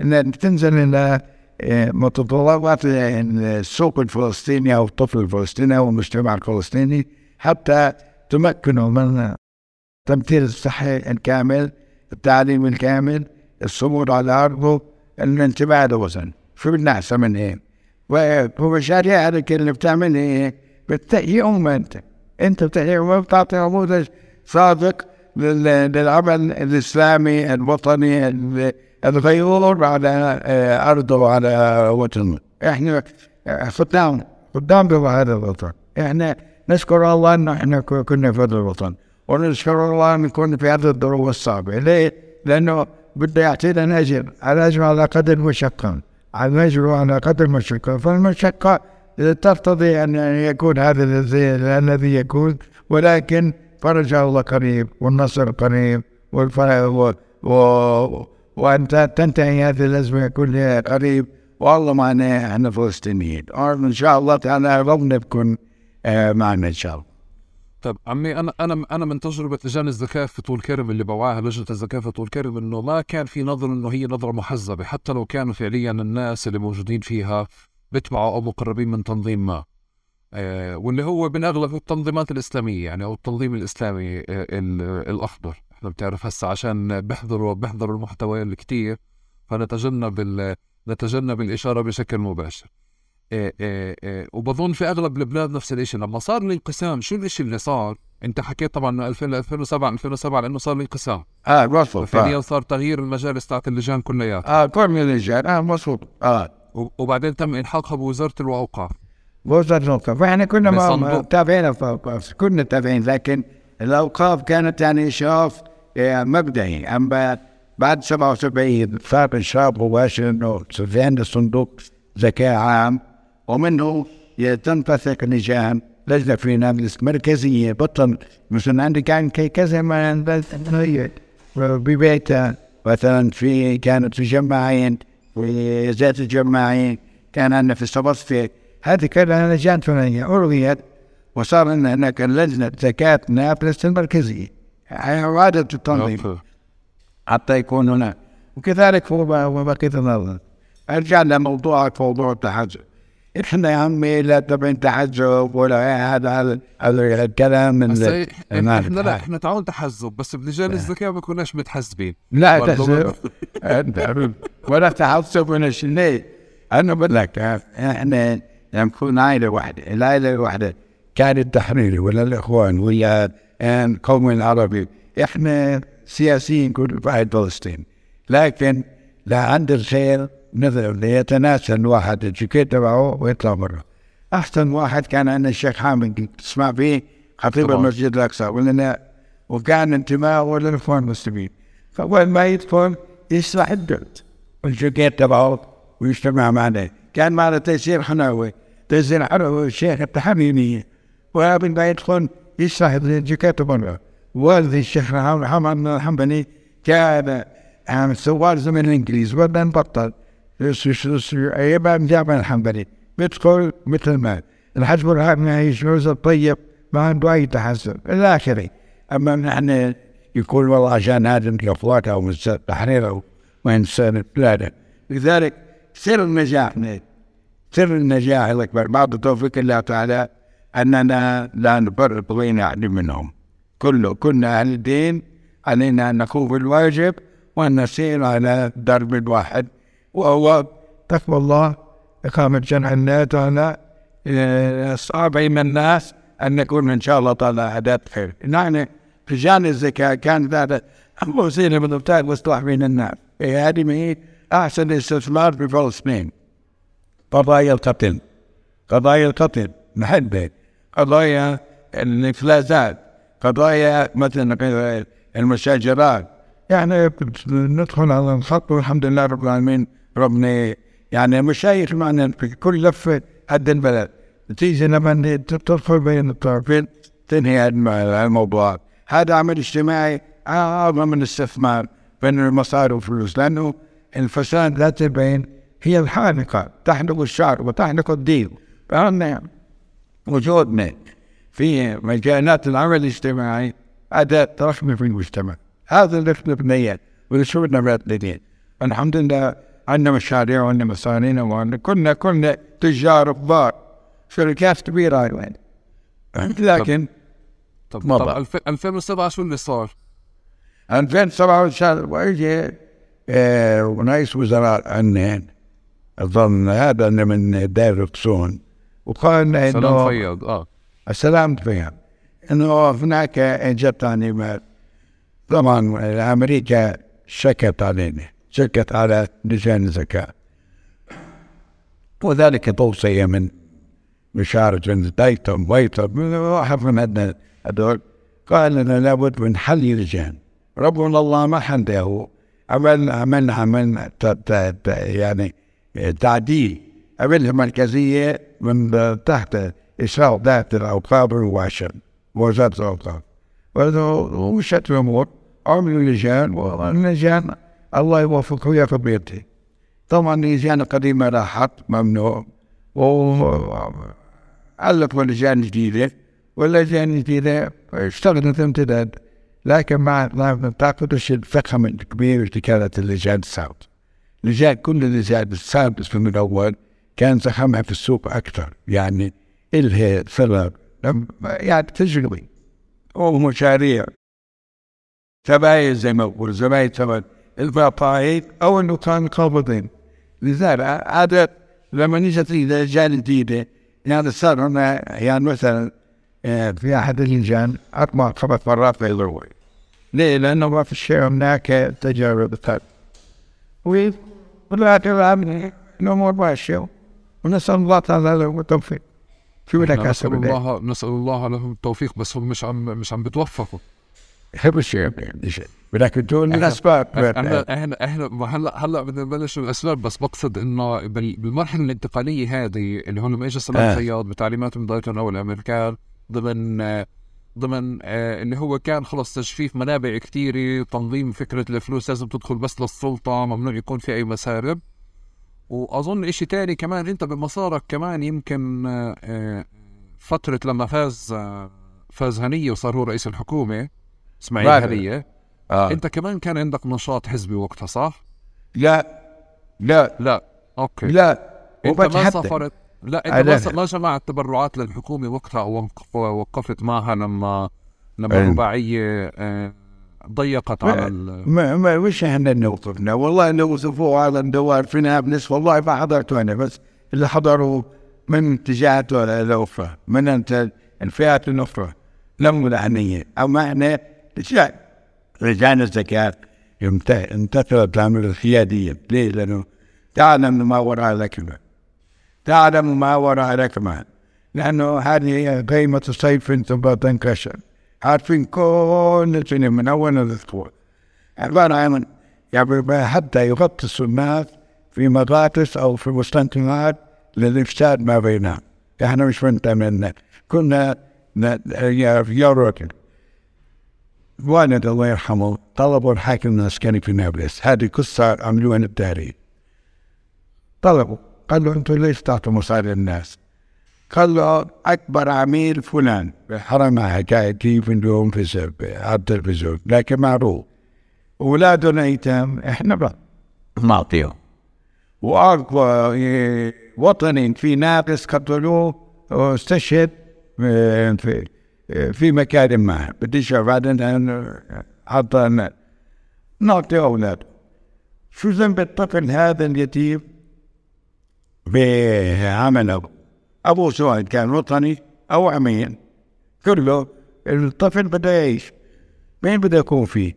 إن تنزل إلى آه، متطلبات السوق الفلسطيني أو الطفل الفلسطيني أو المجتمع الفلسطيني حتى تمكنه من التمثيل الصحي الكامل التعليم الكامل الصمود على أرضه الانتباه للوطن شو بدنا أحسن من هيك ومشاريع هذيك اللي بتعمل إيه؟ أمة أنت. أنت بتحيي أمة بتعطي نموذج صادق للعمل الإسلامي الوطني الغيور على آه، أرضه وعلى وطنه. إحنا خدام خدام بهذا الوطن. إحنا نشكر الله أن إحنا كنا في هذا الوطن. ونشكر الله أن كنا في هذه الظروف الصعبة. ليه؟ لأنه بده يعطينا أجر الأجر على قدر المشقة الأجر على قدر المشقة فالمشقة تقتضي أن يكون هذا الذي يكون. ولكن فرج الله قريب والنصر قريب والفرج و... وأن تنتهي هذه الأزمة كلها قريب. والله معنا إحنا فلسطينيين إن شاء الله تعالى ربنا بكون آه، معنا إن شاء الله. طيب عمي أنا أنا أنا من تجربه لجان الزكاة في طول كرم اللي بوعاها لجنة الزكاة في طول كرم إنه ما كان في نظره إنه هي نظرة محزبة حتى لو كانوا فعليا الناس اللي موجودين فيها بيتبعوا أو مقربين من تنظيم ما. واللي هو من أغلب التنظيمات الإسلامية يعني أو التنظيم الإسلامي آه الأخضر. إحنا بتعرف هسه عشان بيحضروا بيحضروا المحتوى الكتير فنتجنب نتجنب الإشارة بشكل مباشر. إيه إيه إيه وبظن في أغلب البلاد نفس الشيء لما صار الانقسام شو الشيء اللي صار؟ أنت حكيت طبعا من 2000 ل 2007 2007 لأنه صار الانقسام آه مظبوط فعليا آه. صار تغيير المجالس تاعت اللجان كلياتها. آه كل اللجان آه مظبوط آه. وبعدين تم الحاقها بوزاره الأوقاف. وزاره الاوقاف إحنا كنا تابعين كنا تابعين لكن الأوقاف كانت يعني اشراف آه، مبدئي. أما بعد 77 صار اشراف مباشر إنه في عندنا صندوق زكاه عام ومنه تنفتح لجان لجنة في نابلس مركزية بطل مثلا عندي كان كذا ما ببيتها مثلا في كانت في جماعين في ذات الجماعين كان عندنا في الصبصفة هذه كلها لجان فلانية ألغيت وصار عندنا هناك لجنة زكاة نابلس المركزية. إعادة التنظيم حتى يكون هناك. وكذلك هو بقية النظر. أرجع لموضوعك موضوع التحزب إحنا يا عمي لا تبعين تحزب ولا هذا هذا الكلام من إحنا لا إحنا تعاون تحزب بس بلجان الذكاء ما كناش متحزبين. لا تحزب. ولا تحزب ولا شيء؟ أنا بقول لك إحنا نكون عائله واحدة العائله الواحده كان التحريري ولا الإخوان ولا القوم العربي إحنا سياسيين كل في فلسطين لكن لا عند الخير نظر ليتناسى الواحد. الجيكيت تبعه؟ ويطلع برا. أحسن واحد كان عندنا الشيخ حامد تسمع فيه؟ خطيب المسجد الأقصى. ولا وكان انتماءه للاخوان المسلمين. فأول ما يدخل يشرح الدرس الجيكيت تبعه؟ ويجتمع معنا. كان معنا تيسير حناوي تيسير حناوي الشيخ التحريري. وقبل ما يدخل يشرح الجيكات مرة والدي الشيخ محمد الحنبلي كان عام سوار زمن الإنجليز وبعدين بطل. أيام جامع الحنبلي. بيدخل مثل ما الحج برهان يعيش الطيب ما عنده أي تحسن إلى آخره. أما نحن يقول والله عشان هذا الافلاك أو التحرير أو ما انسان لذلك سر النجاح سر النجاح الاكبر بعد توفيق الله تعالى أننا لا نفرط بين احد منهم. كله كنا أهل الدين علينا أن نقوم بالواجب وأن نسير على درب واحد وهو تقوى الله إقامة جمع الناس على صعب من الناس أن نكون إن شاء الله تعالى أداة خير. يعني في جانب الزكاة كان هذا وسيلة من الإبتاع والإصلاح بين الناس. هذه أحسن استثمار في فلسطين قضايا القتل. قضايا القتل. محبة قضايا الإفلاسات قضايا مثلا المشاجرات. يعني ندخل على الخط والحمد لله رب العالمين. ربنا يعني مشايخ معنا في كل لفة قد البلد. تيجي لما تدخل بين الطرفين تنهي الموضوع. هذا عمل اجتماعي أعظم من الاستثمار بين المصاري والفلوس لأنه الفساد ذات البين هي الحانقة تحرق الشعر وتحرق الدين. فأنا وجودنا في مجالات العمل الاجتماعي أداة رحمة في المجتمع. هذا اللي نبنيه واللي شفنا بعد الحمد لله عندنا مشاريع وعندنا مصانع وعندنا كنا كنا تجار كبار شركات كبيرة أيضا. لكن طب طب 2007 شو اللي صار؟ 2007 واجي آه ورئيس وزراء عنا أظن هذا من داير القصون وقال إنه سلام فياض آه. السلام فياض إنه هناك جت يعني طبعا أمريكا شكت علينا شكت على لجان الزكاة. وذلك توصية من مشارج دايتم ويتم واحد من هذول. قال لنا لابد من حل لجان. ربنا الله ما حده عمل عملنا عملنا يعني تعديل. عملها مركزية من تحت إشراف ذات الأوقاف المباشر وزارة الأوقاف ومشت الأمور. عملوا لجان واللجان الله يوفقه وياك بيته طبعا اللجان القديمة راحت ممنوع. وألفوا لجان جديدة. واللجان الجديدة اشتغلت امتداد. لكن ما ما تعقدش الفخم الكبير اللي كانت اللجان السابقة لجان كل اللجان السابقة من الأول كان زخمها في السوق أكثر. يعني إلها ثمر يعني تجربة ومشاريع تباين زي ما بقول زباين ثمن الفطائر أو أنه كان قابضين. لذلك هذا لما نجت لجان جديدة يعني صار هنا يعني مثلا في أحد اللجان أربع خمس مرات في الروي ليه؟ لأنه ما في شيء هناك تجارب ثانية والآخر الأمور ماشية ونسأل الله تعالى له التوفيق. شو بدك نسأل الله نسأل الله لهم التوفيق بس هم مش عم مش عم بتوفقوا. الشيء بدك تقول الأسباب إحنا إحنا إحنا هلا هلا بدنا نبلش الاسباب بس بقصد إنه بالمرحلة الانتقالية هذه اللي هون لما اجى سلام آه. فياض بتعليمات من دايتون أو الامريكان ضمن ضمن آه اللي هو كان خلص تجفيف منابع كثيرة تنظيم فكرة الفلوس لازم تدخل بس للسلطة ممنوع يكون في أي مسارب. وأظن إشي تاني كمان أنت بمسارك كمان يمكن آه, آه، فترة لما فاز آه فاز هنية وصار هو رئيس الحكومة إسماعيل هنية. آه. أنت كمان كان عندك نشاط حزبي وقتها صح؟ لا لا. لا. أوكي. لا. أنت ما سافرت؟ لا انت ما جمعت تبرعات للحكومة وقتها أو وقفت معها لما لما الرباعيه آه، ضيقت على ال ما, ما مش إحنا نوقفنا؟ والله لو وصفوه على الدوار في نابلس والله ما حضرته أنا بس اللي حضروا من اتجاهات الأخرى من الفئات الأخرى لم العنيه أما إحنا لجان الزكاة انتقلت تعمل القيادية ليه؟ لأنه تعلم ما وراء الأكمة تعلم ما وراء الأكمة لأنه هذه قيمة الصيف ثم تنكشر عارفين كل سنة من أول الأسبوع. عبارة عن يعني حتى يغطس الناس في مغاطس أو في مستنقعات للإفساد ما بينهم. إحنا مش منتمين كنا راجل والد الله يرحمه طلبوا الحاكم العسكري في نابلس. هذه قصة عملوها بالتاريخ طلبوا. قال له أنتم ليش تعطوا مصاري للناس؟ قال له أكبر عميل فلان. حرم حكايه كيف اليوم في على التلفزيون لكن معروف. اولادنا ايتام إحنا نعطيهم. وأقوى وطني في نابلس قتلوه واستشهد في في مكان ما. بديش بعدين حتى نعطي اولاده شو ذنب الطفل هذا اليتيم؟ بعمل أبوه أبوه سواء كان وطني أو عمين كله الطفل بده يعيش. مين بده يكون فيه؟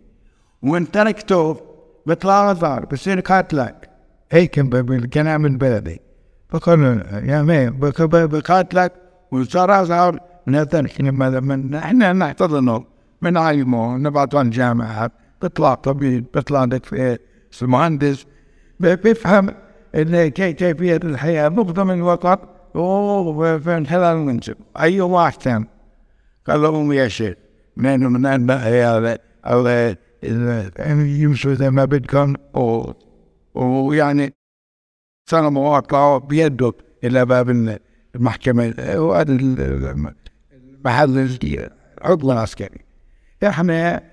وإن تركته بيطلع صار بصير قاتلك هيك كان من بلدي. فقال يا مين؟ بقاتلك وصار صار من هذا من إحنا نحتضنه بنعلمه نبعثه على الجامعات بيطلع طبيب بيطلع دكتور مهندس. بيفهم كيفية الحياة من الوقت وفي خلال المنصب أي واحد كان قال لهم يا شيخ. من من هذا يمشوا زي ما بدكم. ويعني صار مواقع بيده إلى باب المحكمة. وهذا المحل العضو العسكري إحنا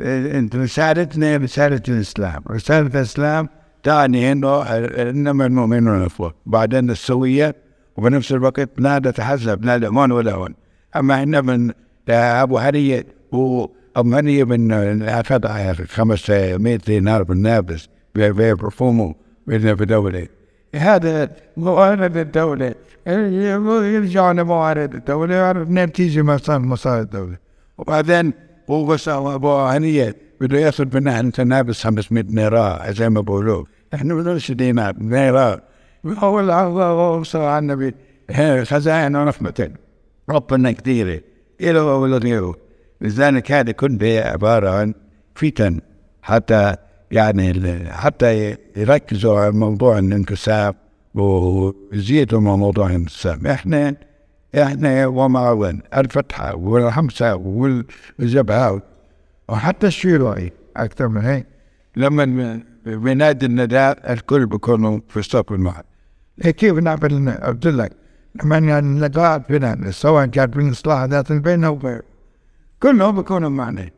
انت رسالتنا رسالة الإسلام. رسالة الإسلام تعني انه إنما المؤمنون اخوه بعدين السوية وبنفس الوقت لا نتحزب لا لهون ولا هون. أما إحنا من أبو هنيه أبو هنيه من اخذ 500 دينار بالنابلس بفرفومه في دولة هذا موارد الدولة. يرجعوا لموارد الدولة نتيجة مصاري الدولة. وبعدين هو بس أبو هنيه بده ياخذ منها انت نابس 500 دينار زي ما بقولوا إحنا بدناش دينار دينار هو الله صلى على النبي. خزائن ورحمة ربنا كثيرة. إله ولا غيره. لذلك هذا كله عبارة عن فتن. حتى يعني حتى يركزوا على موضوع الانكسار ويزيدوا من موضوع الانكسار. إحنا إحنا ومعون الفتحة والحمسة والجبهة وحتى الشيوعي أكثر من هيك. لما بنادي النداء الكل بيكونوا في الصف المعد كيف نعمل قلت لك لما اللقاء بيننا سواء كانت من إصلاح ذات البين أو غيره كلهم بيكونوا معنا.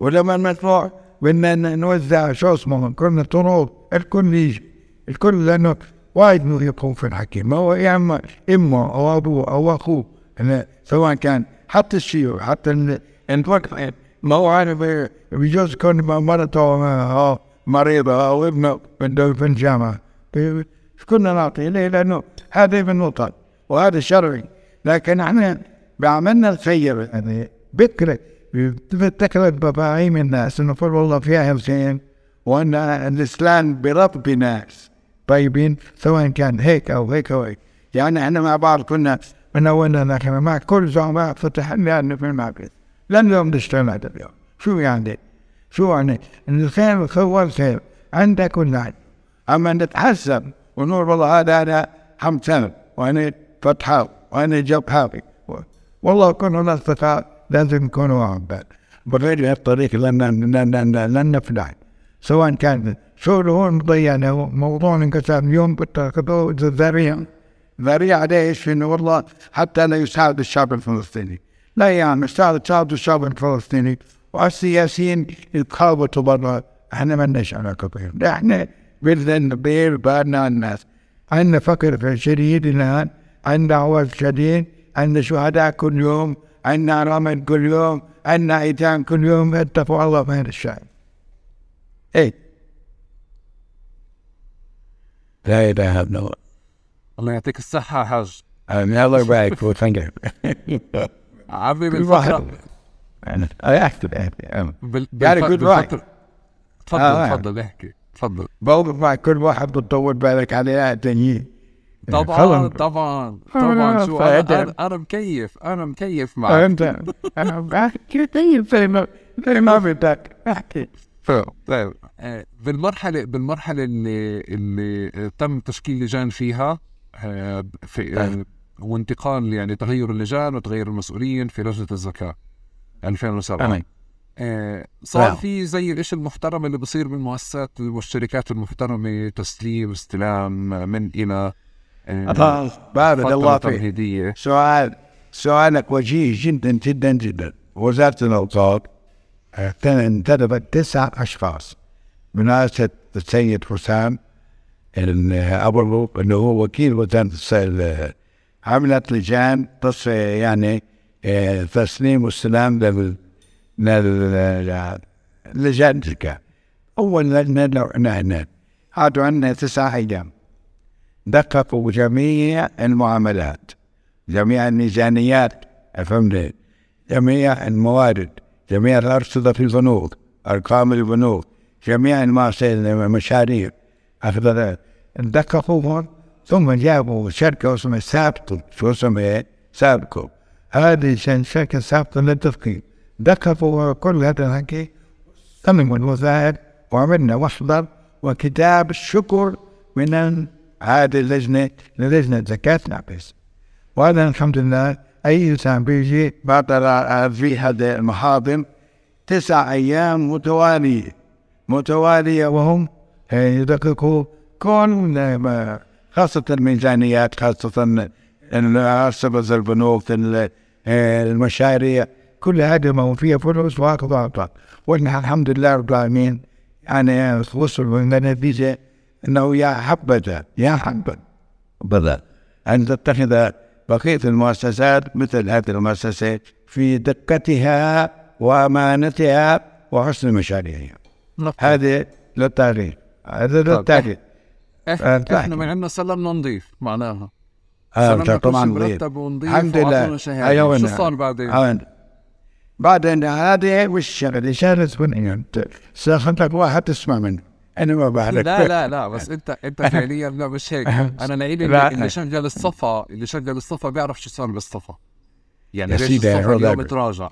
ولما نطلع بدنا نوزع شو اسمه كنا طرود الكل يجي الكل لأنه وايد يكون في الحكي ما هو يا أما امه أو أبوه أو أخوه سواء كان حتى الشيوخ حتى الوقت ما هو عارف بيجوز يكون مرته آه، مريضة أو ابنه في الجامعة كنا نعطيه ليه؟ لأنه هذا ابن وطن وهذا شرعي. لكن إحنا بعملنا الخير. يعني بكرة بتكلم بفاهيم الناس انه والله فيها خير وإن الإسلام برب ناس طيبين سواء كان هيك أو هيك أو هيك. يعني إحنا مع بعض كنا من أولنا لكن مع كل زعماء فتحنا في المعبد. لن يوم نشتغل هذا اليوم. شو يعني؟ شو يعني؟ إن الخير هو الخير عندك ولا أما نتحسب ونقول والله هذا أنا حمد سنة وأنا فتحة وأنا جبهة. والله كنا الاصدقاء لازم يكونوا عم بعد. بغير هالطريق لن لن لن, لن نفلح سواء كان شو هون ضيعنا موضوع انكسر اليوم بتاخذوه ذريعة ذريعة ليش؟ انه والله حتى لا يساعد الشعب الفلسطيني. لا يعني يساعد الشعب الفلسطيني والسياسيين يتخابطوا برا أحنا ما لناش علاقة بهم إحنا نبير بالنا الناس. عندنا فقر شديد الآن. عندنا عوز شديد. عندنا شهداء كل يوم. عندنا رمل كل يوم. عندنا ايتام كل يوم. اتقوا الله في هذا الشيء إيه. لا إله إلا الله. الله يعطيك الصحة يا حاج. الله يبارك فيك. ثانك يو (laughs) عمي بالفترة يعني اكتب يعني. يعني كل واحد. تفضل. آه، تفضل احكي تفضل. بوقف مع كل واحد بتطول بالك عليه تانيين طبعا طبعا طبعا. شو أنا أنا مكيف أنا مكيف معك. أنت. أنا طيب زي ما زي ما بدك. احكي. طيب آه، بالمرحلة بالمرحلة اللي اللي تم تشكيل لجان فيها آه، في آه، وانتقال يعني تغير اللجان وتغير المسؤولين في لجنة الزكاة. 2007 تمام آه، صار نعم. في زي الاشي المحترم اللي بصير بالمؤسسات والشركات المحترمة تسليم استلام من إلى آه، فترة الله فيك. سؤال سؤالك وجيه جدا جدا جدا. وزارة الأوقاف انتدبت تسع أشخاص. برئاسة السيد حسام أبو اللي هو وكيل وزارة الس- عملت لجان يعني آه، تسليم واستلام لل لجان الزكاة أول لجنة لو هناك قعدوا عندنا تسع أيام. دققوا جميع المعاملات. جميع الميزانيات فهمت جميع الموارد جميع الأرصدة في البنوك أرقام البنوك جميع المشاريع. أخذ دققوهم ثم جابوا شركة اسمها سابتو شو اسمها؟ سابكو هذه شركة سابتو للتدقيق دققوا كل هذا الحكي. سلموا الوظائف وعملنا محضر وكتاب الشكر من هذه اللجنة للجنة زكاة نابلس وهذا الحمد لله أي إنسان بيجي بعد في هذه المحاضر تسع أيام متوالية. متوالية وهم يدققوا كل خاصة الميزانيات خاصة الأرصبة البنوك ال- المشاريع كل هذه ما هو فيها فلوس واخذ واعطى ونحن الحمد لله رب العالمين يعني وصلوا لنتيجة أنه يا حبذا يا حبذا. أن تتخذ بقية المؤسسات مثل هذه المؤسسة في دقتها وأمانتها وحسن مشاريعها. هذه للتاريخ هذا للتاريخ إحنا إحنا من عندنا سلمنا نضيف معناها كل طبعا نظيف. ونضيف الحمد لله. أيوة شو. صار بعدين؟ أيوة. بعدين هذه وش شغله بنيان ساخذ لك واحد تسمع منه أنا ما بعرف لا لا لا بس أنت أنت (laughs) فعليا لا مش هيك أنا لا. اللي, اللي شغل الصفا اللي شغل الصفا بيعرف شو صار بالصفا يعني يا ليش سيدي، اليوم. تراجع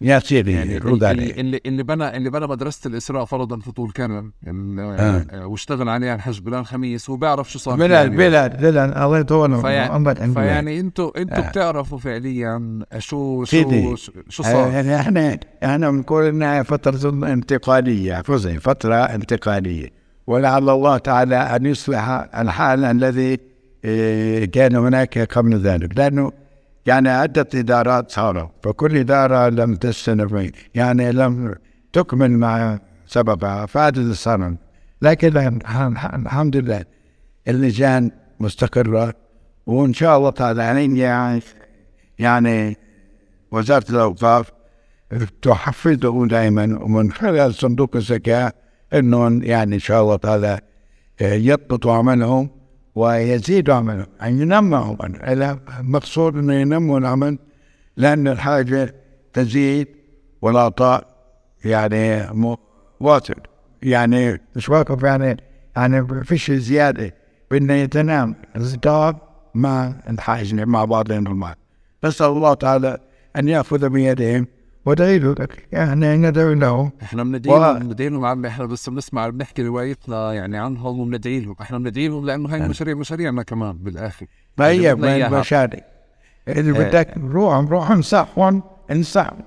يا سيدي يعني رد اللي, عليه اللي اللي بنى اللي بنى مدرسة الإسراء فرضا في طول كرم ال- آه. آه، واشتغل عليها الحج بلال خميس هو بيعرف شو صار بلال. بلال بلال الله يطول فيعني, عمرك عند بلال. فيعني أنتوا أنتوا آه. بتعرفوا فعليا شو سيدي. شو شو, شو صار يعني إحنا إحنا بنقول انها فترة انتقالية فزي فترة انتقالية ولعل الله تعالى أن يصلح الحال الذي إيه، كان هناك قبل ذلك لأنه يعني عدة إدارات صاروا فكل إدارة لم تستمر يعني لم تكمل ما سبقها فهذا اللي صار لكن الح- الحمد لله اللجان مستقرة وإن شاء الله تعالى يعني يعني وزارة الأوقاف تحفزه دائما ومن خلال صندوق الزكاة أنهم يعني إن شاء الله تعالى يضبطوا عملهم. ويزيدوا عملهم يعني ينموا عملهم إلى المقصود أنه ينموا العمل لأن الحاجة تزيد والعطاء يعني واصل. يعني مش واقف؟ يعني يعني فيش زيادة بدنا يتنام. الازداد مع الحاجة مع بعضهم البعض نسأل الله تعالى أن يأخذ بيدهم ودعي له يعني ندعو له. إحنا بندعي بندعي لهم عم إحنا بس بنسمع بنحكي روايتنا يعني عنهم وبندعي لهم إحنا بندعي لهم لأنه هاي المشاريع مشاريعنا كمان بالآخر. ما هي بدنا إياها. من مشاري اللي إيه. بدك روح روح انصحهم انصحهم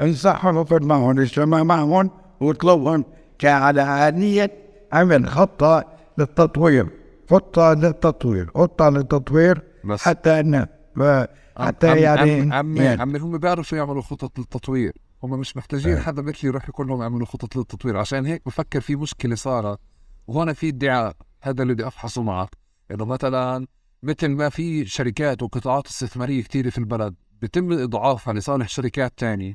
انصحهم وقعد معهم اجتمع معهم واطلبهم كعلى آلية عمل خطة للتطوير. خطة للتطوير. خطة للتطوير بس. حتى ما- حتى عم يعني عم عمي يعني عمي هم بيعرفوا يعملوا خطط للتطوير. هم مش محتاجين إيه. حدا مثلي يروح يقول لهم اعملوا خطط للتطوير. عشان هيك بفكر في مشكلة صارت وهنا في ادعاء هذا اللي بدي أفحصه معك إنه مثلا مثل ما في شركات وقطاعات استثمارية كثيره في البلد بتم إضعافها لصالح شركات تانية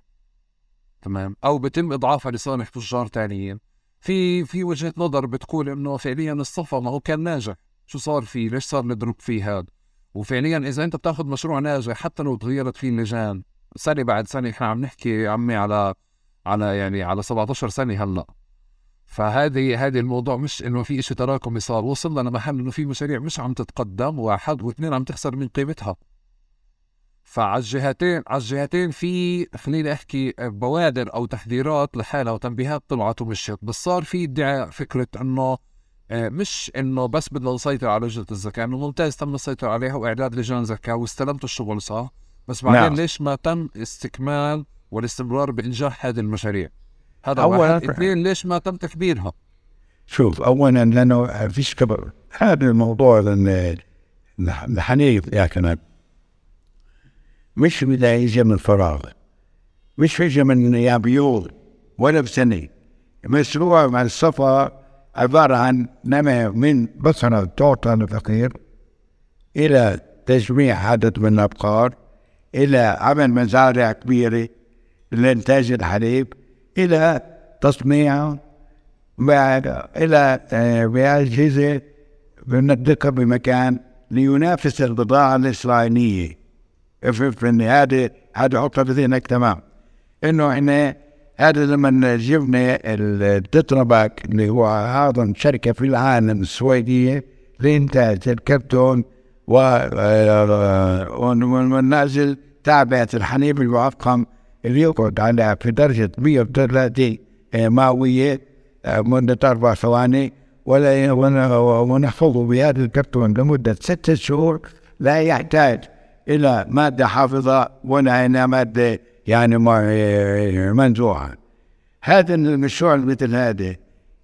تمام؟ أو بتم إضعافها لصالح تجار تانيين. في في وجهة نظر بتقول إنه فعليا الصفا ما هو كان ناجح. شو صار فيه؟ ليش صار نضرب فيه هذا؟ وفعليا إذا أنت بتأخذ مشروع ناجح حتى لو تغيرت فيه اللجان سنة بعد سنة إحنا عم نحكي عمي على على يعني على 17 سنة هلأ. فهذه هذه الموضوع مش إنه في شيء تراكمي صار. وصلنا لمحل إنه في مشاريع مش عم تتقدم واحد واثنين عم تخسر من قيمتها. فعلى الجهتين على الجهتين في خليني أحكي بوادر أو تحذيرات لحالها وتنبيهات طلعت ومشيت. بس صار في ادعاء فكرة إنه مش إنه بس بدنا نسيطر على لجنه الزكاه إنه ممتاز تم السيطرة عليها وإعداد لجان زكاه واستلمتوا الشغل صح؟ بس بعدين نعم. ليش ما تم استكمال والاستمرار بإنجاح هذه المشاريع؟ هذا واحد. اثنين ليش ما تم تكبيرها؟ شوف اولا لأنه فيش كبر. هذا الموضوع الحنيف يا كمان مش بدا يجي من فراغ. مش يجي من أيام يوم ولا بسنه مشروع مع السفر عبارة عن نمى من بصرة توطن الفقير إلى تجميع عدد من الأبقار إلى عمل مزارع كبيرة لإنتاج الحليب إلى تصنيع إلى بأجهزة بنطلقها بمكان لينافس البضاعة الإسرائيلية. في هذا هذا حطها في ذهنك تمام إنه إحنا هذا لما جبنا التتراباك اللي هو أعظم شركة في العالم السويدية. لإنتاج الكرتون والنازل تابعة الحليب المعقم اللي يقعد على في درجة 130 مئوية مدة أربع ثواني. ولا ونحفظه بهذا الكرتون لمدة ستة شهور. لا يحتاج إلى مادة حافظة ولا إلى مادة يعني منزوعة هذا المشروع مثل هذا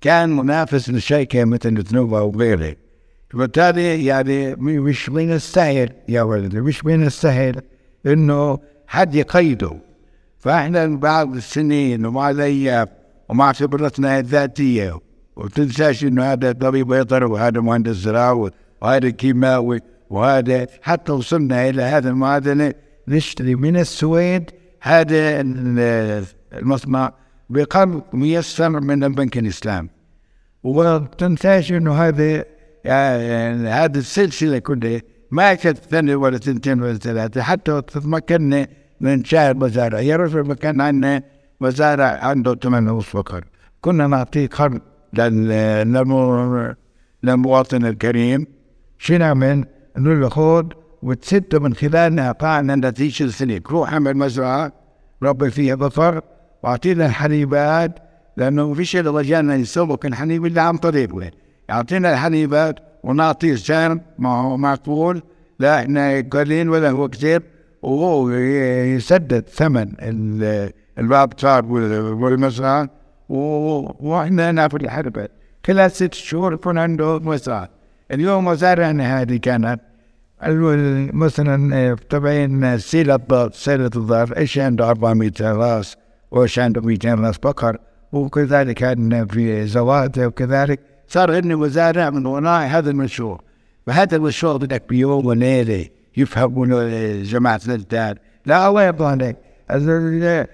كان منافس لشركة مثل تنوبا وغيره وبالتالي يعني مش من السهل يا ولدي مش من السهل إنه حد يقيده. فإحنا بعد السنين ومع الأيام ومع خبرتنا الذاتية وتنساش إنه هذا طبيب بيطري وهذا مهندس زراعه وهذا كيماوي وهذا حتى وصلنا إلى هذا المعادلة. نشتري من السويد هذا المصنع بقرض ميسر من البنك الإسلامي. وتنساش إنه هذا يعني هذه السلسلة كلها ما كانت سنة ولا سنتين ولا ثلاثة حتى تمكنا من شهر مزارع. يا رجل كان عندنا مزارع عنده ثمانية ونص فقر كنا نعطيه قرض للمواطن الكريم. شو نعمل؟ نقول له خذ وتسد من خلال اعطائنا نتيجة السنة روح اعمل مزرعة ربي فيها بقر واعطينا الحليبات لأنه ما فيش إلا رجالنا يسوق الحليب الا عن طريقه يعطينا الحليبات ونعطيه سعر معقول لا إحنا قليل ولا هو كثير وهو يسدد ثمن الباب والمزرعة وإحنا ناخذ الحلبات كل ست شهور يكون عنده مزرعة. اليوم مزارعنا هذه كانت مثلا تبعين سيلة سيلة الضر إيش عنده 400 راس وإيش عنده 200 راس بقر وكذلك كان في زواده وكذلك صار عندنا مزارع من وراء هذا المشروع. فهذا المشروع بدك بيوم وليلة يفهمون جماعة الإنتاج لا الله يرضى عليك. هذول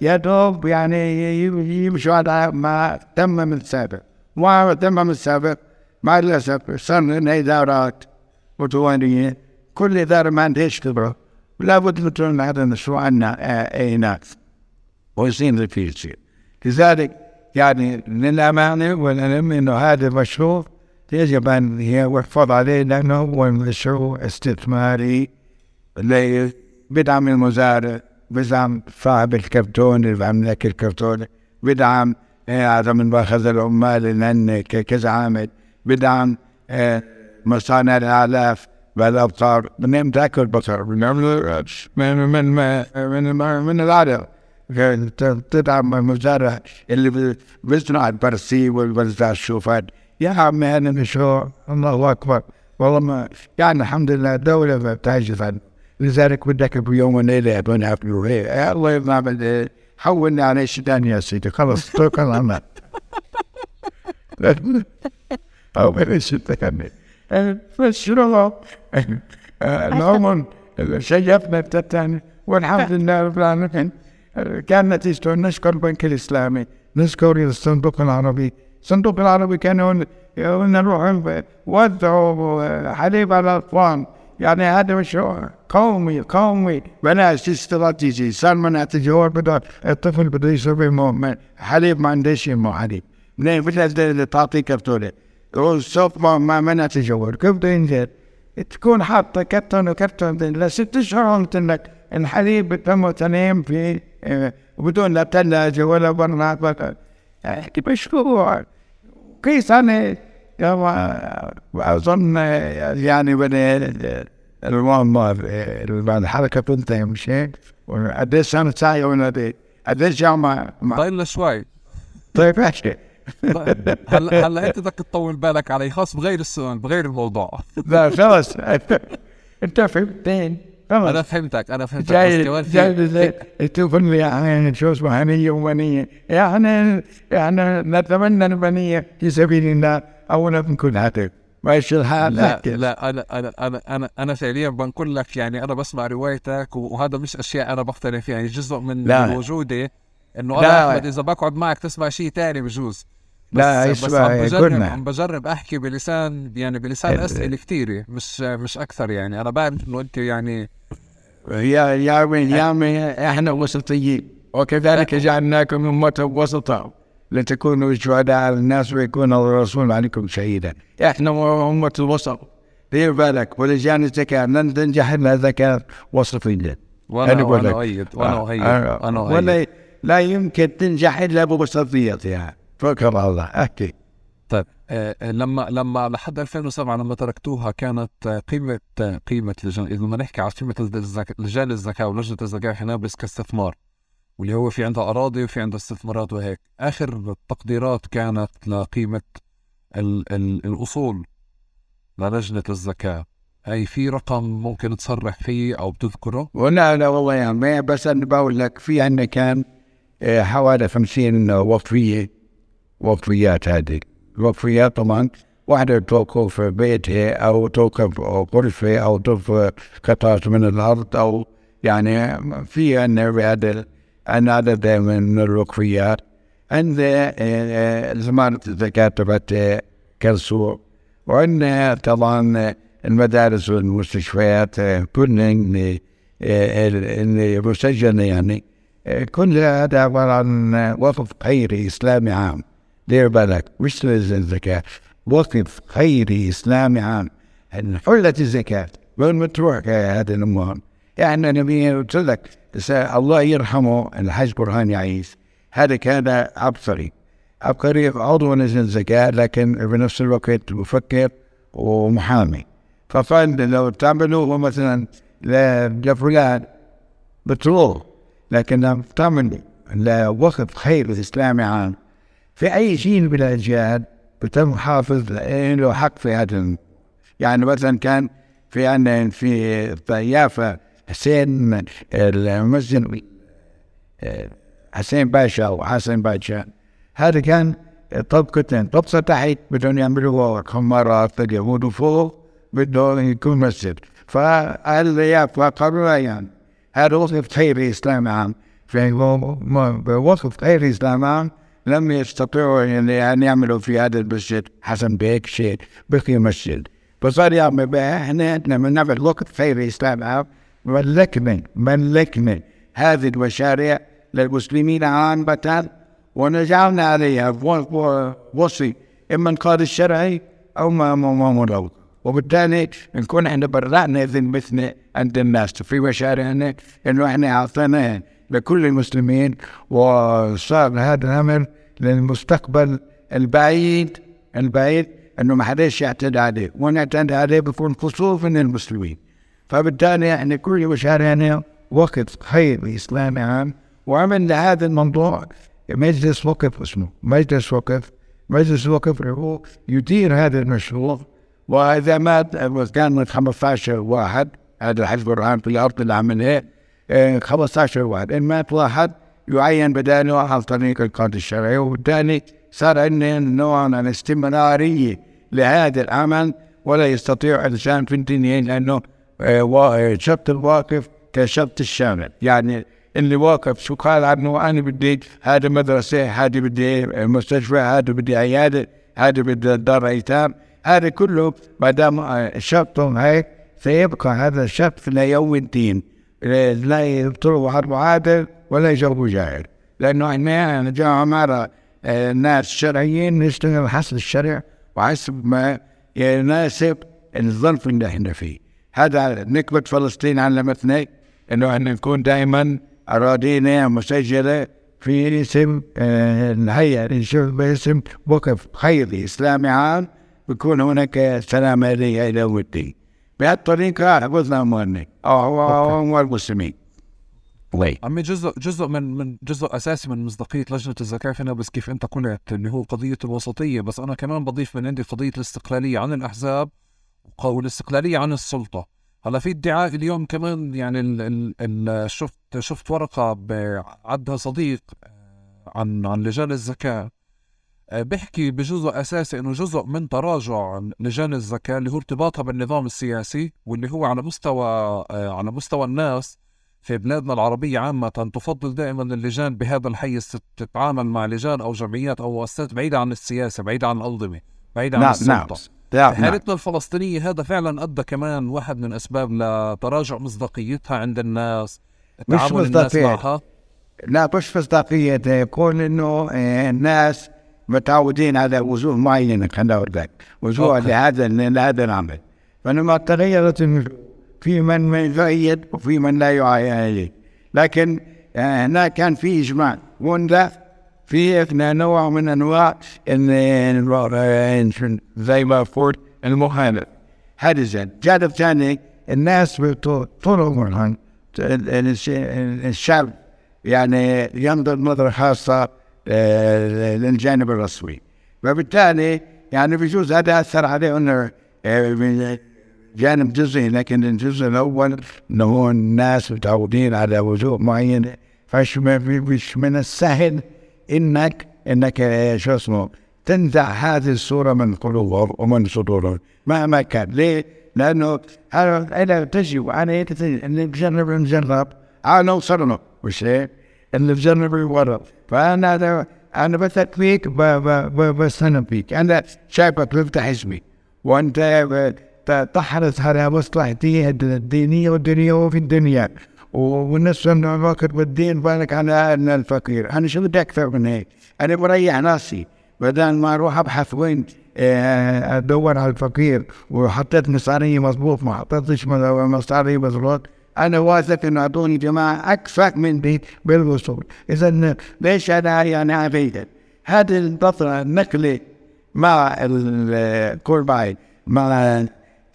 يا دوب يعني يمشوا على ما تمم السابق. ما تمم السابق مع الأسف صار لنا إدارات. متوالية كل إدارة ما عندهاش خبرة لابد من هذا المشروع عندنا أي ناس ويصير اللي فيه يصير لذلك يعني للأمانة والعلم إنه هذا المشروع يجب أن يحفظ عليه لأنه هو مشروع استثماري بدعم المزارع بدعم صاحب الكرتون اللي عم لك الكرتون بدعم هذا من باخذ العمال اللي كذا عامل بدعم مصانع الآلاف بالابصار بنعمل تاكل بصر بنعمل من من من من, من العالم تدعم المزارع اللي بيصنع البرسي والبرزة الشوفات يا عمي هذا المشروع الله أكبر. والله ما يعني الحمد لله الدولة بتعجز عنه لذلك بدك بيوم وليلة يبون يعملوا هيك الله يرضى حولني على ثاني يا سيدي؟ خلص توكل على الله أو بلاش تكمل. فالشروع العمر شيفنا التاني والحمد لله رب العالمين. كان نتيجته نشكر البنك الإسلامي نشكر الصندوق العربي. الصندوق العربي كانوا نروح وزعوا حليب على الأطفال. يعني هذا مشروع قومي قومي. بلاش استراتيجي صار من هو بده الطفل بده يشرب مؤمن. حليب ما عندهش مو حليب. منين؟ بدها تعطيه كرتونة. والصوت ما ما ما نتجول كيف بده ينزل؟ تكون حاطة كرتون وكرتون لست اشهر قلت لك الحليب بتم تنام في بدون لا ثلاجة ولا براد ولا احكي مشروع كيس أنا أظن يعني بني المؤمر بعد الحركه تنتهي مش هيك؟ قديش سنه ساعه ولا قديش جامعه ضايلنا شوي طيب ماشي. (laughs) هلا هلا انت بدك تطول بالك علي. خاص بغير السؤال بغير الموضوع. لا خلص. انت فهمتين أنا فهمتك أنا فهمتك. جاي جاي تقول لي يعني شو اسمه هنية ومنية. يعني يعني نتمنى المنية في سبيل الله اولا نكون هاتف ماشي الحال. لا لا أنا أنا أنا أنا أنا فعليا بنقول لك يعني أنا بسمع روايتك وهذا مش أشياء أنا بقتنع فيها. يعني جزء من لا. وجودي إنه أنا أحمد إذا بقعد معك تسمع شيء ثاني بجوز. لا بس, بس عم بجرب عم بجرب أحكي بلسان يعني بلسان أسئلة كثيره مش مش أكثر يعني. أنا بعرف إنه أنت يعني يا يا وين؟ يا إحنا وسطيين. وكذلك جعلناكم أمة وسطا. لتكونوا شهداء على الناس ويكون الرسول عليكم شهيدا. إحنا أمة الوسط دير بالك ولجان الزكاه لن تنجح الا زكاه وسطيه وأنا وأنا اؤيد وأنا اؤيد أنا أؤيد. ولا لا يمكن تنجح إلا بوسطيتها. فكر الله أحكي. طيب آه لما لما لحد 2007 لما تركتوها كانت قيمة قيمة لجان اذا بدنا نحكي على قيمة لجان الزكاه ولجنة الزكاه في نابلس كاستثمار واللي هو في عندها أراضي وفي عندها استثمارات وهيك. آخر التقديرات كانت لقيمة ال ال الأصول للجنة الزكاه أي في رقم ممكن تصرح فيه أو بتذكره؟ ولا لا والله يعني بس أنا بقول لك في عندنا كان آه، حوالي 50 وفية. وفيات هذه. الوفيات طبعا واحدة توقف في بيتها أو توقف غرفة أو توقف قطعة من الأرض أو يعني في عندنا بهذا عدد من الوقفيات عندنا زمانة الزكاة تبعت كالسوق وعندنا طبعا المدارس والمستشفيات كلهن مسجلة يعني كل هذا عبارة عن وقف خيري إسلامي عام. دير بالك مش الزكاة. وقف خيري إسلامي عام. حلت الزكاة. وين بتروح هذه الأموال يعني أنا قلت لك الله يرحمه الحاج برهان يعيش. هذا كان عبقري. عبقري عضو نزل الزكاة لكن بنفس الوقت مفكر ومحامي. فقال لو تعملوا مثلا لفلان بترول لكن لو تعمل. لوقف خير الإسلامي عام. في أي جيل من الأجيال بتم حافظ له حق في هذا يعني مثلا كان في عندنا في يافا حسين المسجد حسين باشا أو حسن باشا. هذا كان طبقتين طبقة تحت بدهم يعملوا خمارات اليهود وفوق بده يكون مسجد. فأهل يافا قرروا يعني. هذا وقف خير الإسلام عام في وقف خير الإسلام عام لم يستطيعوا أن يعملوا في هذا المسجد. حسن بيك شيء بقي مسجد. فصار يعمل بها إحنا من نعمل وقت خير الإسلام ملكنا ملكنا هذه المشاريع للمسلمين عامة ونجعلنا عليها وصي إما القاضي الشرعي أو ما مروض وبالتالي نكون إحنا برأنا ذمتنا عند الناس في مشاريعنا إنه إحنا اعطيناها لكل المسلمين وصار هذا الأمر للمستقبل البعيد البعيد إنه ما حدش يعتدي عليه ونعتدي عليه بيكون خصوص من المسلمين. فبالتالي إحنا كل مشاريعنا وقت خير اسلامي عام وعملنا هذا الموضوع مجلس وقف اسمه مجلس وقف مجلس وقف هو يدير هذا المشروع. وإذا مات كان 15 واحد هذا الحزب الرهان في الأرض اللي عملها 15 واحد إن مات واحد يعين بداله عن طريق القاضي الشرعي. وبالتالي صار عندنا نوع من الاستمرارية لهذا العمل ولا يستطيع الإنسان في الدنيا لأنه آه، شرط الواقف كشرط الشامل. يعني اللي واقف شو قال عنه؟ أنا بدي هذا مدرسة هذه بدي مستشفى هذا بدي عيادة هذا بدي دار أيتام. هذا كله ما دام آه، شرط هيك سيبقى هذا الشرط إلى يوم الدين. لا يبطلوا حرب عادل ولا يجربوا جاهل لأنه إحنا جاء عمارة آه، ناس شرعيين نشتغل حسب الشرع وحسب ما يناسب الظرف اللي إحنا فيه. هذا نكبة فلسطين علمتنا إنه إحنا نكون دائما أراضينا مسجلة في اسم آه، الهيئة باسم وقف خيري إسلامي عام بيكون هناك سلام آلية إلى الدين بهالطريقة حفظنا أموالنا أو أموال المسلمين وي عمي جزء جزء من من جزء أساسي من مصداقية لجنة الزكاه هنا بس كيف أنت قلت اللي هو قضية الوسطية؟ بس أنا كمان بضيف من عندي قضية الاستقلالية عن الأحزاب والاستقلالية عن السلطة. هلا في ادعاء اليوم كمان يعني ال ال ال شفت شفت ورقة عدها صديق آه، عن عن لجان الزكاه آه، بيحكي بجزء أساسي إنه جزء من تراجع لجان الزكاه اللي هو ارتباطها بالنظام السياسي واللي هو على مستوى آه، على مستوى الناس في بلادنا العربية عامة تفضل دائما اللجان بهذا الحيز تتعامل مع لجان أو جمعيات أو مؤسسات بعيدة عن السياسة بعيدة عن الأنظمة بعيدة عن نعم السلطة. نعم. في حالتنا الفلسطينية هذا فعلا أدى كمان واحد من أسباب لتراجع مصداقيتها عند الناس مش مصداقية. لا مش مصداقية. يكون إنه آه، الناس متعودين على وجوه معينة خلينا أقول لك وجوه لهذا لهذا العمل فلما تغيرت في من يؤيد وفي من لا يؤيد. لكن آه، هنا كان في إجماع. ولا في نوع من أنواع زي ما قلت المخالف هذا الجانب الثاني الناس طول عمرهم الشعب يعني ينظر نظرة خاصة. آه، للجانب الرسمي فبالتالي يعني بجوز هذا أثر عليه أنه آه، جانب جزئي لكن الجزء الأول أنه الناس متعودين على وجوه معينة فمش مش من السهل إنك إنك شو اسمه تنزع هذه الصورة من قلوبهم ومن صدورهم مهما كان ليه؟ لأنه أنا تجي وأنا نجرب نجرب أنا نوصل له مش هيك؟ اللي بجرب يورط فأنا أنا بثق فيك بستنى فيك أنا شايفك تفتح اسمي وأنت تحرص على مصلحتي الدينية والدنيا وفي الدنيا والناس من الوقت بالدين بالك على أن الفقير أنا شو بدي أكثر من هيك أنا بريح ناسي بدل ما أروح أبحث وين أدور على الفقير وحطيت مصاري مضبوط ما حطيتش مصاري مضبوط أنا واثق إنه أعطوني جماعة أكثر من دي بالوصول. إذا ليش أنا يعني أبيد هذه الفترة النقلة مع القربان مع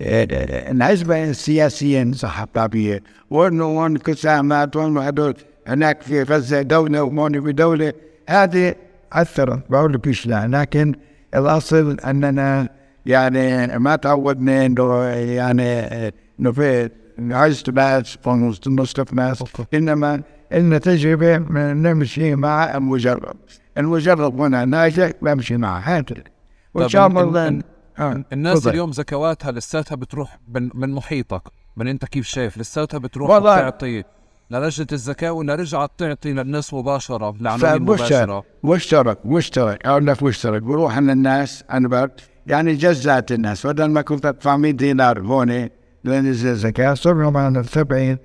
الحزب السياسيين صح طبيعي وانه انقسامات وإنه هذول هناك في غزة دولة وهون في دولة. هذه أثرت بقول لك لا لكن الأصل أننا يعني ما تعودنا إنه يعني إنه في عزت ناس نصف ناس. إنما إن تجربه نمشي مع المجرب. المجرب هنا ناجح بمشي معه هذا وإن شاء الله آه. الناس فضل. اليوم زكواتها لساتها بتروح من, من محيطك من أنت كيف شايف؟ لساتها بتروح والله. تعطي للجنة الزكاة ولا رجعت تعطي للناس مباشرة لعناوين مباشرة. مشترك مشترك أقول لك مشترك بروح للناس أنا يعني جزات الناس. بدل ما كنت أدفع 100 دينار هون لنزل الزكاة صرنا معنا 70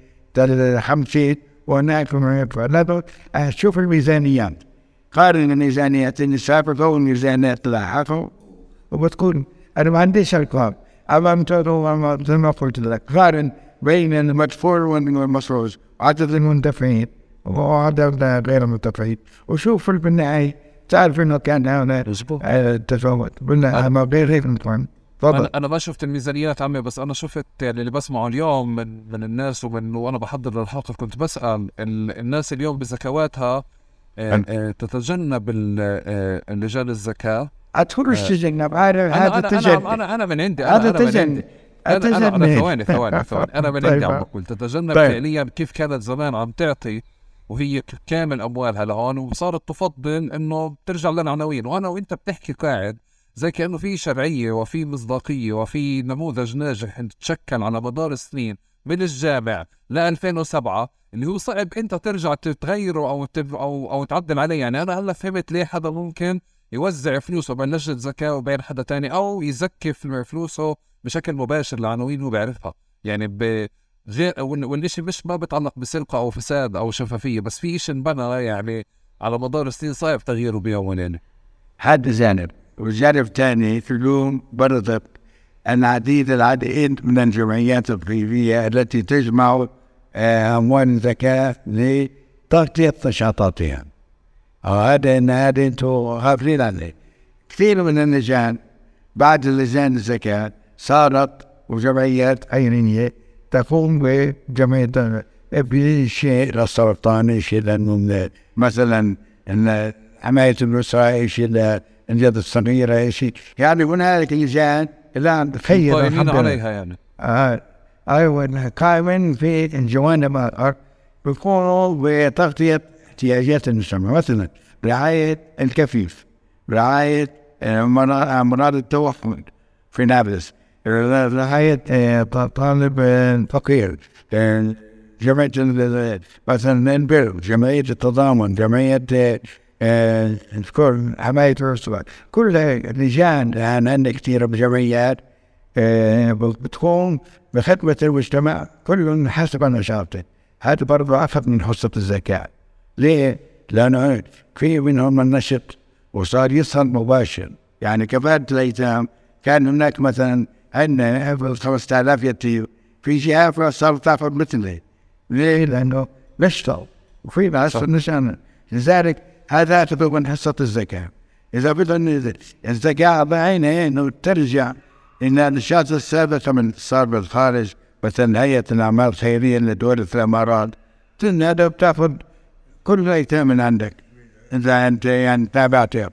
50 وهناك لا شوف الميزانيات. قارن الميزانيات النساء والميزانيات لاحقوا وبتكون أنا ما عنديش أرقام أمام زي ما قلت لك قارن بين المدفوع والمصروف. عدد المندفعين. وعدد غير المدفعين وشوف في النهاية تعرف إنه كان هنا تفاوت بالنهاية غير هيك تفضل. أنا, أنا ما شفت الميزانيات عمي بس أنا شفت يعني اللي بسمعه اليوم من من الناس ومن وأنا بحضر للحلقه كنت بسأل الناس اليوم بزكواتها آه، آه، تتجنب آه، الزكاة. ادخل السجن هذا هذا تجنب. أنا أنا من عندي هذا تجنب. أنا أنا ثواني ثواني (laughs) ثواني. أنا من عندي عم بقول تتجنب طيب. فعليا كيف كانت زمان عم تعطي وهي كامل أموالها لهون وصارت تفضل إنه ترجع للعناوين وأنا وأنت بتحكي قاعد زي كأنه في شرعية وفي مصداقية وفي نموذج ناجح تشكل على مدار السنين من الجامع ل 2007 اللي هو صعب أنت ترجع تغيره أو أو أو تعدل عليه. يعني أنا هلأ فهمت ليه حدا ممكن يوزع فلوسه بين لجنه زكاه وبين حدا تاني أو يزكي فلوسه بشكل مباشر لعناوين هو بيعرفها. يعني ب غير والشيء مش ما بيتعلق بسرقه أو فساد أو شفافية بس في شيء انبنى يعني على مدار السنين صعب تغييره بيوم وليله هذا جانب والجانب الثاني في اليوم برضت العديد العديد من الجمعيات الخيريه التي تجمع آه، أموال الزكاه لتغطية نشاطاتها. هذا إن هذا أنتم غافلين عنه. كثير من اللجان بعد اللجان الزكاة صارت وجمعيات عينية تقوم بجمعية بشيء للسرطان شيء مثلا إن حماية الأسرة شيء لليد الصغيرة شيء. يعني هنالك لجان الآن تخيل عليها يعني. آه أيوة قائمين في الجوانب الآخر بيكونوا بتغطية احتياجات المجتمع. مثلا رعاية الكفيف رعاية أمراض التوحد في نابلس رعاية آه، طالب فقير آه، جمعية مثلا البر جمعية التضامن جمعية كل حماية كل لجان الآن عندنا كثير بجمعيات بتكون بخدمة المجتمع كل حسب نشاطه هذا برضه أخذ من حصة الزكاة ليه؟ لأنه في منهم النشط وصار يصهر مباشر يعني كفالة الأيتام كان هناك مثلا عندنا 5000 يتيم في جهة صار تاخذ مثله ليه؟ لأنه نشطوا وفي ناس نشان لذلك هذا يعتبر من حصة الزكاة. إذا بدنا الزكاة بعينها إنه ترجع إن النشاط السابقة من صار بالخارج مثلا هيئة الأعمال الخيرية لدولة الإمارات. هذا بتاخذ كل الايتام من عندك. إذا أنت يعني تابعتها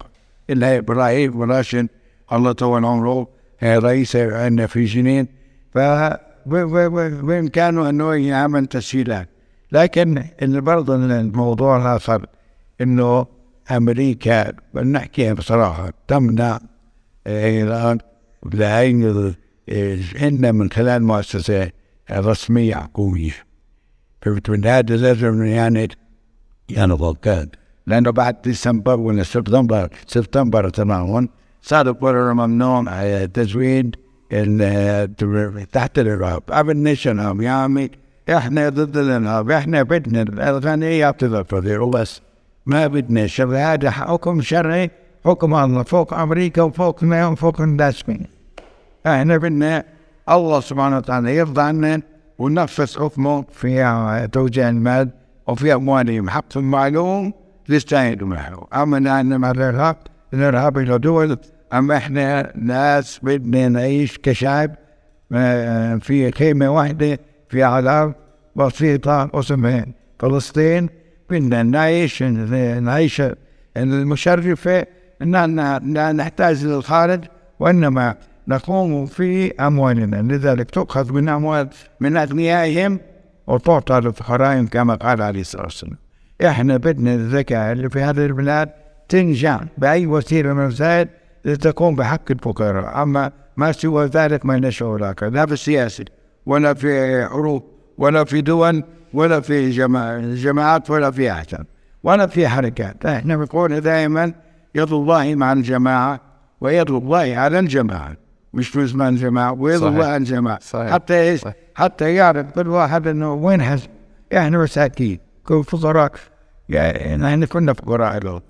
هي إبراهيم وراشد الله طول عمره رئيس عندنا في جنين. ف بإمكانه أنه يعمل تسهيلات. لكن برضه الموضوع الآخر إنه أمريكا بنحكيها بصراحة تمنع إيران لأن عندنا من خلال مؤسسة رسمية حكومية. فمن هذا لازم يعني يعني غلطان لأنه بعد ديسمبر ولا سبتمبر سبتمبر تماما صار قرار ممنوع تزويد تحت الإرهاب. قبل نشن يعني إحنا ضد الإرهاب إحنا بدنا الغنية تظفر وبس. ما بدنا هذا حكم شرعي حكم الله فوق أمريكا وفوق فوق الناس إحنا بدنا الله سبحانه وتعالى يرضى عنا ونفذ حكمه في توزيع المال وفي أموالهم حق معلوم يستعيدوا معه. أما نحن مع الإرهاب الإرهاب إلى دول أما إحنا ناس بدنا نعيش كشعب في خيمة واحدة في على بسيطة اسمها فلسطين. بدنا نعيش نعيش المشرفة أن نحتاج للخارج وإنما نقوم في أموالنا. لذلك تؤخذ من أموال من أغنيائهم وتعطى للفقراء كما قال عليه الصلاة والسلام. إحنا بدنا الزكاة اللي في هذه البلاد تنجح بأي وسيلة من الوسائل لتكون بحق الفقراء. أما ما سوى ذلك ما لك لا في السياسة ولا في حروب ولا في دول ولا في جماعات ولا في أحسن ولا في حركات. إحنا نقول دائما يد الله مع الجماعة ويد الله على الجماعة. مش من الجماعة ويد الله على الجماعة. صحيح. حتى إيش؟ حتى يعرف كل واحد إنه وين حزب إحنا مساكين. كل فقراء يعني نحن كنا فقراء له.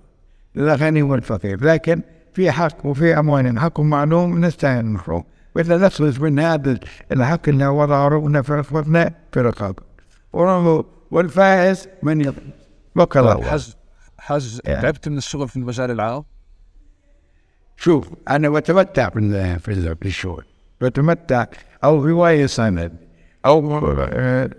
الغني والفقير لكن في حق وفي أموال حق معلوم نستعين المحروم وإذا نخلص من هذا الحق اللي وضعه ربنا في رقبتنا في والفائز من يضمن بك الله. حج حج تعبت من الشغل في المجال العام؟ شوف أنا بتمتع في الشغل. بتمتع. أو هواية سند. أو آه،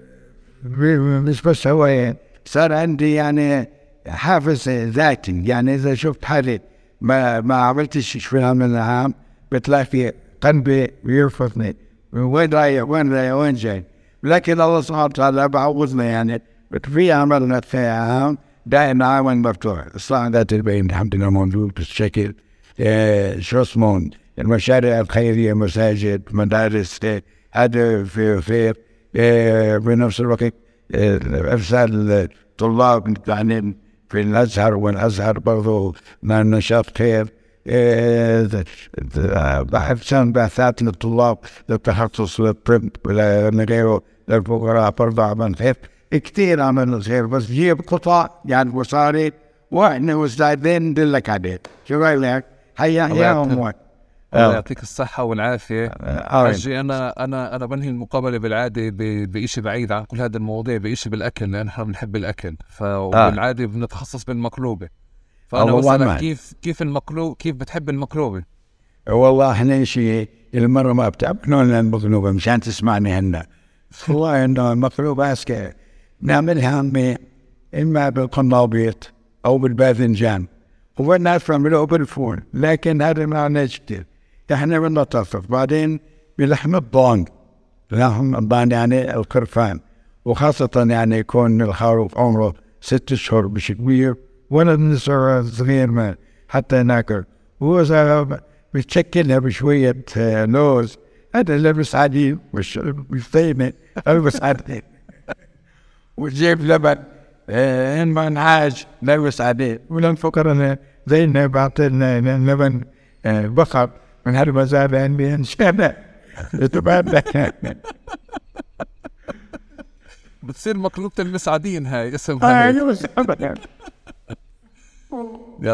مش بس هواية. صار عندي يعني حافز ذاتي. يعني إذا شفت حالي ما ما عملتش في من العام بتلاقي في قلبي بيرفضني وين رايح؟ وين رايح؟ وين جاي؟ لكن الله سبحانه وتعالى بعوضنا يعني. في عملنا في عام دائما عام مفتوح. الصلاة ذات البين الحمد لله موجود بالشكل آه، شو اسمه؟ المشاريع الخيرية مساجد مدارس هذا في خير بنفس الوقت إرسال الطلاب يعني في الأزهر والأزهر برضو مع نشاط خير. بحثان بعثات للطلاب للتخصص للطب ولا غيره للفقراء برضو عمل خير كثير عمل خير بس جيب قطع يعني مصاري وإحنا مستعدين ندلك عليه شو رايك؟ هيا هيا اموال الله يعطيك الصحة والعافية. حجي أنا أنا أنا بنهي المقابلة بالعادة بشيء بعيد عن كل هذه المواضيع بشيء بالأكل لأن إحنا بنحب الأكل. فبالعادة بنتخصص بالمقلوبة. فأنا بسألك. كيف كيف المقلوب كيف بتحب المقلوبة؟ والله إحنا شيء المرة ما بتعملون لنا المقلوبة؟ مشان تسمعني هنا والله انه المقلوبة اسكي نعملها م- إما بالقنابيط أو بالباذنجان. والناس بيعملوه بالفول لكن هذا ما عندناش كثير إحنا بنلطف بعدين بلحم الضان لحم الضان يعني القرفان وخاصة يعني يكون الخروف عمره ست أشهر مش كبير. ولا بنصير صغير ما حتى ناكل. هو بتشكلها بشوية آه، لوز هذا لبس عديد مش مش طيبة. البس عديد (laughs) وتجيب لبن آه، إن ما انعاج لبس عديد ولنفكر أنا زي انه بعطينا لبن آه، بقر من هالمزاد عندي إن شاء الله. (laughs) بتصير مقلوبه المسعدين هاي اسمها هيك.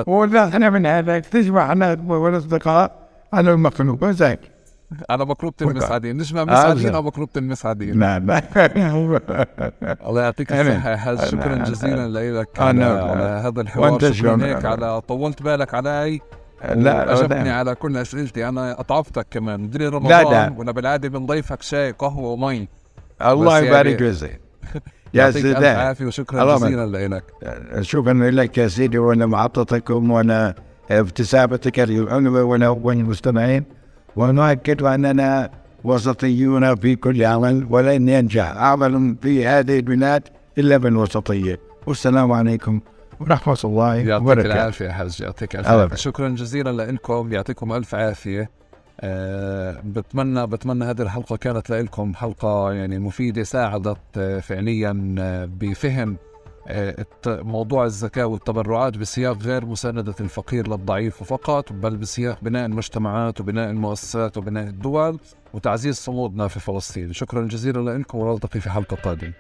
ولا إحنا من هذا تجمع أنا والاصدقاء على المخلوق زيك على مقلوبه وقع. المسعدين نجمع مسعدين زين. أو مقلوبه المسعدين لا لا. (laughs) الله يعطيك الصحة. يا حاج أنا- شكرا جزيلا لك على, هذا الحوار. شكرا؟ هيك على طولت بالك علي؟ لا أجبتني لا على كل أسئلتي. أنا أطعفتك كمان. مدري لا. رمضان وأنا بالعادة بنضيفك شاي قهوة ومي الله بس يبارك يعني- فيك (laughs) يا يعطيك ألف عافية وشكرا جزيلا لك شكرا لك يا سيدي وأنا محطتكم وأنا ابتسامتك وأنا والمستمعين ونؤكد أننا وسطيون في كل عمل ولن ينجح عمل في هذه البلاد إلا بالوسطيه والسلام عليكم ورحمة الله يعطيك وبركاته. العافية يا حاج يعطيك ألف الله عافية. يبارك. شكرا جزيلا لكم يعطيكم ألف عافية. أه بتمنى بتمنى هذه الحلقة كانت لكم حلقة يعني مفيدة ساعدت آه، فعليا آه، بفهم آه، موضوع الزكاة والتبرعات بسياق غير مساندة الفقير للضعيف فقط بل بسياق بناء المجتمعات وبناء المؤسسات وبناء الدول وتعزيز صمودنا في فلسطين. شكرا جزيلا لكم ونلتقي في حلقة قادمة.